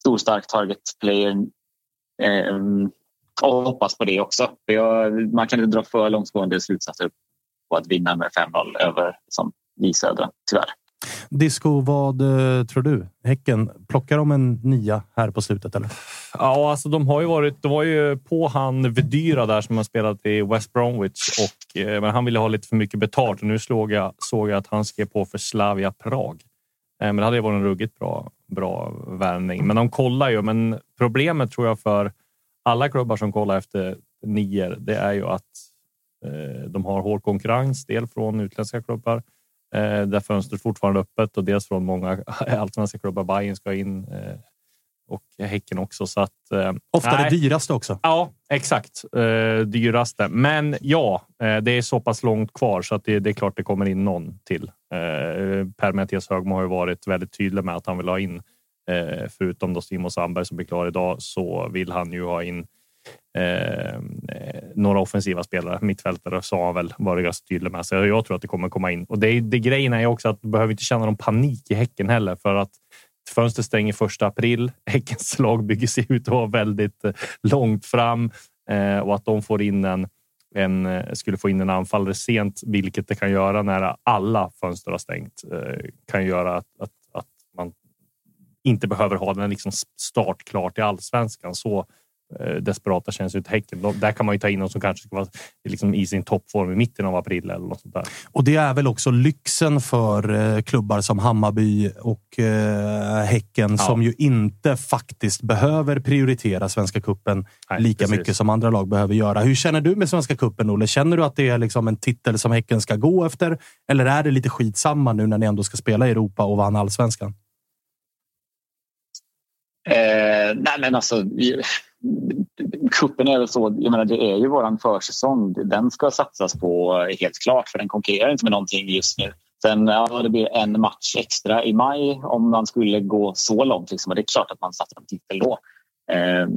storstark target player eh, och hoppas på det också. För jag, man kan inte dra för långtgående slutsatser på att vinna med 5-0 över som i Södra, tyvärr. Disco, vad uh, tror du? Häcken, plockar de en nia här på slutet? eller? Ja, alltså de har ju varit. De var ju på han Vedyra där som har spelat i West Bromwich och eh, men han ville ha lite för mycket betalt och nu såg jag, såg jag att han skrev på för Slavia Prag. Eh, men det hade ju varit en ruggigt bra, bra värvning. Men de kollar ju. Men problemet tror jag för alla klubbar som kollar efter nior, det är ju att eh, de har hård konkurrens. Del från utländska klubbar eh, där fönstret fortfarande är öppet och dels från många allsvenska klubbar. Bayern ska in eh, och Häcken också. Så att, eh, Ofta nej. det dyraste också. Ja, exakt. Eh, dyraste. Men ja, eh, det är så pass långt kvar så att det, det är klart det kommer in någon till. Eh, Per-Mattias Högmo har ju varit väldigt tydlig med att han vill ha in, eh, förutom då Simon Sandberg som blir klar idag, så vill han ju ha in eh, några offensiva spelare. Mittfältare sa han väl det ganska tydlig med. Så jag tror att det kommer komma in. Och det, det grejen är också att du behöver inte känna någon panik i Häcken heller för att Fönstret stänger första april. Häckens lag bygger sig ut och väldigt eh, långt fram eh, och att de får in en, en eh, skulle få in en anfallare sent, vilket det kan göra när alla fönster har stängt, eh, kan göra att, att, inte behöver ha den liksom start klar till allsvenskan. Så Eh, desperata känns ut Häcken. Där kan man ju ta in någon som kanske ska vara liksom i sin toppform i mitten av april eller något sånt där. Och det är väl också lyxen för eh, klubbar som Hammarby och eh, Häcken ja. som ju inte faktiskt behöver prioritera Svenska kuppen Nej, lika precis. mycket som andra lag behöver göra. Hur känner du med Svenska kuppen Olle? Känner du att det är liksom en titel som Häcken ska gå efter? Eller är det lite skitsamma nu när ni ändå ska spela i Europa och vann allsvenskan? Eh, nej men alltså, kuppen är väl så, jag menar det är ju våran försäsong. Den ska satsas på eh, helt klart för den konkurrerar inte med någonting just nu. Sen ja, det blir en match extra i maj om man skulle gå så långt. Liksom, och det är klart att man satsar på titel då. Ehm, eh,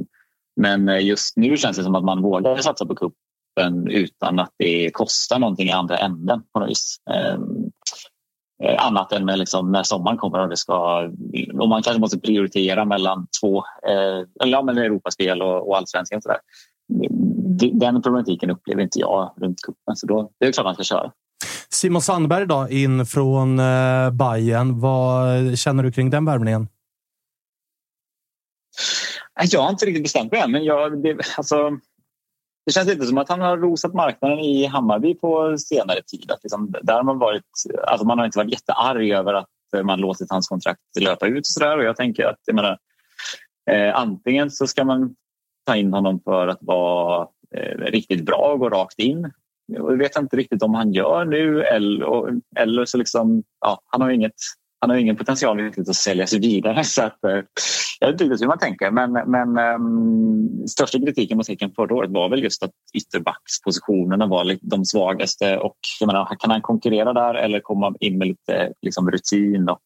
men just nu känns det som att man vågar satsa på kuppen utan att det kostar någonting i andra änden på något vis. Eh, Eh, annat än med liksom när sommaren kommer och det ska... Och man kanske måste prioritera mellan två, eh, ja, men Europaspel och, och allsvenskan. Sådär. Den problematiken upplever inte jag runt cupen, så då det är klart man ska köra. Simon Sandberg då, in från eh, Bayern. Vad känner du kring den värvningen? Jag har inte riktigt bestämt mig än, men jag, det, alltså, det känns lite som att han har rosat marknaden i Hammarby på senare tid. Att liksom, där har man, varit, alltså man har inte varit jättearg över att man låtit hans kontrakt löpa ut. Och så där. Och jag tänker att jag menar, eh, antingen så ska man ta in honom för att vara eh, riktigt bra och gå rakt in. Jag vet inte riktigt om han gör nu eller, eller så liksom, ja, han har inget han har ingen potential riktigt att sälja sig vidare. Så att, eh, jag vet inte riktigt hur man tänker, men, men um, största kritiken mot Häcken förra året var väl just att ytterbackspositionerna var de svagaste. Och jag menar, kan han konkurrera där eller komma in med lite liksom, rutin och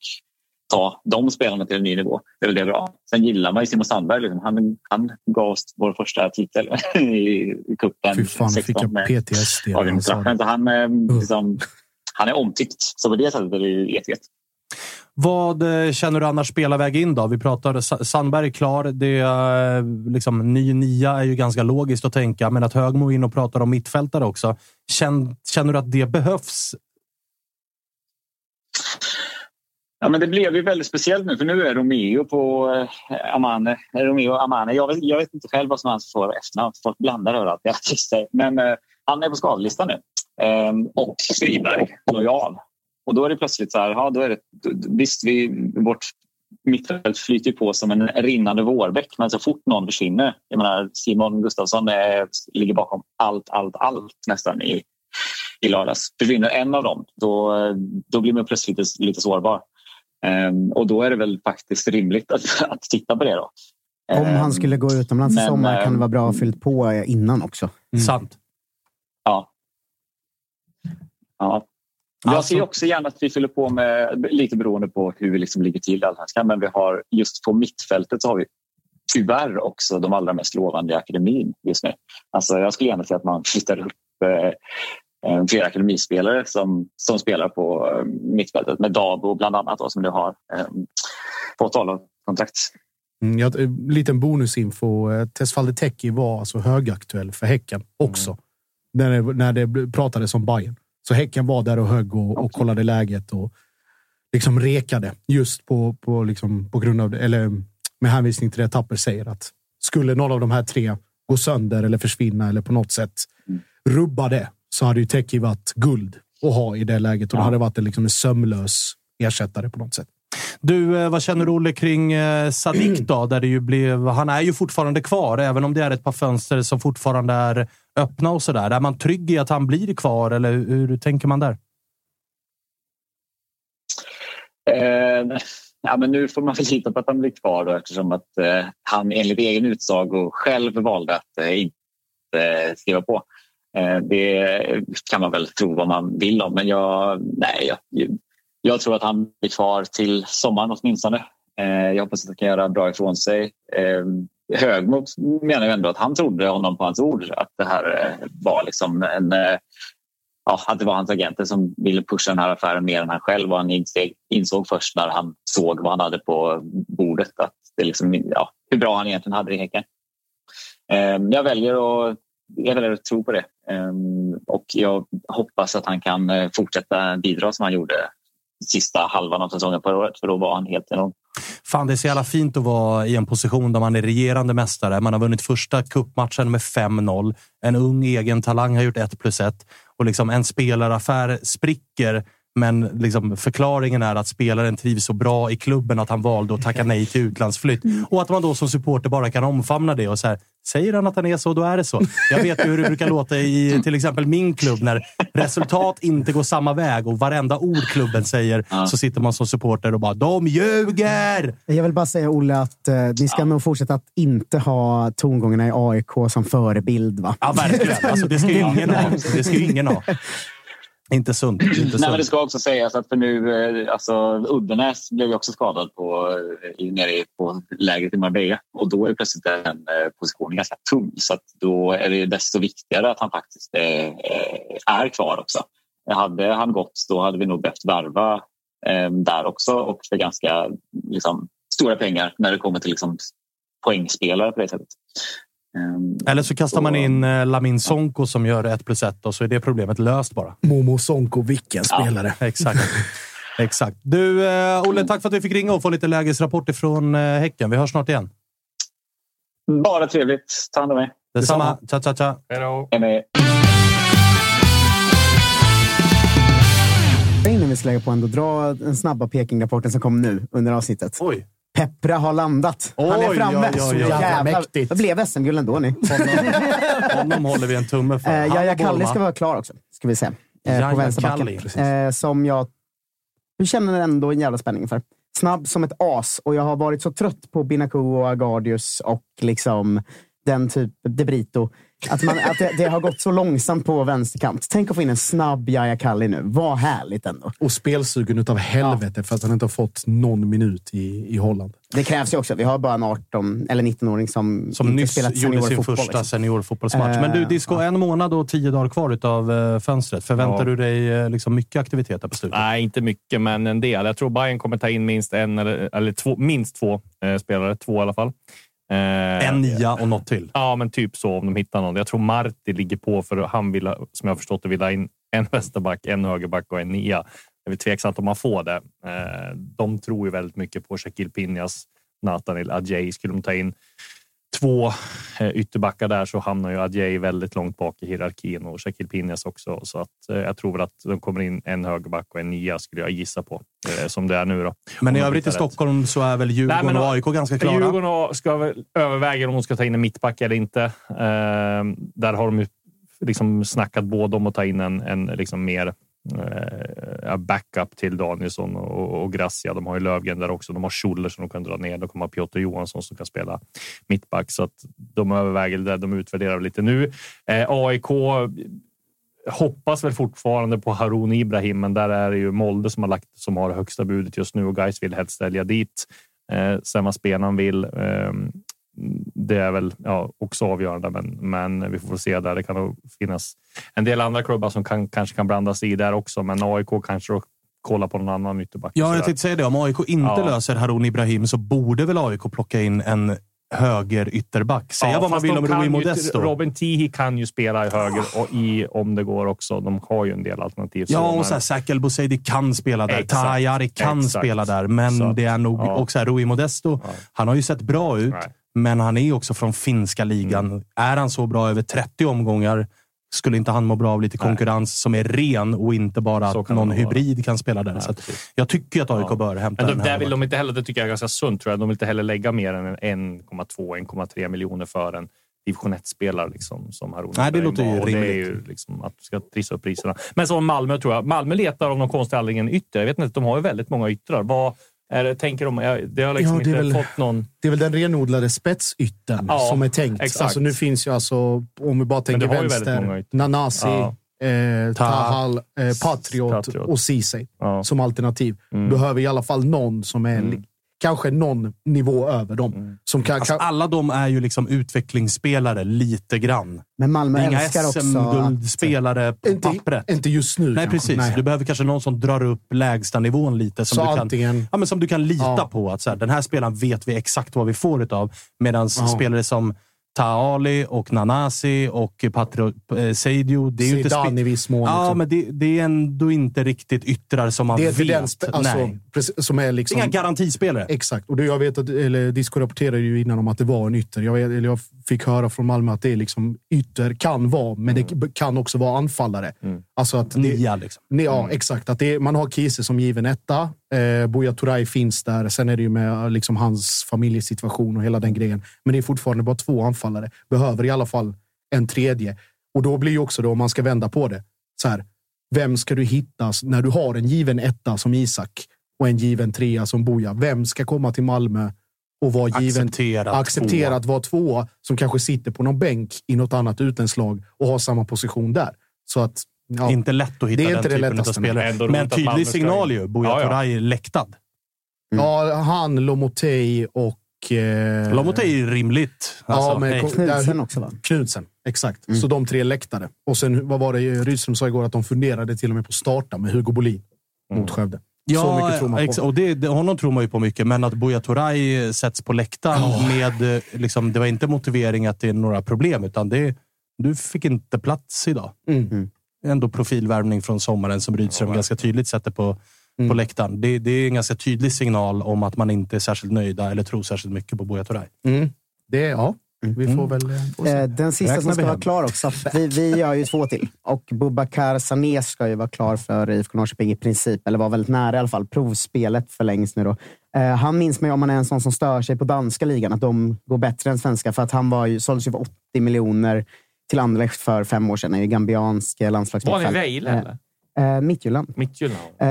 ta de spelarna till en ny nivå. Det är väl det bra. Sen gillar man ju Simon Sandberg. Liksom. Han, han gav oss vår första titel i, cupen. Fy fan, 16, fick jag PTSD. Han, han, är, liksom, han är omtyckt, så på det sättet är det jättegött. Vad eh, känner du annars spelarväg in då? Vi pratade Sandberg är klar. Det är, liksom, ny nia är ju ganska logiskt att tänka, men att Högmo in och pratar om mittfältare också. Känner, känner du att det behövs? Ja, men det blev ju väldigt speciellt nu, för nu är Romeo på eh, Amane. Romeo Amane. Jag vet, jag vet inte själv vad som är hans för efternamn. Folk blandar överallt. Men eh, han är på skadelistan nu. Eh, och Friberg, lojal. Och då är det plötsligt så här, ja, då är det, visst, vi, vårt mittfält flyter på som en rinnande vårbäck, men så fort någon försvinner, jag menar Simon Gustafsson är, ligger bakom allt, allt, allt nästan i, i lördags. Försvinner en av dem, då, då blir man plötsligt lite, lite sårbar. Um, och då är det väl faktiskt rimligt att, att titta på det. Då. Om han skulle gå utomlands i sommar kan det vara bra att fylla på innan också. Mm. Sant. Ja. Ja, jag alltså... ser också gärna att vi fyller på med, lite beroende på hur vi liksom ligger till i allsvenskan, men vi har just på mittfältet så har vi tyvärr också de allra mest lovande i akademin just nu. Alltså jag skulle gärna se att man flyttar upp eh, fler akademispelare som, som spelar på eh, mittfältet med Dabo bland annat då, som du har eh, fått kontrakt. Mm, ja, liten bonusinfo. Eh, Tesfalde Teki var alltså högaktuell för Häcken också. Mm. När, det, när det pratades om Bayern. Så Häcken var där och högg och, och kollade läget. Och liksom rekade just på, på, liksom, på grund av det, eller med hänvisning till det Tapper säger att skulle någon av de här tre gå sönder eller försvinna eller på något sätt rubba det så hade ju Teki varit guld att ha i det läget och ja. då hade det varit en, liksom en sömlös ersättare på något sätt. Du, eh, vad känner du Olle kring eh, Sadik då? Där det ju blev, han är ju fortfarande kvar, även om det är ett par fönster som fortfarande är öppna och sådär. Är man trygg i att han blir kvar eller hur tänker man där? Eh, ja, men nu får man väl lita på att han blir kvar då, eftersom att eh, han enligt egen utsago själv valde att eh, inte eh, skriva på. Eh, det kan man väl tro vad man vill om, men jag, nej, jag, jag tror att han blir kvar till sommaren åtminstone. Eh, jag hoppas att han kan göra bra ifrån sig. Eh, Högmo menar ju ändå att han trodde honom på hans ord. Att det här eh, var liksom en ja, att det var hans agenter som ville pusha den här affären mer än han själv. Och han insåg, insåg först när han såg vad han hade på bordet att det liksom, ja, hur bra han egentligen hade det i Häcken. Jag väljer att, jag väljer att tro på det och jag hoppas att han kan fortsätta bidra som han gjorde sista halvan av säsongen förra året, för då var han helt enorm. Fan, det är så jävla fint att vara i en position där man är regerande mästare. Man har vunnit första kuppmatchen med 5-0. En ung egen talang har gjort 1 plus 1 och liksom en spelaraffär spricker men liksom förklaringen är att spelaren trivs så bra i klubben att han valde att tacka nej till utlandsflytt. Mm. Och att man då som supporter bara kan omfamna det och så här, säger han att han är så, då är det så. Jag vet ju hur det brukar låta i till exempel min klubb när resultat inte går samma väg och varenda ord klubben säger ja. så sitter man som supporter och bara “de ljuger”. Jag vill bara säga Olle att eh, ni ska ja. nog fortsätta att inte ha tongångarna i AIK som förebild. Va? Ja, verkligen. Alltså, det ska ju ingen ha. Det ska ju ingen ha. Inte sunt. Inte sunt. Nej, men det ska också sägas att för nu, eh, alltså, Uddenäs blev ju också skadad på, eh, nere på lägret i Marbella och då är plötsligt den eh, positionen ganska tung så då är det desto viktigare att han faktiskt är, är kvar också. Hade han gått då hade vi nog behövt värva där också och för ganska liksom, stora pengar när det kommer till liksom, poängspelare på det sättet. Ehm, Eller så kastar man in eh, Lamin Sonko som gör ett plus ett och så är det problemet löst bara. Momo Sonko, vilken spelare! Ja, exakt. exakt. Du, eh, Olle, tack för att vi fick ringa och få lite lägesrapport ifrån eh, Häcken. Vi hörs snart igen. Bara trevligt. Ta hand om er. Detsamma. Tja, tja, tja. Hej då. Innan vi ska lägga på ändå, dra den snabba Peking-rapporten som kom nu under avsnittet. Oj. Peppra har landat. Oj, han är framme. Oj, oj. Jävla mäktigt. Det blev SM-guld ändå. Ni. Honom, honom håller vi en tumme för. Eh, Jaja Kalli ska vara klar också, ska vi se. Eh, på vänsterbacken. Eh, som jag du känner ändå en jävla spänning för. Snabb som ett as och jag har varit så trött på Binaku och Agardius och liksom den typ De Brito. Att, man, att det, det, har gått så långsamt på vänsterkant. Tänk att få in en snabb Jaja Kalli nu. Vad härligt ändå. Och spelsugen utav helvete ja. för att han inte har fått någon minut i, i Holland. Det krävs ju också. Vi har bara en 18 eller 19-åring som, som inte nyss spelat gjorde sin första liksom. seniorfotbollsmatch. Men du, eh, Disco, en månad och tio dagar kvar av uh, fönstret. Förväntar ja. du dig uh, liksom mycket aktiviteter på slutet? Nej, inte mycket, men en del. Jag tror Bayern kommer ta in minst en eller, eller två, minst två uh, spelare. Två i alla fall. Eh, en nia och något till? Ja, men typ så om de hittar någon. Jag tror Marti ligger på för han vill, som jag förstått det, vill ha in en vänsterback, en högerback och en nia. Det är väl tveksamt om man får det. Eh, de tror ju väldigt mycket på Shakil Pinjas, Nathaniel Adjei. Skulle de ta in två eh, ytterbackar där så hamnar ju Adjei väldigt långt bak i hierarkin och Shakil Pinjas också. Så att eh, jag tror väl att de kommer in en högerback och en nia skulle jag gissa på eh, som det är nu. Då. Men i övrigt i Stockholm så är väl Djurgården Nej, och AIK ganska klara? Djurgården ska väl överväga om de ska ta in en mittback eller inte. Där har de ju liksom snackat både om att ta in en, en liksom mer eh, backup till Danielsson och, och Gracia. De har ju Lövgren där också. De har Schuller som de kan dra ner. De kommer ha Piotr Johansson som kan spela mittback så att de överväger det. De utvärderar lite nu. Eh, AIK hoppas väl fortfarande på Harun Ibrahim, men där är det ju Molde som har lagt som har högsta budet just nu och Gais vill helst sälja dit. Eh, sen vad spelaren vill. Eh, det är väl ja, också avgörande, men, men vi får se där. Det kan finnas en del andra klubbar som kan, kanske kan blandas i där också, men AIK kanske kolla på någon annan ytterback. Ja, jag tänkte säga det. Om AIK inte ja. löser Harun Ibrahim så borde väl AIK plocka in en höger ytterback. Säga Ja, vad man vill om Rui ju- Modesto. Robin Tihi kan ju spela i höger och i om det går också. De har ju en del alternativ. Ja, och så här, Zach El Bouzedi kan spela där. Exakt. Tahayari kan Exakt. spela där, men Så det är nog... ja. Och så här, Rui Modesto, han har ju sett bra ut, Nej. Mm. men han är också från finska ligan. Är han så bra över 30 omgångar skulle inte han må bra av lite konkurrens som är ren och inte bara Så att någon vara. hybrid kan spela där. så att jag tycker att AIK Ja. bör hämta Men den de, här. där vill de inte heller, det tycker jag är ganska sunt tror jag. De vill inte heller lägga mer än en 1,2-1,3 miljoner för en division 1-spelare liksom, som Haruna Nej, det låter ju. Och Det är rimligt. ju liksom att du ska trissa upp priserna. Men som Malmö tror jag. Malmö letar av någon konstig anledning en ytter. Jag vet inte, de har ju väldigt många yttrar. Vad är det, tänker de? Jag- Det har liksom Ja, det inte väl- fått någon... Det är väl den renodlade spetsyttern Ja, som är tänkt. exakt. Alltså, nu finns ju alltså, om vi bara tänker vänster. Nanasi, Ja. eh, Tahal, eh, Patriot, Patriot. och Ceesay som alternativ. Mm. Behöver i alla fall någon som är li- kanske någon nivå över dem. Mm. Som kan, Alltså, kan, alla de är ju liksom utvecklingsspelare lite grann. Men Malmö inga älskar också SM-guldspelare på inte, pappret. inte just nu Nej, kanske. precis. Du behöver kanske någon som drar upp lägstanivån lite. Som, Så du kan, antingen- ja, men som du kan lita Ja. på. Att så här, den här spelaren vet vi exakt vad vi får utav. Medan Ja. spelare som Taali och Nanasi och Patro eh, Seidio. Det är ju inte Zidane i viss mån. Ja, liksom. men det, det är ändå inte riktigt yttrar som man det är vet. den alltså, Nej. precis, som är Det är liksom... inga garantispelare. Exakt. Och det, jag vet att, eller Disco rapporterade ju innan om att det var en ytter. Jag, vet, eller jag fick höra från Malmö att det är liksom ytter kan vara, men det kan också vara anfallare. Alltså att det, Nia liksom. Nej, Ja, exakt. Att det man har Kiese som given etta. Eh, Buya Turay finns där. Sen är det ju med liksom, hans familjesituation och hela den grejen. Men det är fortfarande bara två anfallare. Behöver i alla fall en tredje. Och då blir ju också då, om man ska vända på det, så här. Vem ska du hitta när du har en given etta som Isak och en given trea som Buya? Vem ska komma till Malmö och vara given acceptera att vara tvåa som kanske sitter på någon bänk i något annat utländskt lag och har samma position där. Så att, ja, Inte lätt att hitta Det är den inte det typen av spelare. ändå Men tydlig signal ju. Buya Ja, ja. Turay läktad. Ja, han, Lomotey och... Eh, Lomotey är rimligt. Alltså, ja, men. Knudsen också va? Knudsen, exakt. Så de tre läktare. Och sen, vad var det Rydström sa igår? Att de funderade till och med på att starta med Hugo Bolin mot Skövde. så mycket tror man på. ex- och det, det, honom tror man ju på mycket, men att Buya Turay sätts på läktaren med... eh, Liksom, det var inte motivering att det är några problem, utan det, du fick inte plats idag. Mm. Ändå profilvärvning från sommaren som Rydström ganska tydligt sätter på, Mm. på läktaren. Det, det är en ganska tydlig signal om att man inte är särskilt nöjda eller tror särskilt mycket på Buya Turay. Mm. Det, ja, vi får väl... eh. Eh, Den sista som vi ska vara klar också. Vi, vi har ju två till. Och Bubakar Sané ska ju vara klar för IFK Norrköping i princip. Eller var väldigt nära i alla fall. Provspelet förlängs nu då. Eh, han minns mig om man är en sån som stör sig på danska ligan. Att de går bättre än svenska. För att han var ju, såldes ju för 80 miljoner till Anderlecht för fem år sedan. Är ju gambiansk Var han i. Vejle eller? Eh, Midtjylland. Midtjylland? Eh,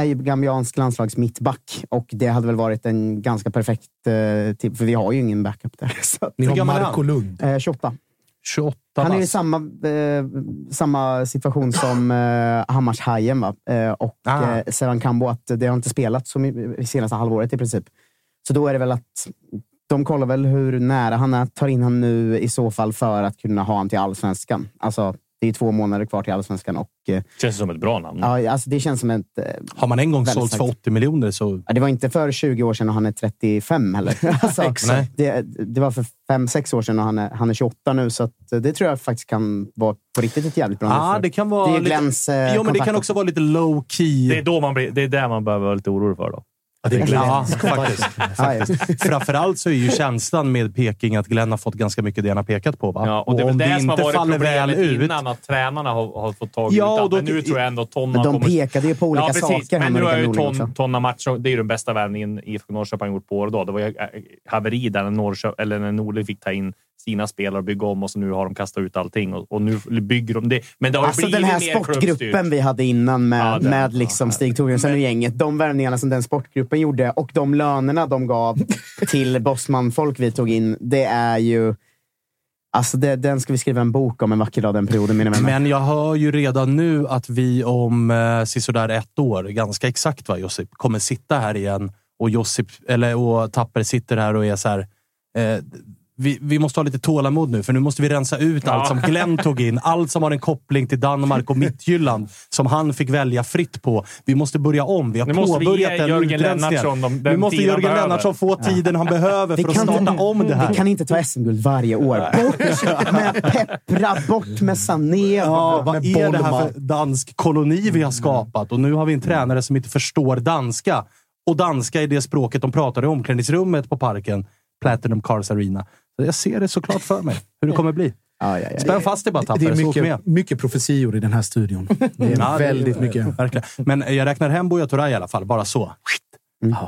är ju gambiansk landslagsmittback och det hade väl varit en ganska perfekt... Eh, typ, för vi har ju ingen backup där. Så, Ni har han? Lund. eh, 28. 28 Han är i samma, eh, samma situation som eh, Hammarshajen va? Eh, och Ah. eh, Sevan Kambo. Att det har inte spelat så my- senaste halvåret i princip. Så då är det väl att de kollar väl hur nära han är. Tar in han nu i så fall för att kunna ha han till allsvenskan. Alltså, det är två månader kvar till allsvenskan. Och, eh, Känns som ett bra namn. ja, alltså, det känns som ett... Eh, Har man en gång sålt för starkt. 80 miljoner så... Ja, det var inte för 20 år sedan och han är 35 heller. alltså, Nej. det, det var för 5-6 år sedan och han är, han är 28 nu. Så att, eh, det tror jag faktiskt kan vara på riktigt ett jävligt bra för- det kan vara Det är lite... Eh, jo, men det kan också vara lite low key. Det är, då man blir, det är där man behöver vara lite orolig för. Då. Ja, det är Glenn. Ja, faktiskt. Ja. Framförallt så är ju känslan med Peking att Glenn har fått ganska mycket det han har pekat på. Va? Ja, och det är väl om det som har varit faller väl problemet ut... innan, att tränarna har, har fått tag i Ja, utan. och då- Men nu tror jag ändå att Tonna Men de kommer... pekade ju på olika ja, saker. Men nu har ju ton. Tonna match, det är ju den bästa värvningen IFK Norrköping har gjort på år då. Det var ju äh, haveri där när, Norrköp, eller när Norling fick ta in sina spelare och bygga om och så nu har de kastat ut allting och, och nu bygger de det. Men det har Alltså den här sportgruppen vi hade innan med, Ja, den, med liksom ja. Stig Torbjörnsson och gänget. De värvningarna som den sportgruppen gjorde och de lönerna de gav till Bosman-folk vi tog in. Det är ju... Alltså det, den ska vi skriva en bok om en vacker dag, den perioden mina vänner. Men jag hör ju redan nu att vi om eh, sisådär ett år, ganska exakt va Josip, kommer sitta här igen och Josip, eller och Tapper sitter här och är så här. Eh, vi, vi måste ha lite tålamod nu, för nu måste vi rensa ut Ja. allt som Glenn tog in. Allt som har en koppling till Danmark och Midtjylland, som han fick välja fritt på. Vi måste börja om. Vi har Nu måste vi påbörjat utrensningen. Lennartsson de- Nu måste Jörgen. Lennartsson få tiden han behöver Vi för att starta inte, om det här. vi kan inte ta SM-guld varje år. Bort med Peppra, bort med Sané, Ja, vad med är det här Bolma. för dansk koloni vi har skapat? Och nu har vi en tränare som inte förstår danska. Och danska är det språket de pratar i omklädningsrummet på parken. Platinum Cars Arena. Jag ser det såklart för mig, hur det kommer bli. Ja, ja, ja. Spänn fast dig bara, Det tappare, är mycket, mycket profetior i den här studion. Det är Ja, det- väldigt mycket. Verkligen. Men jag räknar hem Buya Turay i alla fall, bara så.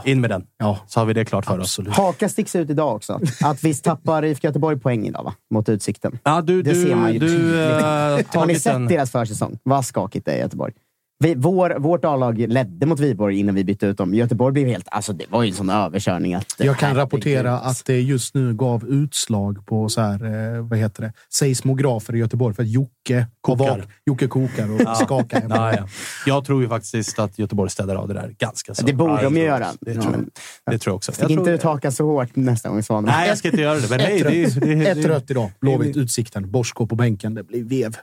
In med den, Ja, så har vi det klart för oss. absolut. Haka sticks ut idag också. Att visst tappar IFK Göteborg poäng idag, va? Mot Utsikten. Ja, du, Det du, ser man ju du tydligt. äh, Har ni sett en... deras försäsong? Vad skakigt det är i Göteborg. Vi, vår, vårt A-lag ledde mot Viborg innan vi bytte ut dem. Göteborg blev helt... Alltså det var ju en sån överkörning att... Jag kan rapportera att det just nu gav utslag på så här, eh, vad heter det? seismografer i Göteborg för att Jocke Kokar. kokar, Jocke kokar och skakar. Ja, ja. Jag tror ju faktiskt att Göteborg städar av det där ganska så. Det borde Ja, de ju göra. Det, det, tror, jag. det tror jag också. Stick Jag inte ut hakan så hårt nästa gång, Svanen. Nej, jag ska inte göra det. Men nej, det, rött. det, det, Ett rött idag. Blåvitt, Utsikten. Borsko på bänken. Det blir vev.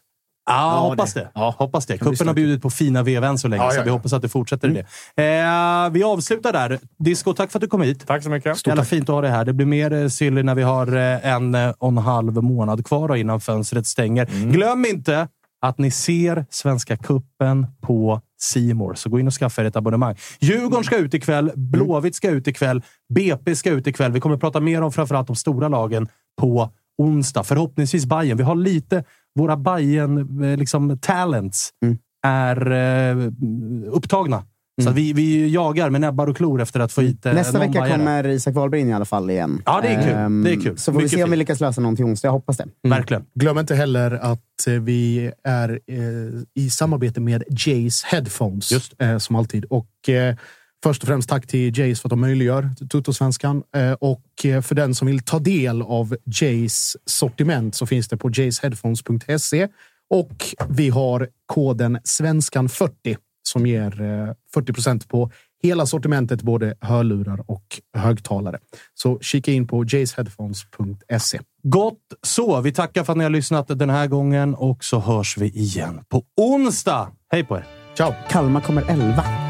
Ja, hoppas det. det- ja. Hoppas det. Kuppen har bjudit på fina vev än så länge, Ja, så ja, vi ja. hoppas att det fortsätter i det. Eh, vi avslutar där. Disco, tack för att du kom hit. Tack så mycket. Jävla fint att ha dig här. Det blir mer eh, silly när vi har eh, en eh, och en halv månad kvar innan fönstret stänger. Mm. Glöm inte att ni ser Svenska Kuppen på Simor. Så gå in och skaffa er ett abonnemang. Djurgården ska ut ikväll, Blåvitt ska ut ikväll, BP ska ut ikväll. Vi kommer att prata mer om framförallt de stora lagen på onsdag. Förhoppningsvis Bayern. Vi har lite... Våra Bayern eh, liksom, talents Mm. är eh, upptagna. Så att vi, vi jagar med näbbar och klor efter att få hit eh, Nästa vecka bajare. kommer Isak Wahlberg in i alla fall igen. Ja, det är kul. Ehm, Det är kul. Så får vi Mycket se om vi lyckas lösa någon till onsdag. Jag hoppas det. Verkligen. Glöm inte heller att eh, vi är eh, i samarbete med Jays Headphones. Just Eh, som alltid. Och eh, först och främst tack till Jays för att de möjliggör Tuttosvenskan. Eh, och eh, för den som vill ta del av Jays sortiment så finns det på jaysheadphones.se. Och vi har koden svenskan40 som ger eh, 40 procent på hela sortimentet, både hörlurar och högtalare. Så kika in på jaysheadphones.se. Gott så. Vi tackar för att ni har lyssnat den här gången och så hörs vi igen på onsdag. Hej på er! Ciao! Kalmar kommer 11.